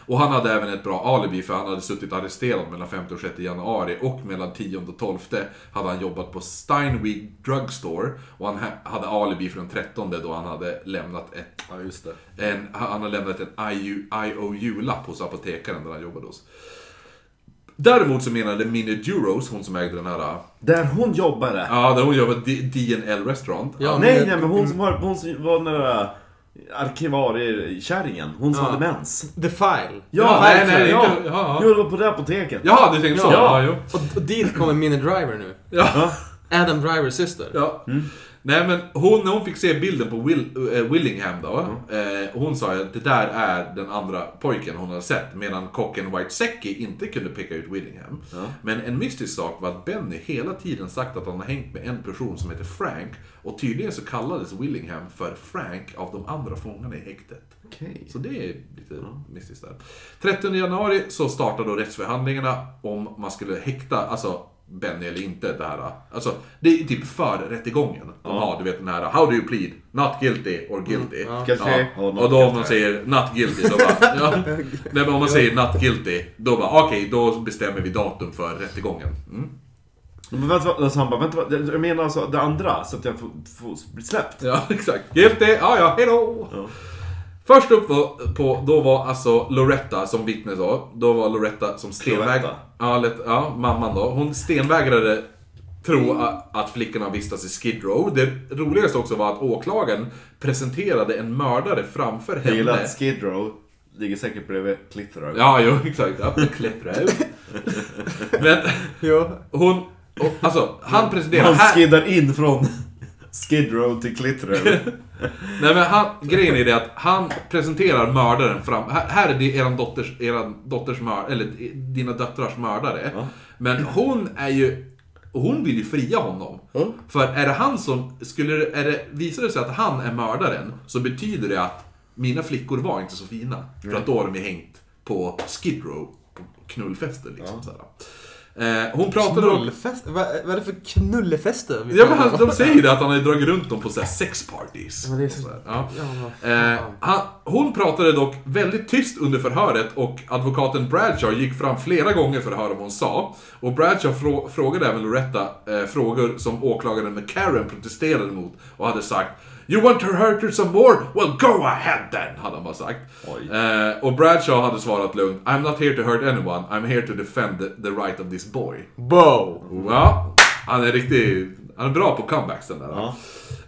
Och han hade även ett bra alibi för han hade suttit arresterad mellan 5 och 6 januari och mellan 10 och 12 hade han jobbat på Steinweg Drugstore och han ha- hade alibi för den 13 då han hade lämnat ett Ja, just det. en, han har lämnat en IU IOU-lapp hos apotekaren där han jobbade hos. Däremot så menade Minnie Duros, hon som ägde den här... Där hon jobbade. Ja, där hon jobbade D- DNL Restaurant. Ja, nej, nej, men hon som var, hon som var den där arkivariekärringen. Hon som Ja. hade mens. The File. Ja, The nej, File nej, Club. inte... Ja, Jo, ja. det var på det apoteket. Jaha, du tänkte så? Ja, jo. Och, och dit kommer Minnie Driver nu. Ja. Adam Drivers syster. Ja. Nej men hon, när hon fick se bilden på Will, eh, Willingham då, eh, hon sa att det där är den andra pojken hon har sett, medan kocken White Secchi inte kunde peka ut Willingham. Men en mystisk sak var att Benny hela tiden sagt att han har hängt med en person som heter Frank, och tydligen så kallades Willingham för Frank av de andra fångarna i häktet. Okej. Så det är lite mystiskt där. 13 januari så startar då rättsförhandlingarna om man skulle häkta, alltså Benny eller inte det här. Alltså, det är typ för rättegången. De har, du vet den här, how do you plead? Not guilty or guilty. Guilty Ja. or not Och då om man säger not guilty, då bara, ja. Nej men om man säger not guilty, då bara, okej, då bestämmer vi datum för rättegången. Mm. Men vänta, alltså han bara, vänta, jag menar alltså det andra, så att jag får, får bli släppt. Ja, exakt. Guilty, ja ja, hejdå! Först upp var, på, då var alltså Loretta som vittne då. Då var Loretta som stenvägrade. Ja, let- ja, mamman då. Hon stenvägrade tro att flickorna vistas i Skid Row. Det roligaste också var att åklagaren presenterade en mördare framför Jag gillar henne. att Skid Row ligger säkert bredvid Clitheroe. Ja, jo, exakt. Ja, Cliff Row. Men hon... och, Alltså, han presenterade... Han skiddar in från Skid Row till Clitheroe. Nej men han, grejen är det att han presenterar mördaren fram... Här, här är det eran dotters, eran dotters mör, eller dina döttrars mördare. Men hon är ju... Hon vill ju fria honom. För är det han som... Skulle är det, visar det sig att han är mördaren så betyder det att mina flickor var inte så fina. För att då har de ju hängt på Skid Row, på knullfester liksom. såhär. Eh, hon pratade om... Knullfest? Vad, vad är det för knullefester? Ja men han, om? de säger det att han har dragit runt dem på så här sex parties. Men det är så- ja. Ja. Eh, han, hon pratade dock väldigt tyst under förhöret och advokaten Bradshaw gick fram flera gånger för att höra vad hon sa. Och Bradshaw frå, frågade även Loretta eh, frågor som åklagaren McCarran protesterade mot och hade sagt You want to hurt her some more? Well go ahead then, hade han bara sagt. Eh, och Bradshaw hade svarat lugnt I'm not here to hurt anyone, I'm here to defend the, the right of this boy. Bo! Ja, han är riktigt... Han är bra på comebacks den där. Ja.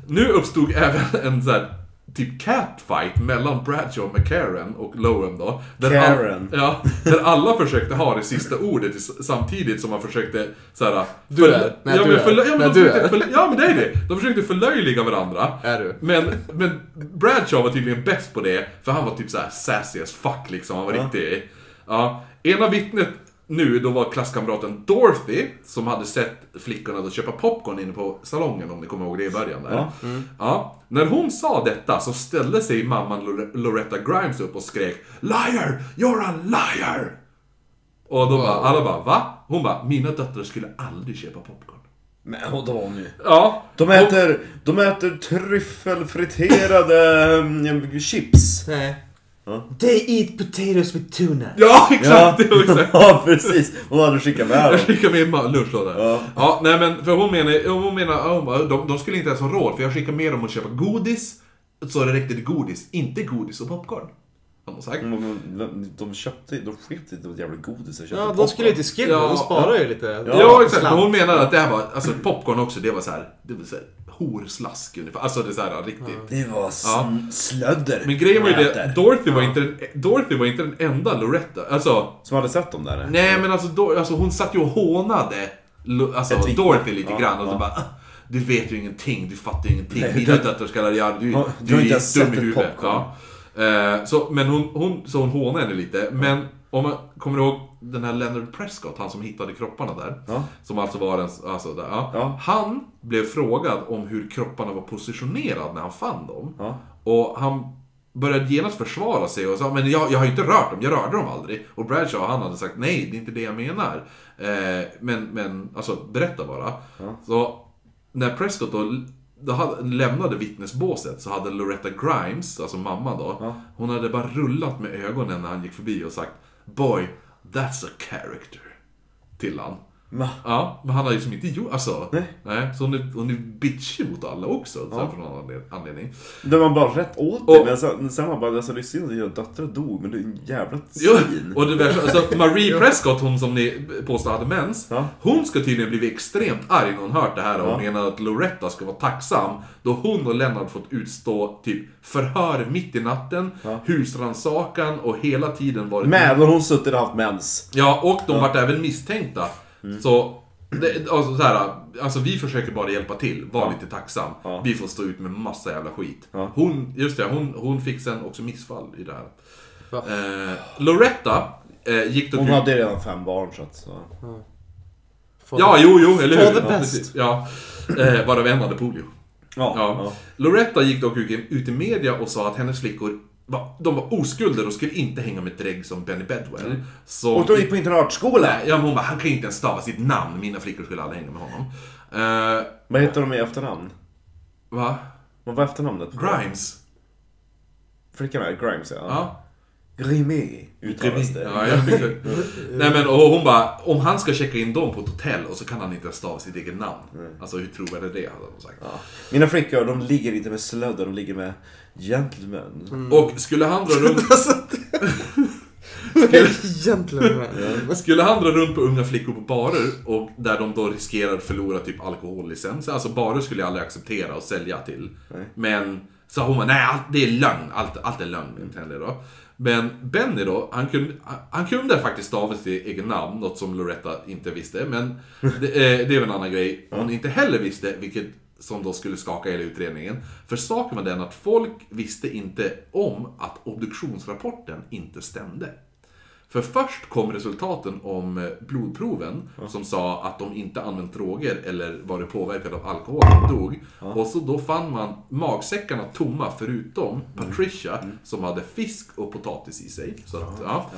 Nu uppstod även en sån här typ catfight mellan Bradshaw och McCarran och Lowen då. Där Karen. All, ja, där alla försökte ha det sista ordet samtidigt som man försökte såhär... Du är. Nej, ja, du men är. förlö- ja, men Nej, de du försökte är. förlö- ja men det är det. De försökte förlöjliga varandra. Är du? Men, men Bradshaw var tydligen bäst på det, för han var typ såhär sassy as fuck liksom. Han var riktig... Ja. Ena vittnet nu, då var klasskamraten Dorothy, som hade sett flickorna då köpa popcorn inne på salongen, om ni kommer ihåg det i början där. Ja. Ja. När hon sa detta så ställde sig mamman Lore- Loretta Grimes upp och skrek Liar! You're a liar! Och då bara, alla bara, va? Hon bara, mina döttrar skulle aldrig köpa popcorn. Men vadå nu? Ja. De äter, de äter tryffelfriterade um, chips. Nej. They eat potatoes with tuna. Ja, exakt! Det var exakt. Ja, precis. Hon hade skickat med Jag dem. skickar med en ma- lunchlåda. Ja. Ja. nej men för hon menar, hon menar ja, hon bara, de, de skulle inte ens ha råd för jag skickar med dem att köpa godis. Så det räckte till godis, inte godis och popcorn. Har sagt. De, de, de köpte, de sket i det jävla godis och köpte Ja, de skulle ju till Skid Row, Ja. de sparar ju lite. Ja, Ja, exakt. Men hon menar att det här var, alltså popcorn också, det var så här, det var så här horslask ungefär. Alltså det är så här riktigt. Det var Ja. slödder. Men grejen var ju det. Dorothy var, inte den, Dorothy var inte den enda Loretta. Alltså, Som hade sett dem där? nej men alltså, Dor- alltså hon satt ju och hånade Lo- alltså, Ett vittne. Dorothy lite Ja, grann. Och så ja. bara, "Ah, du vet ju ingenting, du fattar ju ingenting. Nej, Dina du- döttrar ska lära dig, du, Ja, du, du har är inte ens dum sett i ett huvudet. popcorn. Ja. Eh, så, men hon, hon, så hon hånar henne lite. Men om man kommer ihåg den här Leonard Prescott, han som hittade kropparna där. Ja. Som alltså var en, alltså där, ja. Ja. Han blev frågad om hur kropparna var positionerade när han fann dem. Och han började genast försvara sig och sa men jag, jag har ju inte rört dem, jag rörde dem aldrig. Och Bradshaw han hade sagt nej, det är inte det jag menar. Eh, men, men, alltså berätta bara. Så när Prescott då, då hade, lämnade vittnesbåset så hade Loretta Grimes, alltså mamma då, hon hade bara rullat med ögonen när han gick förbi och sagt Boy, that's a character. Till han. Va? Ja, men han har ju som inte gjort, alltså. Nej. så hon är, hon är bitchig mot alla också, så här, för någon anled- anledning. Det var bara rätt åt Och- det. Men sen, sen var bara, alltså, lyssna, dina döttrar dog, men du är en jävla svin. och det värsta, alltså Marie Prescott, hon som ni påstår hade mens, Ja. hon ska tydligen blivit extremt arg när hon hört det här och Ja. menar att Loretta ska vara tacksam då hon och Lennart fått utstå typ förhör mitt i natten, husrannsakan och hela tiden varit... Medan hon suttit och haft mens. Ja, och de vart även misstänkta. Så, det, alltså, så här, alltså vi försöker bara hjälpa till, var lite tacksam. Ja. Vi får stå ut med massa jävla skit. Ja. Hon, just det, hon, hon fick sen också missfall i det här. Eh, Loretta eh, gick då... Hon hade redan fem barn så att... Så. Ja, jo, jo, eller hur? For the Ja, best. precis. Ja. Eh, varav en hade polio. Ja. Ja. ja. Loretta gick dock ut i- ut i media och sa att hennes flickor de var oskulder och skulle inte hänga med ett drägg som Benny Bedwell. Så, Och då gick på internatskola. Nej, ja, hon bara, han kan ju inte ens stava sitt namn. Mina flickor skulle aldrig hänga med honom. Eh, Vad heter de i efternamn? va? Vad var efternamnet? Grimes? Flickan är Grimes ja. Ja. Grimé uttalas det. Ja, jag tyckte... Nej men och hon bara, om han ska checka in dem på ett hotell och så kan han inte ens stava sitt eget namn. Alltså hur trovärdigt är det, hade hon sagt. Mina flickor, de ligger inte med slödder, de ligger med gentlemen. Och skulle han dra runt... Egentligen. Skulle han dra runt på unga flickor på barer och där de då riskerar att förlora typ alkohollicens. Alltså barer skulle jag aldrig acceptera och sälja till. Men så hon bara, nej allt, det är lögn. Allt, allt är lögn henne då. Men Benny då, han kunde, han kunde faktiskt stava sitt eget namn, något som Loretta inte visste. Men det, eh, det är väl en annan grej hon inte heller visste, vilket som då skulle skaka hela utredningen. För saken var den att folk visste inte om att obduktionsrapporten inte stämde. För först kom resultaten om eh, blodproven som sa att de inte använt droger eller varit påverkade av alkohol när de dog. Och så då fann man magsäckarna tomma förutom Patricia som hade fisk och potatis i sig. Så att, ja.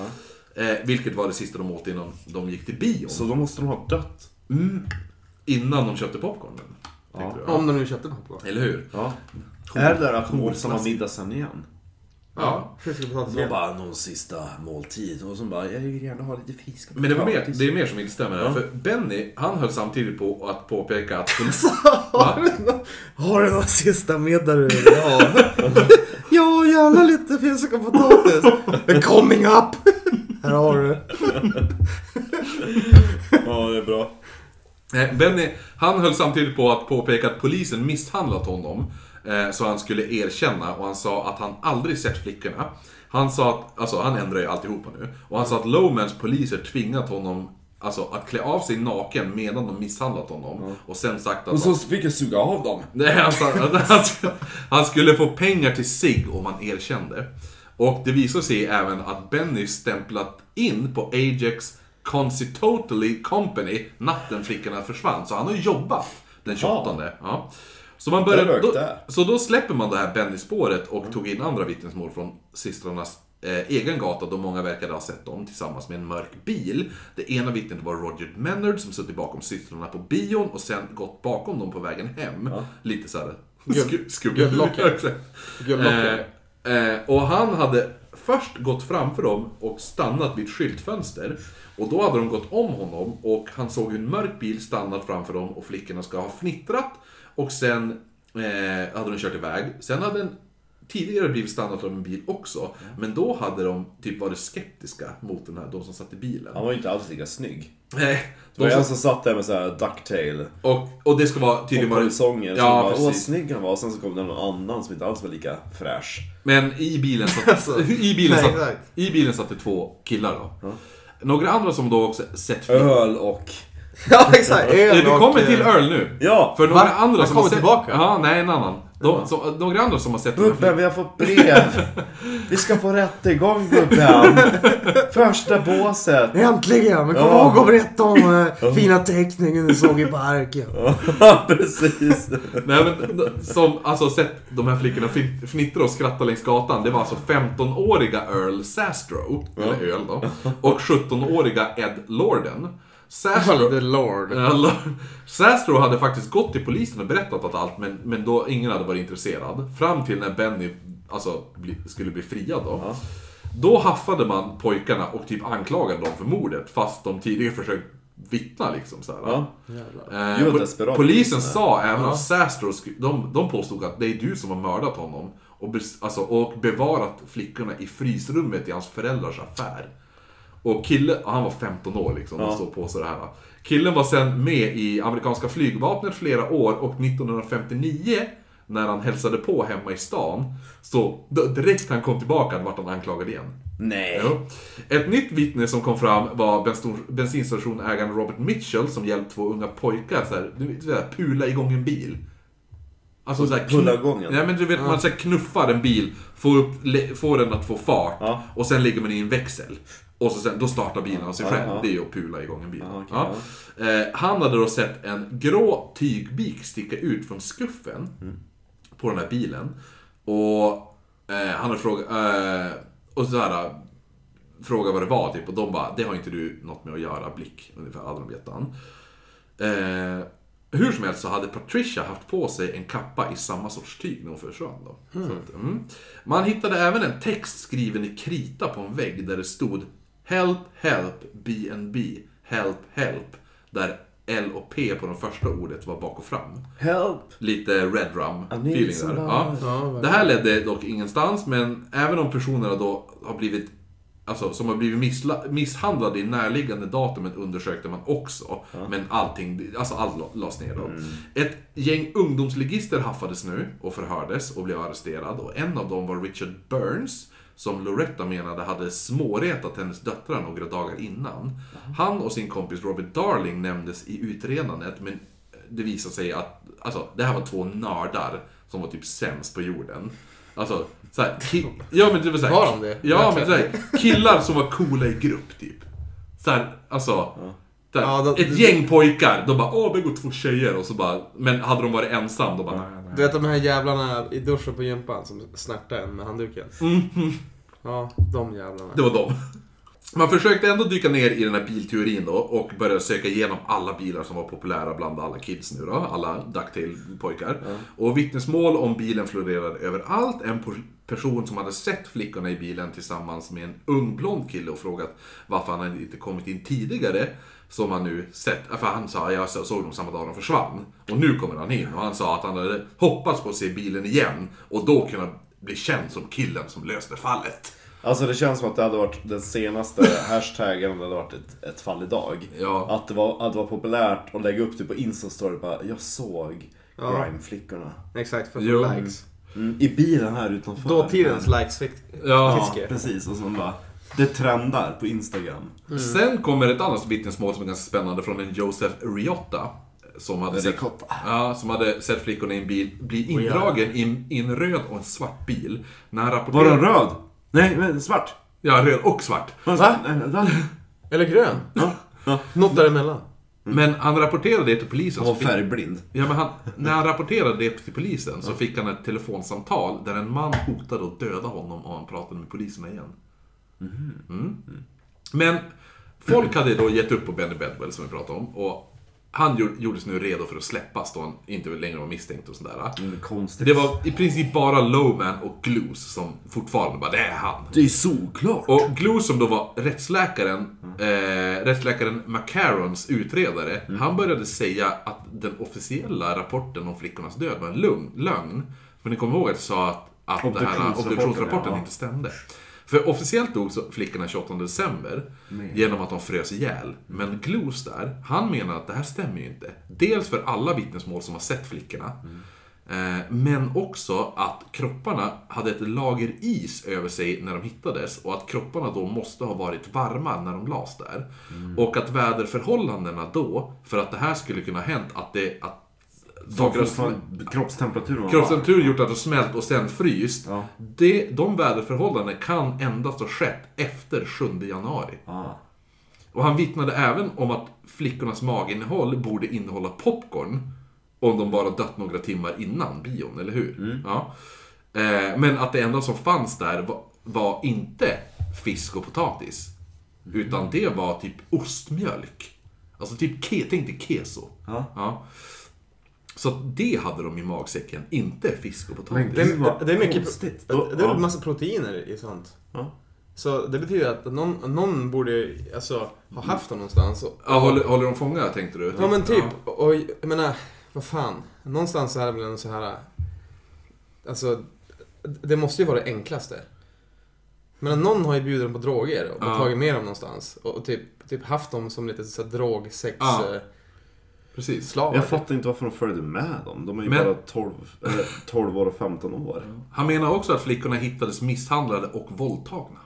Eh, vilket var det sista de åt innan de gick till bion. Så då måste de ha dött. Innan de köpte popcornen. du, Om de nu köpte popcorn. Eller hur? Ja. Är det där alkoholsamma middag sen igen? Ja. Fisk och potatis Så igen. bara någon sista måltid och så bara, jag vill gärna ha lite fisk. och Men det, var mer, det är mer som inte stämmer här. För Benny, han höll samtidigt på att påpeka att... Va? Har du någon sista middag du vill ha? ja, gärna lite fisk och potatis. Coming up! Här har du. Ja, det är bra. Benny, han höll samtidigt på att påpeka att polisen misshandlat honom. Eh, så han skulle erkänna och han sa att han aldrig sett flickorna. Han sa att, alltså han ändrar ju alltihopa nu. Och han sa att Lowmans poliser tvingat honom Alltså att klä av sig naken medan de misshandlat honom. Och sen sagt att... Och så fick jag suga av dem. Nej, att han, han skulle få pengar till sig om han erkände. Och det visade sig även att Benny stämplat in på Ajax Consitotally Company natten flickorna försvann. Så han har jobbat den 28. Ja. Så, man rök då, så då släpper man det här Benny-spåret och tog in andra vittnesmål från systrarnas eh, egen gata då många verkade ha sett dem tillsammans med en mörk bil. Det ena vittnet var Roger Mennard som suttit bakom systrarna på bion och sen gått bakom dem på vägen hem. Lite såhär sku, skugga. Guldlocken. Exakt. Guldlocken. Eh, eh, och han hade först gått framför dem och stannat vid ett skyltfönster. Och då hade de gått om honom och han såg hur en mörk bil stannat framför dem och flickorna ska ha fnittrat. Och sen eh, hade de kört iväg. Sen hade en tidigare blivit stannat av en bil också. Men då hade de typ varit skeptiska mot den här, de som satt i bilen. Han var ju inte alls lika snygg. Nej, Det var en som, satt där med såhär ducktail. och, och det ska vara tydligen Och vara... kalsonger. Ja, Ja, bara, Åh vad snygg han var. Och sen så kom det någon annan som inte alls var lika fräsch. Men i bilen satt, i bilen nej, satt, i bilen satt det två killar då. Några andra som då också sett Öl och... Ja, exakt. Eh, Öl Vi kommer till öl nu. Ja! För några Va? andra Han som kommer har sett... tillbaka? Ja, nej en annan. De, som, några andra som har sett här Bubben, vi har fått brev. Vi ska få rättegång Bubben. Första båset. Äntligen! Men kom Ja. ihåg att berätta om eh, fina teckningen du såg i parken. Ja, precis. Nej, men, d- som alltså sett de här flickorna fnittra och skratta längs gatan, det var alltså 15-åriga Earl Sastro, eller Öl då, och 17-åriga Ed Lorden. Sastro, The Lord. Ja, Lo- Sastro hade faktiskt gått till polisen och berättat att allt, men, men då ingen hade varit intresserad. Fram till när Benny alltså, bli, skulle bli friad då. Då haffade man pojkarna och typ anklagade dem för mordet, fast de tidigare försökt vittna liksom så. Ja. Eh, po- polisen sa även att Sastro, de, de påstod att det är du som har mördat honom och, alltså, och bevarat flickorna i frysrummet i hans föräldrars affär. Och killen, han var 15 år liksom, och stod på sig det här. Killen var sen med i amerikanska flygvapnet flera år och 1959 när han hälsade på hemma i stan, så direkt han kom tillbaka vart han anklagad igen. Nej. Jo. Ett nytt vittne som kom fram var bensin- bensinstationägaren Robert Mitchell som hjälpt två unga pojkar så här, du vet, pula igång en bil. Alltså såhär... Pulla igång den? Nej men du vet, man så här, knuffar en bil, får, upp, får den att få fart Ja. och sen lägger man i en växel. Och så sen, då startar bilen av sig själv. Det är ju att pula igång en bil. Okej, Ja. Eh, han hade då sett en grå tygbik sticka ut från skuffen Mm. på den här bilen. Och eh, han hade frågat... Eh, och så här, fråga vad det var typ och de bara, det har inte du något med att göra, blick. Ungefär hade de gett han. Eh, hur som helst så hade Patricia haft på sig en kappa i samma sorts tyg när hon försvann då. Så att, mm. Man hittade även en text skriven i krita på en vägg där det stod Help, help, B&B, help, help. Där L och P på det första ordet var bak och fram. Help. Lite Red Rum I need feeling där. Ja. Ja. Det här ledde dock ingenstans, men även om personerna då har blivit Alltså som har blivit missla- misshandlade i närliggande datumet undersökte man också. Men allting, alltså allt la- lades ner då. Ett gäng ungdomsligister haffades nu och förhördes och blev arresterad. Och en av dem var Richard Burns. Som Loretta menade hade småretat hennes döttrar några dagar innan. Han och sin kompis Robert Darling nämndes i utredandet, men det visade sig att alltså, det här var två nördar som var typ sämst på jorden. Alltså, så här, ki- ja men det var så här, Var de det? Ja men Verkligen. så här, killar som var coola i grupp typ. Så här, alltså. Så här, Ja, då- ett gäng pojkar, de bara åh det går två tjejer och så bara, men hade de varit ensam, då bara nej. Du vet de här jävlarna i duschen på gympan som snärtar en med handduken? Ja, de jävlarna. Det var dem. Man försökte ändå dyka ner i den här bilteorin då och började söka igenom alla bilar som var populära bland alla kids nu då, alla Ducktail-pojkar. Och vittnesmål om bilen florerade överallt. En person som hade sett flickorna i bilen tillsammans med en ung blond kille och frågat varför han inte kommit in tidigare. Som han nu sett, för han sa jag såg dem samma dag de försvann. Och nu kommer han in och han sa att han hade hoppats på att se bilen igen och då kunna bli känd som killen som löste fallet. Alltså det känns som att det hade varit den senaste hashtaggen om det hade varit ett, ett fall idag. Ja. Att, det var, att det var populärt att lägga upp det på Insta-story bara Jag såg Ja. Grime-flickorna. Exakt, för att få likes. Mm, I bilen här utanför. Dåtidens likes-fiske. Ja, precis. Och så bara Det trendar på Instagram. Sen kommer ett annat vittnesmål som är ganska spännande från en Joseph Riotta. Som hade, sett, ja, som hade sett flickorna i en bil bli indragen i, en- i en röd och en svart bil. När han Var rapporterade... den röd? Nej, men svart. Ja, röd och svart. Va? Eller grön. Något däremellan. Men han rapporterade det till polisen. Han var fick- färgblind. Ja, men han, när han rapporterade det till polisen så fick han ett telefonsamtal där en man hotade att döda honom om han pratade med poliserna igen. Mm. Men folk hade då gett upp på Benny Bedwell som vi pratade om. Och han gjord- gjordes nu redo för att släppas då han inte längre var misstänkt och sådär. Mm, konstigt. Det var i princip bara Lowman och Gloos som fortfarande bara, det är han. Det är solklart. Och Gloos som då var rättsläkaren, eh, rättsläkaren McCarons utredare, han började säga att den officiella rapporten om flickornas död var en lögn. För ni kommer ihåg att jag sa att, att det här Obduktionsrapporten, obduktionsrapporten ja. inte stämde. För officiellt dog så flickorna 28 december genom att de frös ihjäl. Men Gloos där, han menar att det här stämmer ju inte. Dels för alla vittnesmål som har sett flickorna. Eh, Men också att kropparna hade ett lager is över sig när de hittades och att kropparna då måste ha varit varma när de lades där. Och att väderförhållandena då, för att det här skulle kunna ha hänt, att det, att saker har Fortfarande- Kroppstemperaturen var Kroppstemperatur gjort att det smält och sen fryst. Ja. Det, de väderförhållanden kan endast ha skett efter 7 januari. Ah. Och han vittnade även om att flickornas maginnehåll borde innehålla popcorn. Om de bara dött några timmar innan bion, eller hur? Ja. Eh, men att det enda som fanns där var, var inte fisk och potatis. Utan det var typ ostmjölk. Alltså typ, ke, tänk dig keso. Ja. Ja. Så det hade de i magsäcken, inte fisk och potatis. Det det är mycket konstigt. det är Ja. massa proteiner i sånt. Ja. Så det betyder att någon, någon borde alltså, ha haft dem någonstans. Och, Ja, håller, håller de fånga tänkte du? Ja men typ, och jag menar, vad fan. Någonstans så är det väl en så här... Alltså, det måste ju vara det enklaste. Men någon har ju bjudit dem på droger och Ja. tagit med dem någonstans. Och, och typ, typ haft dem som lite så här drogsex Ja. Precis. slavar. Jag fattar inte varför de följde med dem. De är ju Men- bara 12, eller 12 år och 15 år. Han menar också att flickorna hittades misshandlade och våldtagna.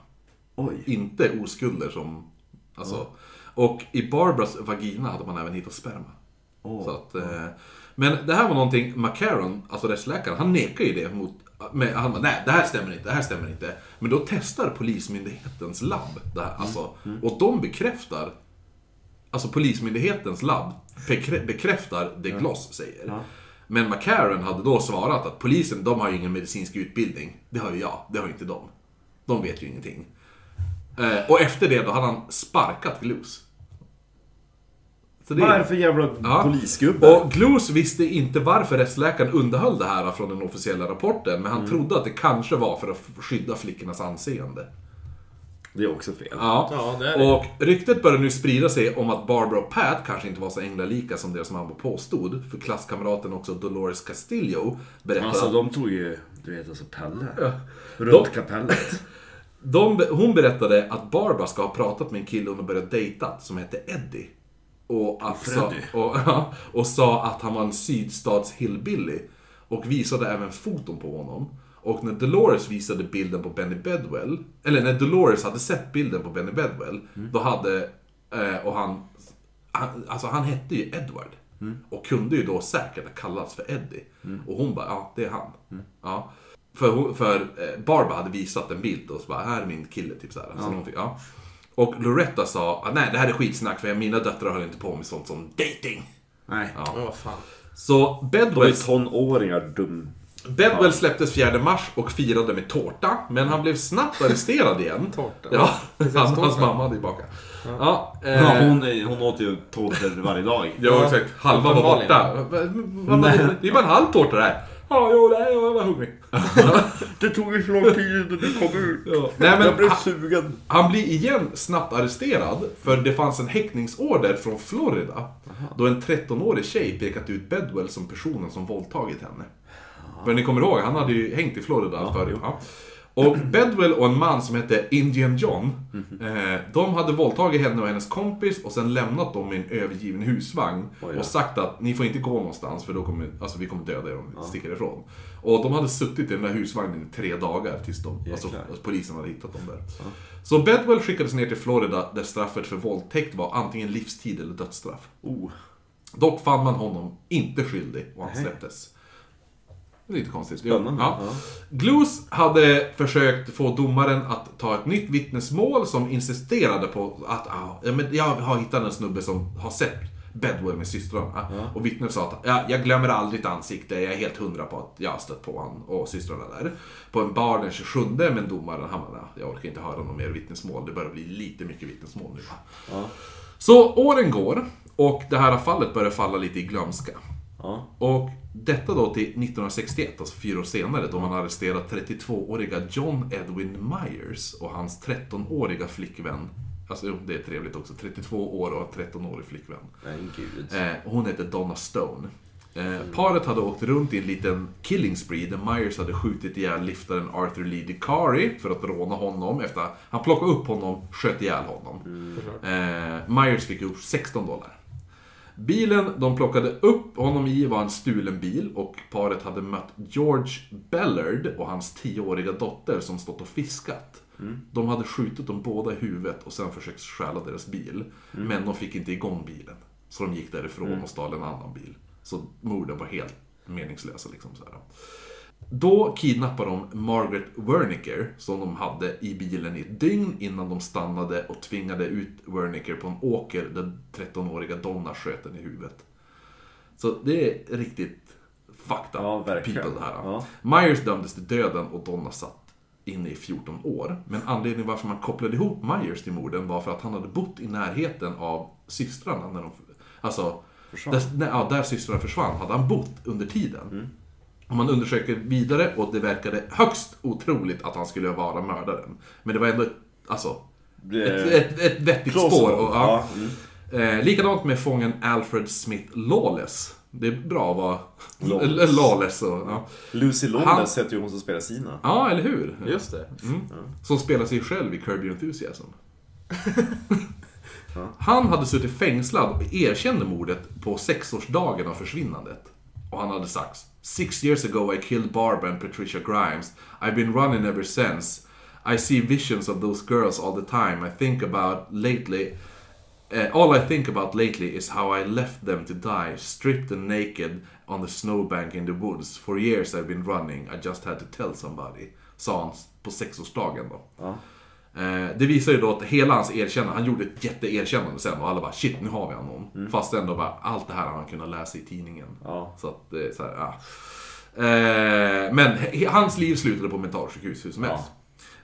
Oj. Inte oskulder som... Alltså. Och i Barbaras vagina hade man även hittat sperma. Åh. Så att, eh, men det här var någonting, McCarron, alltså rättsläkaren, han nekar ju det mot... Med, han bara, nej det här stämmer inte, det här stämmer inte. Men då testar Polismyndighetens labb det här, alltså. Och de bekräftar, alltså Polismyndighetens labb bekrä, bekräftar det Gloss säger. Ja. Men McCarron hade då svarat att polisen, de har ju ingen medicinsk utbildning. Det har ju jag, det har ju inte de. De vet ju ingenting. Eh, och efter det då hade han sparkat Gloos. Så det- Vad är det för jävla Ja. polisgubbe? och Gloos visste inte varför rättsläkaren underhöll det här från den officiella rapporten, men han trodde att det kanske var för att skydda flickornas anseende. Det är också fel. Ja. Ja, det är det. Och ryktet började nu sprida sig om att Barbara och Pat kanske inte var så änglalika som deras mamma påstod. För klasskamraten också Dolores Castillo berättade Alltså att de tog ju, du vet alltså Pelle. Ja. Runt De- kapellet. de, hon berättade att Barbara ska ha pratat med en kille hon har börjat dejta som hette Eddie. Och, att, sa, och, och sa att han var en sydstats hillbilly. Och visade även foton på honom. Och när Dolores visade bilden på Benny Bedwell, eller när Dolores hade sett bilden på Benny Bedwell, då hade, eh, och han, han, alltså han hette ju Edward. Och kunde ju då säkert ha kallats för Eddie. Och hon bara, ja det är han. Ja. För, hon, för eh, Barbara hade visat en bild och så bara, här är min kille, typ. Så hon fick, ja. Och Loretta sa, ah, nej det här är skitsnack för mina döttrar håller inte på med sånt som dating. Nej. Ja. Ja, vad fan. Så De är Bedwell, tonåringar, dum. Bedwell släpptes 4 mars och firade med tårta, men han blev snabbt arresterad igen. Tårta? Ja, hans, tårta. hans mamma hade ju bakat. Ja, eh, Ja, hon, är- hon åt ju tårtor varje dag. Ja, exakt. Halva var borta. Det är bara en halv tårta det här. Ja, jo, nej, jag var hungrig. Det tog ju så lång tid innan du kom ut. Ja. Nej, men han, sugen. han blir igen snabbt arresterad för det fanns en häktningsorder från Florida då en 13-årig tjej pekat ut Bedwell som personen som våldtagit henne. För ni kommer ihåg, han hade ju hängt i Florida förut. Ja. Och Bedwell och en man som hette Indian John, eh, de hade våldtagit henne och hennes kompis och sen lämnat dem i en övergiven husvagn. Oj, ja. Och sagt att ni får inte gå någonstans för då kommer, alltså, vi kommer döda er om ni sticker ifrån. Och de hade suttit i den där husvagnen i tre dagar tills de, alltså, Jäklar. alltså, polisen hade hittat dem där. Så Bedwell skickades ner till Florida där straffet för våldtäkt var antingen livstid eller dödsstraff. Oh. Dock fann man honom inte skyldig och han släpptes. Det är lite konstigt. Spännande. Ja. Ja. Gloos hade försökt få domaren att ta ett nytt vittnesmål som insisterade på att ah, ja, men jag har hittat en snubbe som har sett Bedwell med systrarna. Och vittnet sa att ja, jag glömmer aldrig ett ansikte, jag är helt hundra på att jag har stött på honom och systrarna där. På en bar den 27, men domaren han bara, jag orkar inte höra något mer vittnesmål, det börjar bli lite mycket vittnesmål nu. Ja. Så åren går och det här fallet börjar falla lite i glömska. Ja. Och detta då till 1961, alltså fyra år senare, då man arresterat 32-åriga John Edwin Myers och hans 13-åriga flickvän. Alltså jo, det är trevligt också. 32 år och en 13-årig flickvän. Nej, gud. Eh, hon heter Donna Stone. Eh, paret hade åkt runt i en liten killing spree där Myers hade skjutit ihjäl liftaren Arthur Lee DeCari för att råna honom efter han plockade upp honom, sköt ihjäl honom. Eh, Myers fick upp 16 dollar. Bilen de plockade upp honom i var en stulen bil och paret hade mött George Bellard och hans 10-åriga dotter som stått och fiskat. De hade skjutit dem båda i huvudet och sen försökt stjäla deras bil. Men de fick inte igång bilen. Så de gick därifrån och stal en annan bil. Så morden var helt meningslösa liksom. Så här. Då kidnappar de Margaret Wernicke, som de hade i bilen i ett dygn innan de stannade och tvingade ut Wernicke på en åker där 13-åriga Donna sköt den i huvudet. Så det är riktigt fucked up Ja, verkligen. people det här. Ja. Myers dömdes till döden och Donna satt inne i 14 år. Men anledningen varför man kopplade ihop Myers till morden var för att han hade bott i närheten av systrarna när de... Alltså, där, när, ja, där systrarna försvann hade han bott under tiden. Mm. Och man undersöker vidare och det verkade högst otroligt att han skulle vara mördaren. Men det var ändå, ett- alltså, Det- ett, ett, ett vettigt Plausible. spår. Och, ja. Ja, mm. Eh, likadant med fången Alfred Smith Lawless. Det är bra att vara Lawless. lawless. och, ja. Lucy Han- Lawless heter ju hon som spelar Sina. ja, eller hur? Just det. Som spelar sig själv i Curb Your Enthusiasm. Han hade suttit fängslad och erkände mordet på sexårsdagen av försvinnandet. Och han hade sagt Six years ago I killed Barbara and Patricia Grimes. I've been running ever since. I see visions of those girls all the time. I think about lately... Uh, all I think about lately is how I left them to die, stripped and naked on the snowbank in the woods. For years I've been running, I just had to tell somebody. Sa han på sexårsdagen då. Ja. Det visar ju då att hela hans erkännande, han gjorde ett jätteerkännande sen och alla bara shit, nu har vi honom. Fast ändå bara, allt det här har han kunnat läsa i tidningen. Ja. Så att det är så här, ja. Eh, Men hans liv slutade på mentalsjukhus hur som helst.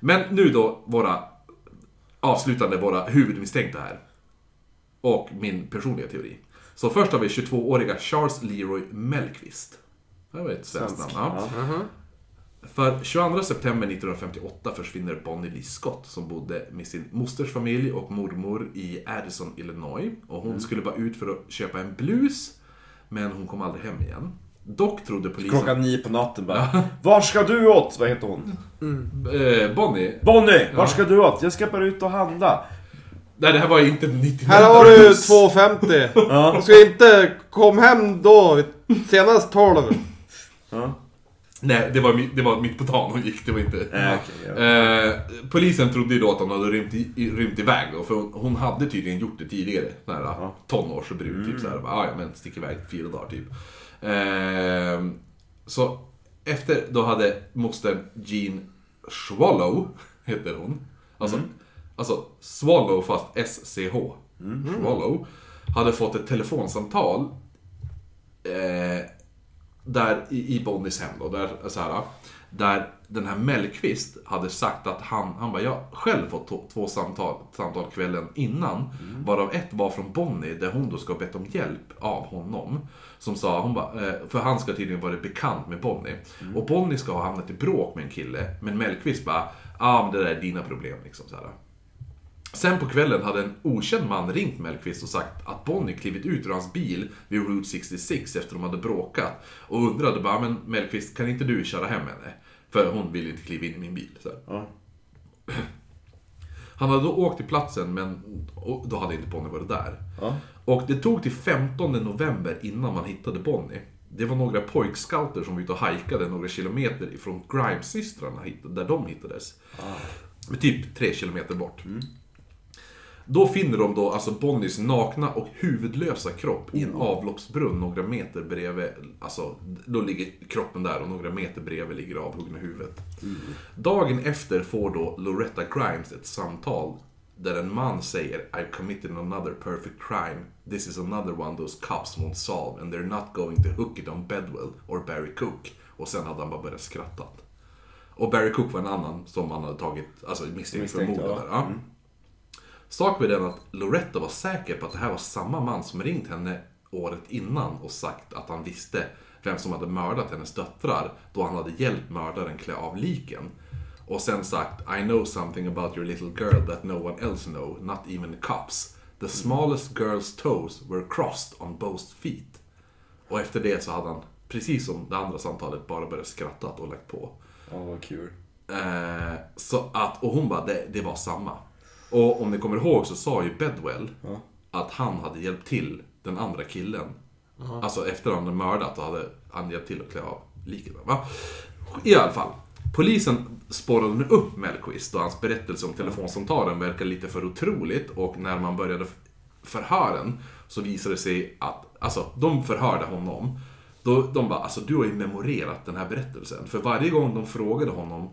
Men nu då, våra avslutande, våra huvudmisstänkta här. Och min personliga teori. Så först har vi 22-åriga Charles Leroy Mellqvist. Det var ett svenskt namn. Ja. För 22 september 1958 försvinner Bonnie Lee Scott som bodde med sin mosters familj och mormor i Addison, Illinois. Och hon skulle bara ut för att köpa en blus, men hon kom aldrig hem igen. Dock trodde polisen... Klockan nio på natten bara. Var ska du åt? Vad heter hon? Eh, Bonnie? Bonnie! Var ska du åt? Jag ska bara ut och handla. Nej, det här var inte 99. Här har du 2,50. Du ska inte kom hem då, senast 12. Ja. Nej, det var, det var mitt på dagen hon gick, det var inte... Äh, okej, ja. Eh, polisen trodde ju då att hon hade rymt, i, rymt iväg då, för hon, hon hade tydligen gjort det tidigare. Sån här tonårsbrud, typ såhär. Ah, ja, men stick iväg fyra dagar typ. Eh, så efter, då hade moster Jean Swallow, heter hon. Alltså, alltså Swallow fast S-C-H. Swallow. Hade fått ett telefonsamtal eh, där i, i Bonnies hem då, där, så här, där den här Mellqvist hade sagt att han, han bara, jag själv fått to- två samtal, samtal kvällen innan. Varav ett var från Bonnie, där hon då ska ha bett om hjälp av honom. Som sa, hon bara, eh, för han ska tydligen vara bekant med Bonnie. Och Bonnie ska ha hamnat i bråk med en kille, men Mellqvist bara, ja ah, men det där är dina problem liksom. Så här. Sen på kvällen hade en okänd man ringt Mellqvist och sagt att Bonnie klivit ut ur hans bil vid Route 66 efter de hade bråkat. Och undrade bara, men Mellqvist kan inte du köra hem henne? För hon vill inte kliva in i min bil. Ja. Han hade då åkt till platsen, men då hade inte Bonnie varit där. Ja. Och det tog till 15 november innan man hittade Bonnie. Det var några pojkscouter som var ute och hajkade några kilometer ifrån Grimes-systrarna, där de hittades. Typ tre kilometer bort. Då finner de då alltså Bonnies nakna och huvudlösa kropp i en avloppsbrunn några meter bredvid. Alltså, då ligger kroppen där och några meter bredvid ligger avhuggna huvudet. Dagen efter får då Loretta Grimes ett samtal där en man säger I've committed another perfect crime. This is another one those cops won't solve and they're not going to hook it on Bedwell or Barry Cook. Och sen hade han bara börjat skratta. Och Barry Cook var en annan som han hade tagit, alltså misstänkt för morden ja. där. Ja. Sak var den att Loretta var säker på att det här var samma man som ringt henne året innan och sagt att han visste vem som hade mördat hennes döttrar då han hade hjälpt mördaren klä av liken. Och sen sagt I know something about your little girl that no one else know, not even the cops. The smallest girl's toes were crossed on both feet. Och efter det så hade han, precis som det andra samtalet, bara börjat skratta och lagt på. Ja, vad kul. Eh, så att, och hon bara, det, det var samma. Och om ni kommer ihåg så sa ju Bedwell att han hade hjälpt till den andra killen. Alltså efter han hade mördat och hade han hjälpt till att klä av liket. Va? I alla fall. Polisen spårade nu upp Mellqvist och hans berättelse om telefonsamtalen verkar lite för otroligt och när man började förhören så visade det sig att alltså de förhörde honom. Då, de bara, alltså du har ju memorerat den här berättelsen. För varje gång de frågade honom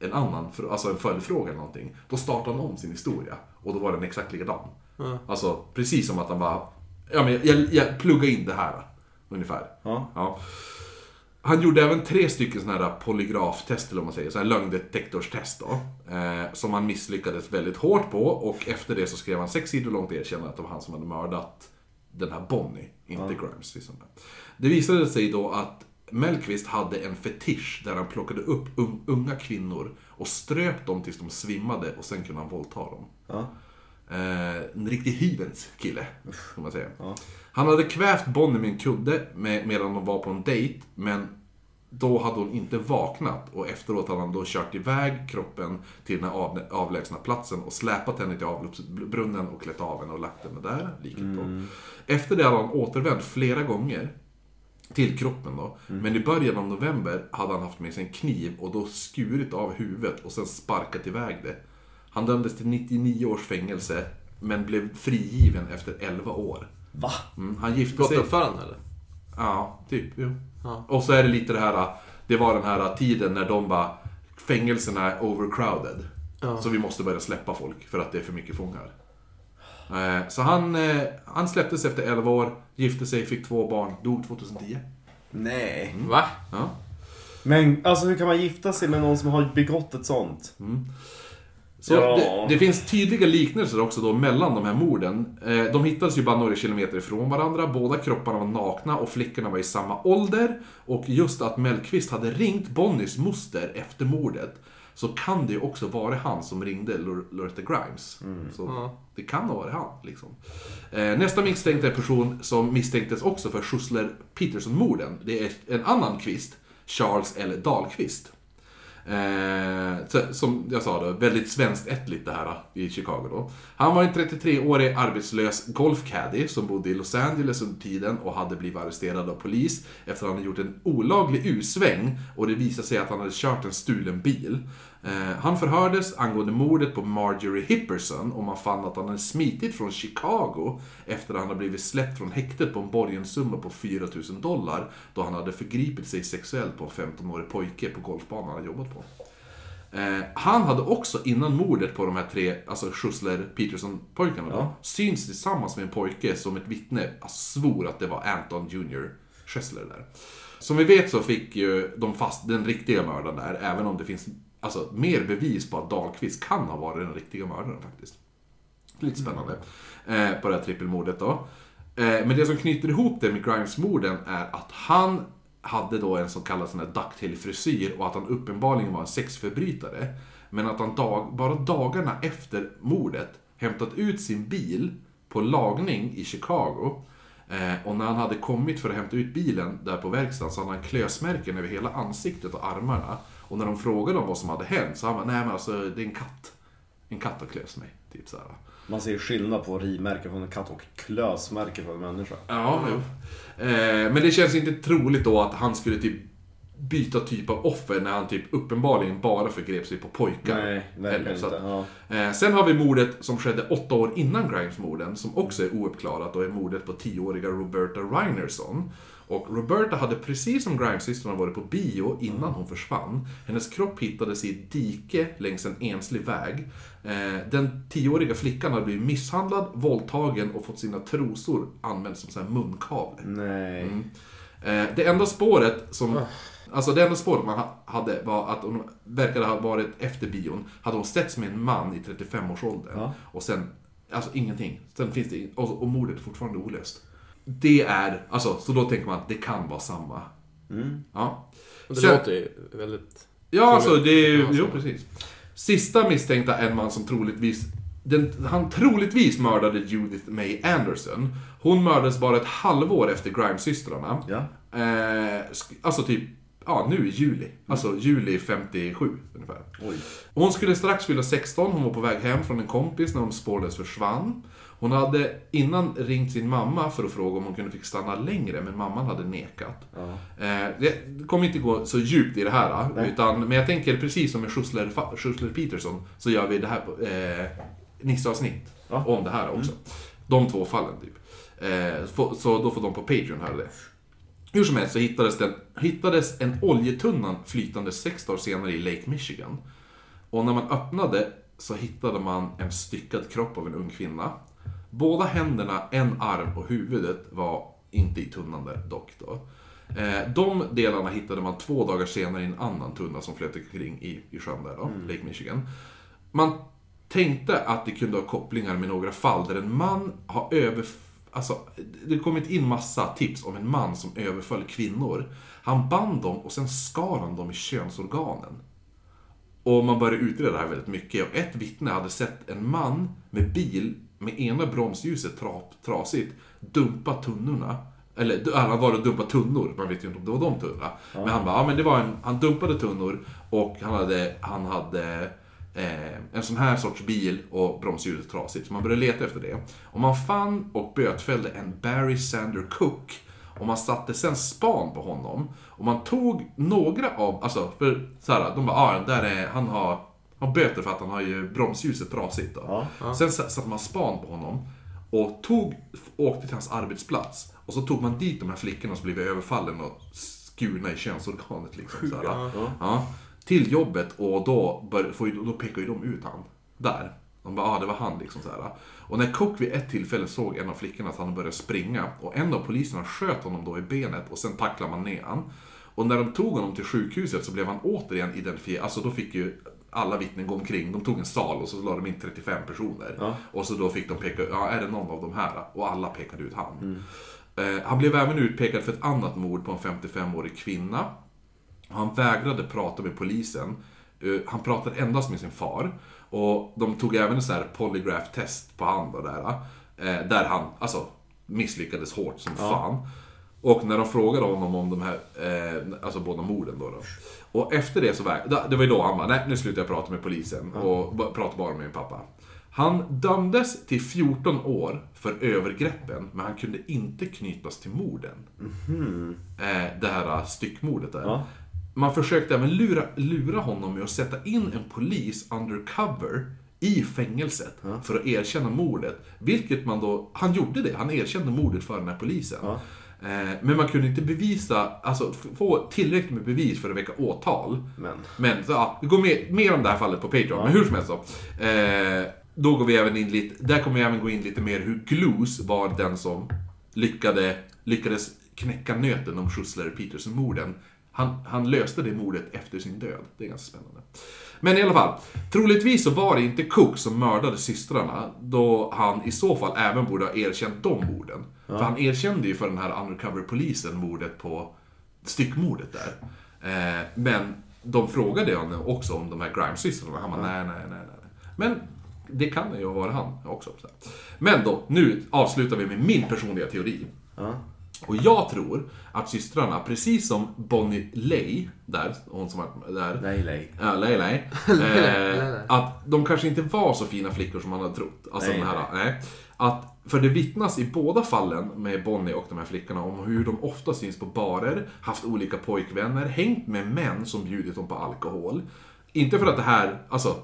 en annan, alltså en följdfråga eller någonting, då startade han om sin historia. Och då var den exakt likadan. Alltså, precis som att han bara, ja men jag, jag pluggar in det här, ungefär. Ja. Ja. Han gjorde även tre stycken sådana här polygraftest, eller vad man säger, så här lögndetektorstest då. Eh, som han misslyckades väldigt hårt på och efter det så skrev han sex sidor långt erkännande att det var han som hade mördat den här Bonnie, inte Grimes. Liksom. Det visade sig då att Mellqvist hade en fetisch där han plockade upp un- unga kvinnor och ströp dem tills de svimmade och sen kunde han våldta dem. Ja. Eh, en riktig hyvens kille, kan man säga. Han hade kvävt Bonnie med en kudde med, medan de var på en dejt, men då hade hon inte vaknat och efteråt hade han då kört iväg kroppen till den här av, avlägsna platsen och släpat henne till avloppsbrunnen och klätt av henne och lagt henne där, liket på. Efter det hade han återvänt flera gånger till kroppen då. Men i början av november hade han haft med sig en kniv och då skurit av huvudet och sen sparkat iväg det. Han dömdes till 99 års fängelse, men blev frigiven efter 11 år. Va? Mm, han gifte sig... uppförande eller? Ja, typ. Jo. Ja. Och så är det lite det här, det var den här tiden när de bara, fängelserna är overcrowded. Ja. Så vi måste börja släppa folk för att det är för mycket fångar. Eh, Så han, eh, han släpptes efter 11 år, gifte sig, fick två barn, dog 2010. Nej. Va? Ja. Men alltså hur kan man gifta sig med någon som har begått ett sånt? Så Ja. det, det finns tydliga liknelser också då mellan de här morden. Eh, de hittades ju bara några kilometer ifrån varandra, båda kropparna var nakna och flickorna var i samma ålder. Och just att Mellqvist hade ringt Bonnies moster efter mordet, så kan det ju också vara han som ringde Lor- Loretta Grimes. Så Ja. det kan ha varit han, liksom. Eh, nästa misstänkta är en person som misstänktes också för Schussler Peterson-morden. Det är en annan kvist, Charles L. Dahlqvist. Eh, så- som jag sa då, väldigt svenskt ättligt det här i Chicago då. Han var en 33-årig arbetslös golfcaddy som bodde i Los Angeles under tiden och hade blivit arresterad av polis efter att han hade gjort en olaglig U-sväng och det visade sig att han hade kört en stulen bil. Eh, han förhördes angående mordet på Marjorie Hipperson och man fann att han hade smitit från Chicago efter att han hade blivit släppt från häktet på en borgenssumma på 4000 dollar då han hade förgripit sig sexuellt på en 15-årig pojke på golfbanan han jobbat på. Eh, han hade också innan mordet på de här tre, alltså Schussler Peterson-pojkarna då, Ja. syns tillsammans med en pojke som ett vittne alltså, svor att det var Anton Jr. Schessler där. Som vi vet så fick ju de fast den riktiga mördaren där, även om det finns alltså, mer bevis på att Dahlqvist kan ha varit den riktiga mördaren faktiskt. Lite spännande. Eh, på det här trippelmordet då. Eh, men det som knyter ihop det med Grimes-morden är att han hade då en så kallad sån här ducktail-frisyr och att han uppenbarligen var en sexförbrytare. Men att han dag, bara dagarna efter mordet hämtat ut sin bil på lagning i Chicago. Eh, och när han hade kommit för att hämta ut bilen där på verkstaden så hade han klösmärken över hela ansiktet och armarna. Och när de frågade om vad som hade hänt så han bara, nej men alltså det är en katt. En katt har klöst mig. Typ såhär. Man ser skillnad på rivmärken från en katt och klösmärken från en människa. Ja, jo. Eh, men det känns inte troligt då att han skulle typ byta typ av offer när han typ uppenbarligen bara förgrep sig på pojkar. Nej, verkligen så inte. att- Ja. Eh, sen har vi mordet som skedde åtta år innan Grimes-morden, som också är ouppklarat och är mordet på tioåriga Roberta Reinerson. Och Roberta hade precis som Grimes-systrarna varit på bio innan hon försvann. Hennes kropp hittades i ett dike längs en enslig väg. Eh, den tioåriga flickan hade blivit misshandlad, våldtagen och fått sina trosor använt som så här munkavle. Nej. Eh, det enda spåret som... Alltså det enda spåret man ha- hade var att hon verkade ha varit efter bion, hade hon setts med en man i 35-årsåldern. Ja. Och sen, alltså ingenting. Sen finns det, och, och mordet är fortfarande olöst. Det är, alltså, så då tänker man att det kan vara samma. Ja. Och det Sen- låter ju väldigt... Ja, alltså det är ju, Ja, jo så. precis. Sista misstänkta är en man som troligtvis, den, han troligtvis mördade Judith May Anderson. Hon mördades bara ett halvår efter Grimes-systrarna. Ja. Eh, alltså typ, ja nu i juli. Alltså juli 57 ungefär. Oj. Hon skulle strax fylla 16, hon var på väg hem från en kompis när hon spårlöst försvann. Hon hade innan ringt sin mamma för att fråga om hon kunde fick stanna längre, men mamman hade nekat. Ja. Eh, det kommer inte gå så djupt i det här, Nej. utan, men jag tänker precis som med Schussler, Schussler Peterson, så gör vi det här på eh, Nisse-avsnitt Ja. om det här också. De två fallen, typ. Eh, så då får de på Patreon höra det. Hur som helst så hittades, den, hittades en oljetunna flytande sex dagar senare i Lake Michigan. Och när man öppnade så hittade man en styckad kropp av en ung kvinna. Båda händerna, en arm och huvudet var inte i tunnan där dock då. Eh, de delarna hittade man två dagar senare i en annan tunna som flöt omkring i, i sjön där då, Lake Michigan. Man tänkte att det kunde ha kopplingar med några fall där en man har över... Alltså, det kommit in massa tips om en man som överföll kvinnor. Han band dem och sen skar han dem i könsorganen. Och man började utreda det här väldigt mycket. Och ett vittne hade sett en man med bil med ena bromsljuset tra, trasigt dumpa tunnorna. Eller han varit och dumpat tunnor, man vet ju inte om det var de tunnorna. Men han bara, ja men det var en, han dumpade tunnor och han hade, han hade eh, en sån här sorts bil och bromsljuset trasigt. Så man började leta efter det. Och man fann och bötfällde en Barry Sander Cook. Och man satte sen span på honom. Och man tog några av, alltså för så här, de bara, ah, där är, han har, han böter för att han har ju bromsljuset trasigt då. Sen sa- satte man span på honom. Och tog, åkte till hans arbetsplats. Och så tog man dit de här flickorna som blivit överfallen och skurna i könsorganet liksom. Så här, ja. Till jobbet och då, bör, får då pekar ju de ut han. Där. De bara, ah, det var han liksom så här. Och när Cook vid ett tillfälle såg en av flickorna att han började springa och en av poliserna sköt honom då i benet och sen tacklade man ner han. Och när de tog honom till sjukhuset så blev han återigen identifierad, alltså då fick ju alla vittnen gå omkring, de tog en sal och så la de in 35 personer. Och så då fick de peka, ja är det någon av de här? Och alla pekade ut han. Eh, han blev även utpekad för ett annat mord på en 55-årig kvinna. Han vägrade prata med polisen. Eh, Han pratade endast med sin far. Och de tog även en här polygraph-test på han då där. eh, Där han, alltså, misslyckades hårt som fan. Och när de frågade honom om de här, eh, alltså båda morden då, då. Och efter det så väg- det var ju då han bara, nej nu slutar jag prata med polisen och pratar bara med min pappa. Han dömdes till 14 år för övergreppen, men han kunde inte knytas till morden. Eh, det här styckmordet där. Ja. Man försökte även lura, lura honom med att sätta in en polis undercover i fängelset för att erkänna mordet. Vilket man då, han gjorde det, han erkände mordet för den här polisen. Eh, men man kunde inte bevisa, alltså få tillräckligt med bevis för att väcka åtal. Men. Men så, ja, vi går mer, mer om det här fallet på Patreon, men hur som helst då. Eh, då går vi även in lite, där kommer vi även gå in lite mer hur Glues var den som lyckade, lyckades knäcka nöten om Schussler Peterson-morden. Han, han löste det mordet efter sin död. Det är ganska spännande. Men i alla fall, troligtvis så var det inte Cook som mördade systrarna, då han i så fall även borde ha erkänt de morden. För han erkände ju för den här undercover-polisen mordet på styckmordet där. Eh, men de frågade honom också om de här Grimes-systrarna. Han bara, nej, nej, nej, nej. Men det kan ju vara han också. Men då, nu avslutar vi med min personliga teori. Och jag tror att systrarna, precis som Bonnie Lay, där, hon som var där. Nej, nej. Ja, Lay Lay. Eh, att de kanske inte var så fina flickor som man hade trott. Alltså Nej, den här, nej. Att, för det vittnas i båda fallen med Bonnie och de här flickorna om hur de ofta syns på barer, haft olika pojkvänner, hängt med män som bjudit dem på alkohol. Inte för att det här, alltså,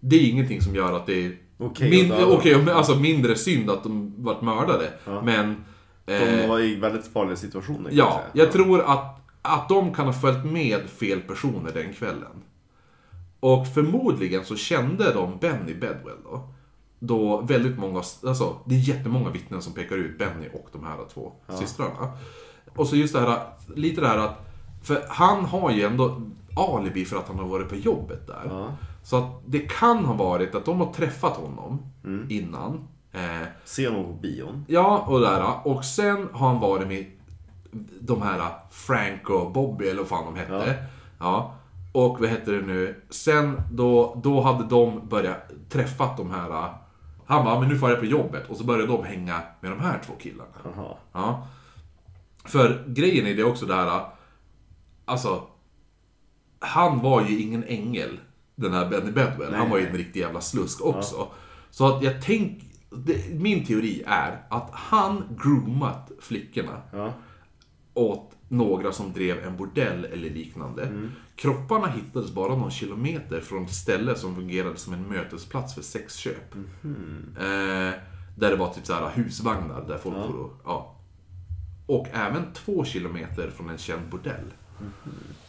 det är ingenting som gör att det är Okej, mindre, men alltså mindre synd att de varit mördade. Men... De eh, var i väldigt farliga situationer Ja, säga. jag tror att, att de kan ha följt med fel personer den kvällen. Och förmodligen så kände de Benny Bedwell då. Då väldigt många, alltså det är jättemånga vittnen som pekar ut Benny och de här två systrarna. Och så just det här, lite det här att, för han har ju ändå alibi för att han har varit på jobbet där. Så att det kan ha varit att de har träffat honom innan. Eh, Se honom på bion. Ja, och där. Och sen har han varit med de här Frank och Bobby, eller vad fan de hette. Ja. Och vad heter det nu? Sen då, då hade de börjat träffat de här... Han bara, men nu får jag på jobbet. Och så började de hänga med de här två killarna. Jaha. Ja. För grejen är det också där, alltså... Han var ju ingen ängel, den här Benny Bedwell. han var ju en riktig jävla slusk också. Så att jag tänk, det, min teori är att han groomat flickorna Ja. åt några som drev en bordell eller liknande. Kropparna hittades bara någon kilometer från ett ställe som fungerade som en mötesplats för sexköp. Eh, Där det var typ så här husvagnar där folk Ja. och, ja. Och även två kilometer från en känd bordell.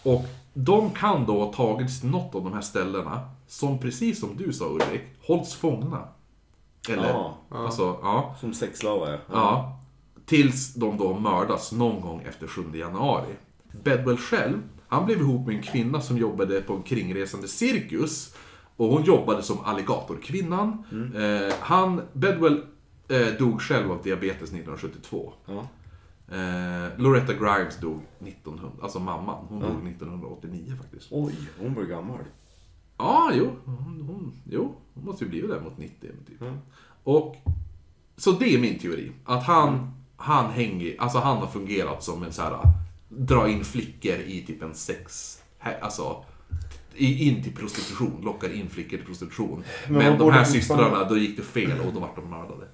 Och de kan då ha tagits till något av de här ställena som precis som du sa Ulrik, hålls fångna. Eller? Ja. Alltså, ja. Som sexslavar ja. Ja. Tills de då mördas någon gång efter 7 januari. Bedwell själv, han blev ihop med en kvinna som jobbade på en kringresande cirkus. Och hon jobbade som alligatorkvinnan. Eh, han, Bedwell, eh, dog själv av diabetes 1972. Ja. Eh, Loretta Grimes dog 1900, alltså mamman. Hon dog 1989 faktiskt. Oj, hon var ju gammal. Ja, jo. Hon, hon, jo, hon måste ju blivit där mot 90 typ. Mm. Och Så det är min teori. Att han, han hänger, alltså han har fungerat som en så här dra in flickor i typ en sex, alltså in till prostitution, lockar in flickor till prostitution. Men, man de här systrarna, då gick det fel och då vart de mördade.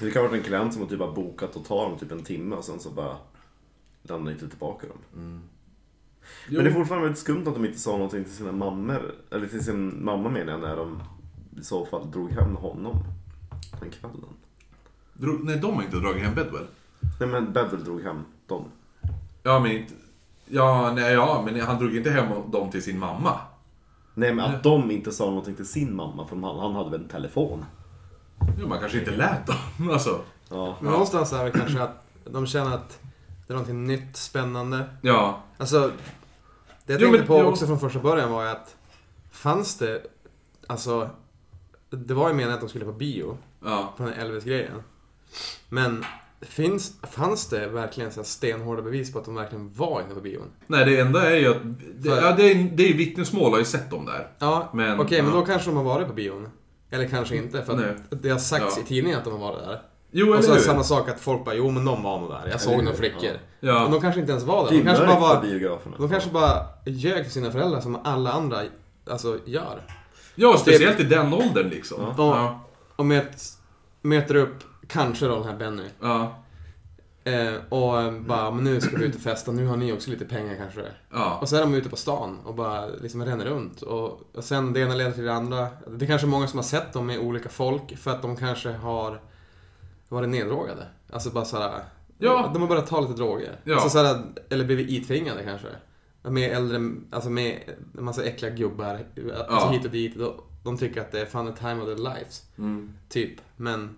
Det kan ha varit en klient som har typ har bokat och tar dem typ en timme och sen så bara lämnar inte tillbaka dem. Jo. Men det är fortfarande väldigt skumt att de inte sa någonting till sina mammor, eller till sin mamma menar jag, när de i så fall drog hem honom den kvällen. Drog, nej, de har inte dragit hem Bedwell. Nej men Bedwell drog hem dem. Ja, men inte... Ja, nej, ja, men han drog inte hem dem till sin mamma. Nej men att de inte sa någonting till sin mamma, för han, han hade väl en telefon? Ja, man kanske inte lät dem. Alltså, Ja. Men någonstans är det kanske att de känner att det är någonting nytt, spännande. ja. Alltså, det jag Jo, tänkte men- på jo. också från första början var ju att fanns det, alltså, det var ju meningen att de skulle på bio Ja. på den här Elvis-grejen. Men finns, fanns det verkligen så här stenhårda bevis på att de verkligen var inne på bion? Nej, det enda är ju att... Det, För- ja, det, är, det är vittnesmål har ju sett dem där. Ja, Men- okej, men ja. då kanske de har varit på bion. Eller kanske inte, för att det har sagts Ja. i tidningen att de har varit där. Jo, Och så eller är det hur? samma sak att folk bara, jo men de var nog där. Jag såg några flickor. Ja. Men de kanske inte ens var där. Det är De kanske bara var... biograferna. De kanske bara ljög för sina föräldrar som alla andra alltså, gör. Ja, speciellt i den åldern liksom. Ja. Ja. Och möt, möter upp, kanske då den här Benny. Ja. Eh, och bara, men nu ska vi ut och festa, nu har ni också lite pengar kanske. Ja. Och så är de ute på stan och bara liksom ränner runt. Och, och sen det ena leder till det andra. Det är kanske många som har sett dem med olika folk för att de kanske har varit neddrogade. Alltså bara såhär... Ja. De har börjat ta lite droger. Ja. Alltså såhär, eller blivit itvingade kanske. Med äldre, alltså med en massa äckliga gubbar. Alltså Ja. hit och dit. De, de tycker att det är fan the time of their lives. Mm. Typ. Men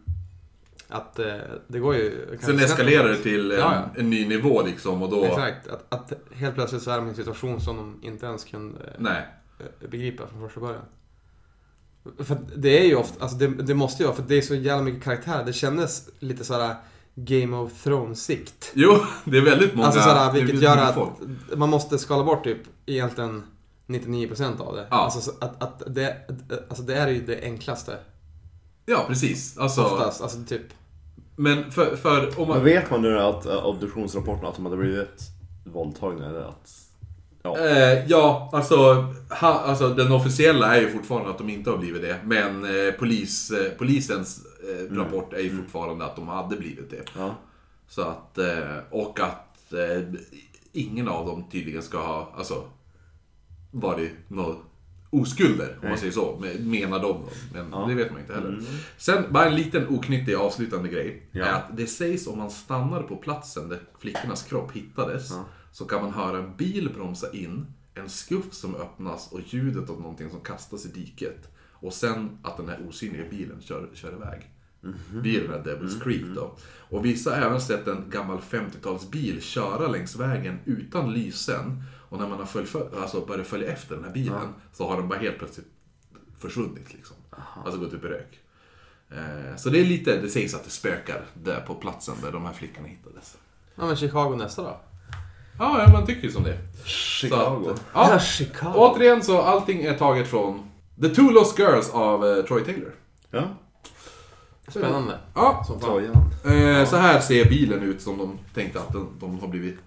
att eh, det går ju... Sen eskalerar det till en, Ja, ja. en ny nivå liksom och då... Exakt. Att, att helt plötsligt så är de i en situation som de inte ens kunde Nej. eh, begripa från första början. För det är ju ofta, alltså det, det måste ju vara, för det är så jävla mycket karaktär. Det kändes lite sådär Game of Thrones-sikt. Jo, det är väldigt många... Alltså sådär, det är vilket gör att folk. man måste skala bort typ egentligen 99% av det. Ja. Alltså så att, att det, alltså det är ju det enklaste. Ja, precis. Alltså, Oftast. Alltså typ. Men för, för om Men man... vet man nu att äh, obduktionsrapporten att de hade blivit våldtagna eller att... Ja. Eh, ja, alltså, ha, alltså den officiella är ju fortfarande att de inte har blivit det. Men eh, polis, eh, polisens eh, rapport är ju fortfarande att de hade blivit det. Ja. Så att, eh, och att eh, ingen av dem tydligen ska ha, alltså, varit några oskulder, om man säger så, menar de. då. Men Ja. det vet man inte heller. Sen, bara en liten oknyttig avslutande grej. Ja. Är att det sägs om man stannar på platsen där flickornas kropp hittades, Ja. så kan man höra en bil bromsa in, en skuff som öppnas och ljudet av någonting som kastas i diket. Och sen att den här osynliga bilen kör, kör iväg. Bilen är Devil's Creek då. Och vissa har även sett en gammal 50-talsbil köra längs vägen utan lysen. Och när man har följt alltså börjat följa efter den här bilen så har den bara helt plötsligt försvunnit liksom. Alltså gått upp i rök. Eh, så det är lite, det sägs att det spökar där på platsen där de här flickorna hittades. Ja men Chicago nästa då? Ja, ja man tycker ju som det. Chicago. Så att, ja, Chicago. återigen så allting är taget från The Two Lost Girls av eh, Troy Taylor. Ja. Spännande. Ja, Som fan. Eh, så här ser bilen ut som de tänkte att de, de har blivit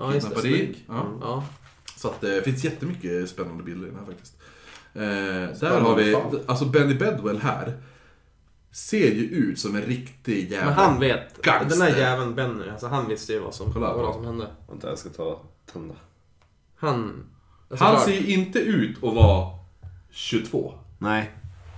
Ja just det. Snygg. Ja. Ja. Så att det finns jättemycket spännande bilder i den här faktiskt. Eh, där har vi, fan. alltså Benny Bedwell här. Ser ju ut som en riktig jävla... Men han vet. Gangster. Den där jäveln Benny, alltså han visste ju vad som, Kolla, vad som hände. Vänta, jag ska ta tända. Han... alltså, Han klart. ser ju inte ut att vara 22. Nej.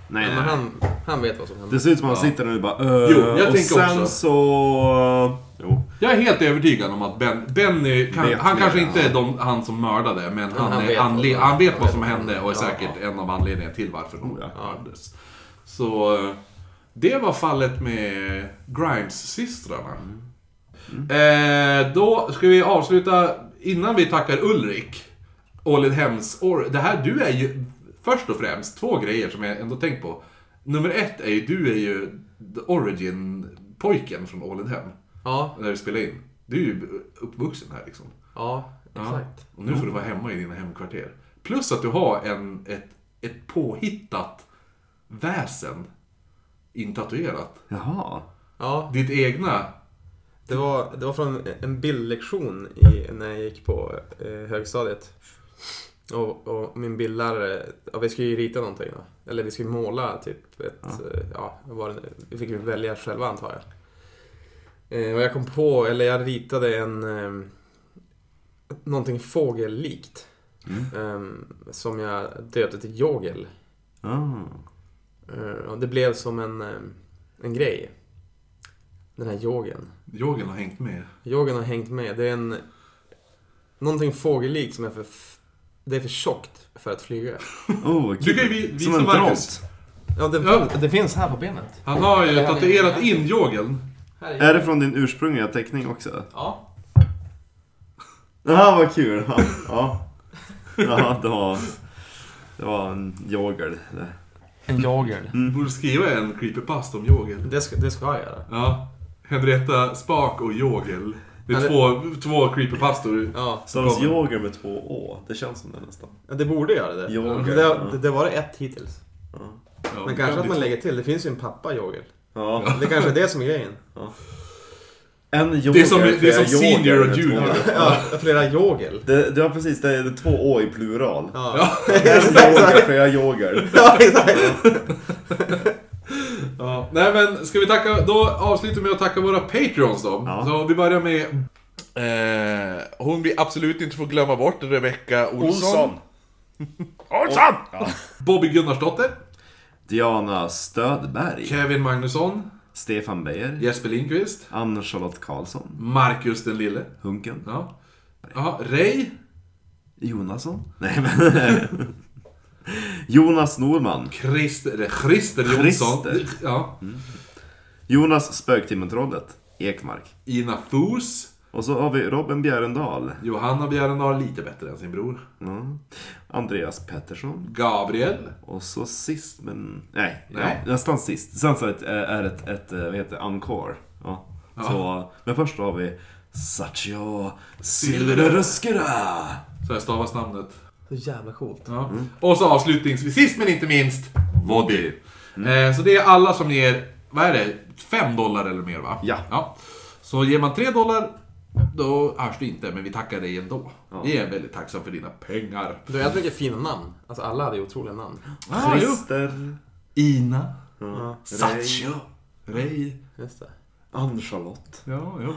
Nej, Men nej. han, han vet vad som händer. Det ser ut som att han sitter där och bara öh, Jo, jag Och tänker sen också. så... Jo. Jag är helt övertygad om att ben, Benny, kan, Vet han mer, kanske inte ja. är de, han som mördade, men han, han är, vet han, vad le- som- han vet han vad vet som vad som hände och är säkert en av anledningarna till varför de ja. mördades. Så eh, det var fallet med Grimes-systrarna. Eh, då ska vi avsluta, innan vi tackar Ulrik, Ålidhems or- Det här, du är ju först och främst två grejer som jag ändå tänkt på. Nummer ett är ju, du är ju the origin-pojken från Ålidhem. Ja, När vi spelar in. Du är ju uppvuxen här liksom. ja, Ja. exakt. Och nu får du vara hemma i dina hemkvarter. Plus att du har en, ett, ett påhittat väsen intatuerat. Jaha. Ja, Ditt egna. det var, det var från en bildlektion i, när jag gick på eh, högstadiet. Och, och min bildlärare, ja, vi skulle ju rita någonting då. Eller vi skulle måla typ ett, ja, ja vad var det, vi fick ju välja själva antar jag. Eh, och jag kom på, eller jag ritade en, eh, någonting fågellikt. Eh, som jag döpte till Jogel. Ah. Eh, och det blev som en, eh, en grej. Den här yogen. Yogen har hängt med. Yogen har hängt med. Det är en... Någonting fågellikt som är för... Det är för tjockt för att flyga. Oh, Du kan ju vi- visa Som en Marcus. Ja, det, Ja. det finns här på benet. Han har ju tatuerat in yogeln. Här Är det från din ursprungliga teckning också? Ja. Jaha, vad kul. Ja. ja. Ja, det var... Det var en det. En yoghurt. Du borde skriva en creepypasta om yogeln. Det ska, det ska jag göra. Ja. Henrietta Spak och Yogel. Det är Ja, det- två, två creepypastor. Ja. Stavas yoghurt med två å. Det känns som det nästan. Ja, Det borde göra det. Yoghurt, det, ja. det, det var det ett hittills. Ja. Men kanske kan att man två. lägger till. Det finns ju en pappa yoghurt. Ja. Det kanske är det som är grejen. En yoghurt Det är som, det är som senior och junior. två- Ja, flera yogel. Det, det var precis, det är, två å i plural. Ja. En yoghurt, flera yoghurt. ja, exakt. Ja. Nej men, ska vi tacka, då avslutar vi med att tacka våra Patreons då. Ja. Så vi börjar med... Eh, hon vi absolut inte får glömma bort, Rebecca Olsson. Olsson! Bobby Gunnarsdotter. Diana Stödberg. Kevin Magnusson. Stefan Beijer. Jesper Lindqvist. Ann-Charlotte Karlsson. Marcus den lille. Hunken. Ja. Jaha, Ray. Jonasson? Nej men... Jonas Norman. Christer, Christer Jonsson. Christer. Ja. Jonas Spöktimmen-trollet. Ekmark. Ina Foos. Och så har vi Robin Bjärendal. Johanna Bjärendal, lite bättre än sin bror. Ja. Andreas Pettersson. Gabriel. Och så sist, men... Nej, Nej. Ja, nästan sist. Sen så är det, är ett, ett, vad heter det, encore. Ja. Så, men först har vi Satcho Silveruskera. Så här stavas namnet. Så jävla coolt. Ja. Och så avslutningsvis, sist men inte minst, Voddy. Eh, så det är alla som ger, vad är det, 5 dollar eller mer va? Ja. ja. Så ger man 3 dollar, då hörs det inte, men vi tackar dig ändå. Vi är väldigt tacksamma för dina pengar. Du har mycket fina namn. Alltså alla hade otroliga namn. Ah. Christer. Ina. Ja. Satcho. Just det. Ann-Charlotte. Ja, ja.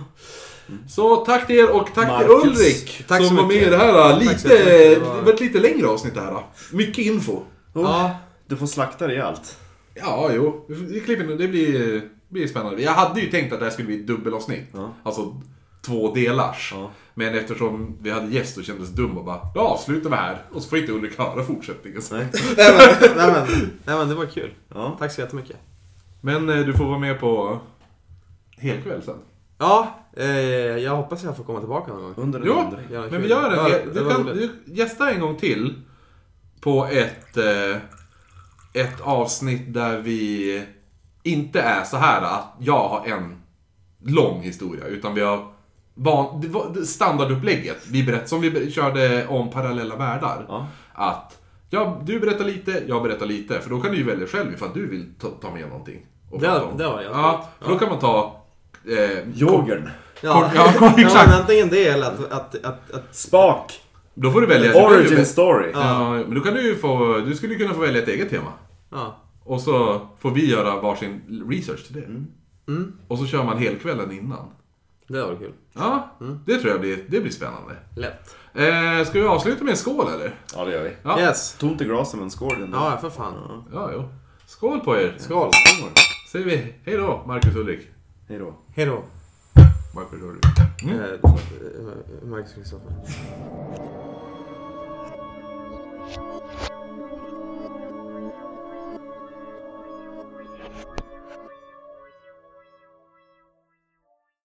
Så tack till er och tack Marcus. till Ulrik Tack så som var med i det här lite, det Det var- ett lite längre avsnitt det här. Mycket info. Ja. Du får slakta rejält. Ja, jo. Vi klipper nu. Det blir, blir spännande. Jag hade ju tänkt att det här skulle bli ett dubbelavsnitt. Ja. Alltså två delars. Ja. Men eftersom vi hade gäst och kändes dum och bara, då avslutar vi här. Och så får inte Ulrik höra fortsättningen. Nej. Nej men, nej, men, nej men det var kul. Ja. Tack så jättemycket. Men eh, du får vara med på helkväll sen. Ja, eh, jag hoppas jag får komma tillbaka någon gång. Under Jo. Ja, men vi gör Ja, det du, var kan, roligt. du gästar en gång till på ett, eh, ett avsnitt där vi inte är så här att jag har en lång historia, utan vi har van, det var- standardupplägget. Vi berätt, som vi körde om parallella världar. Ja. Att ja, du berättar lite, jag berättar lite. För då kan du ju välja själv ifall du vill ta, ta med någonting. och Det- prata om. det var jävligt Ja, för då kan man ta... Eh, Yoghurt. Ja, ja, ja men antingen det eller att, att, att, att Spak. Då får du välja... du Origin väl- story. Ja, men då kan du ju få, du skulle kunna få välja ett eget tema. ja. Och så får vi göra varsin research till det. Mm. Och så kör man helkvällen innan. Det var kul. Ja, mm. det tror jag blir, det blir spännande. Lätt. Eh, ska vi avsluta med en skål eller? Ja, det gör vi. Ja. Yes. Tomt i glasen men skål ändå. Ja, för fan. Ja, jo. Skål på er. Skål. Skål. Säger vi hej då, Marcus Ulrik. Hej då. Hej då. Marcus Ulrik. Eh, mm. Eh, Marcus Kristoffer.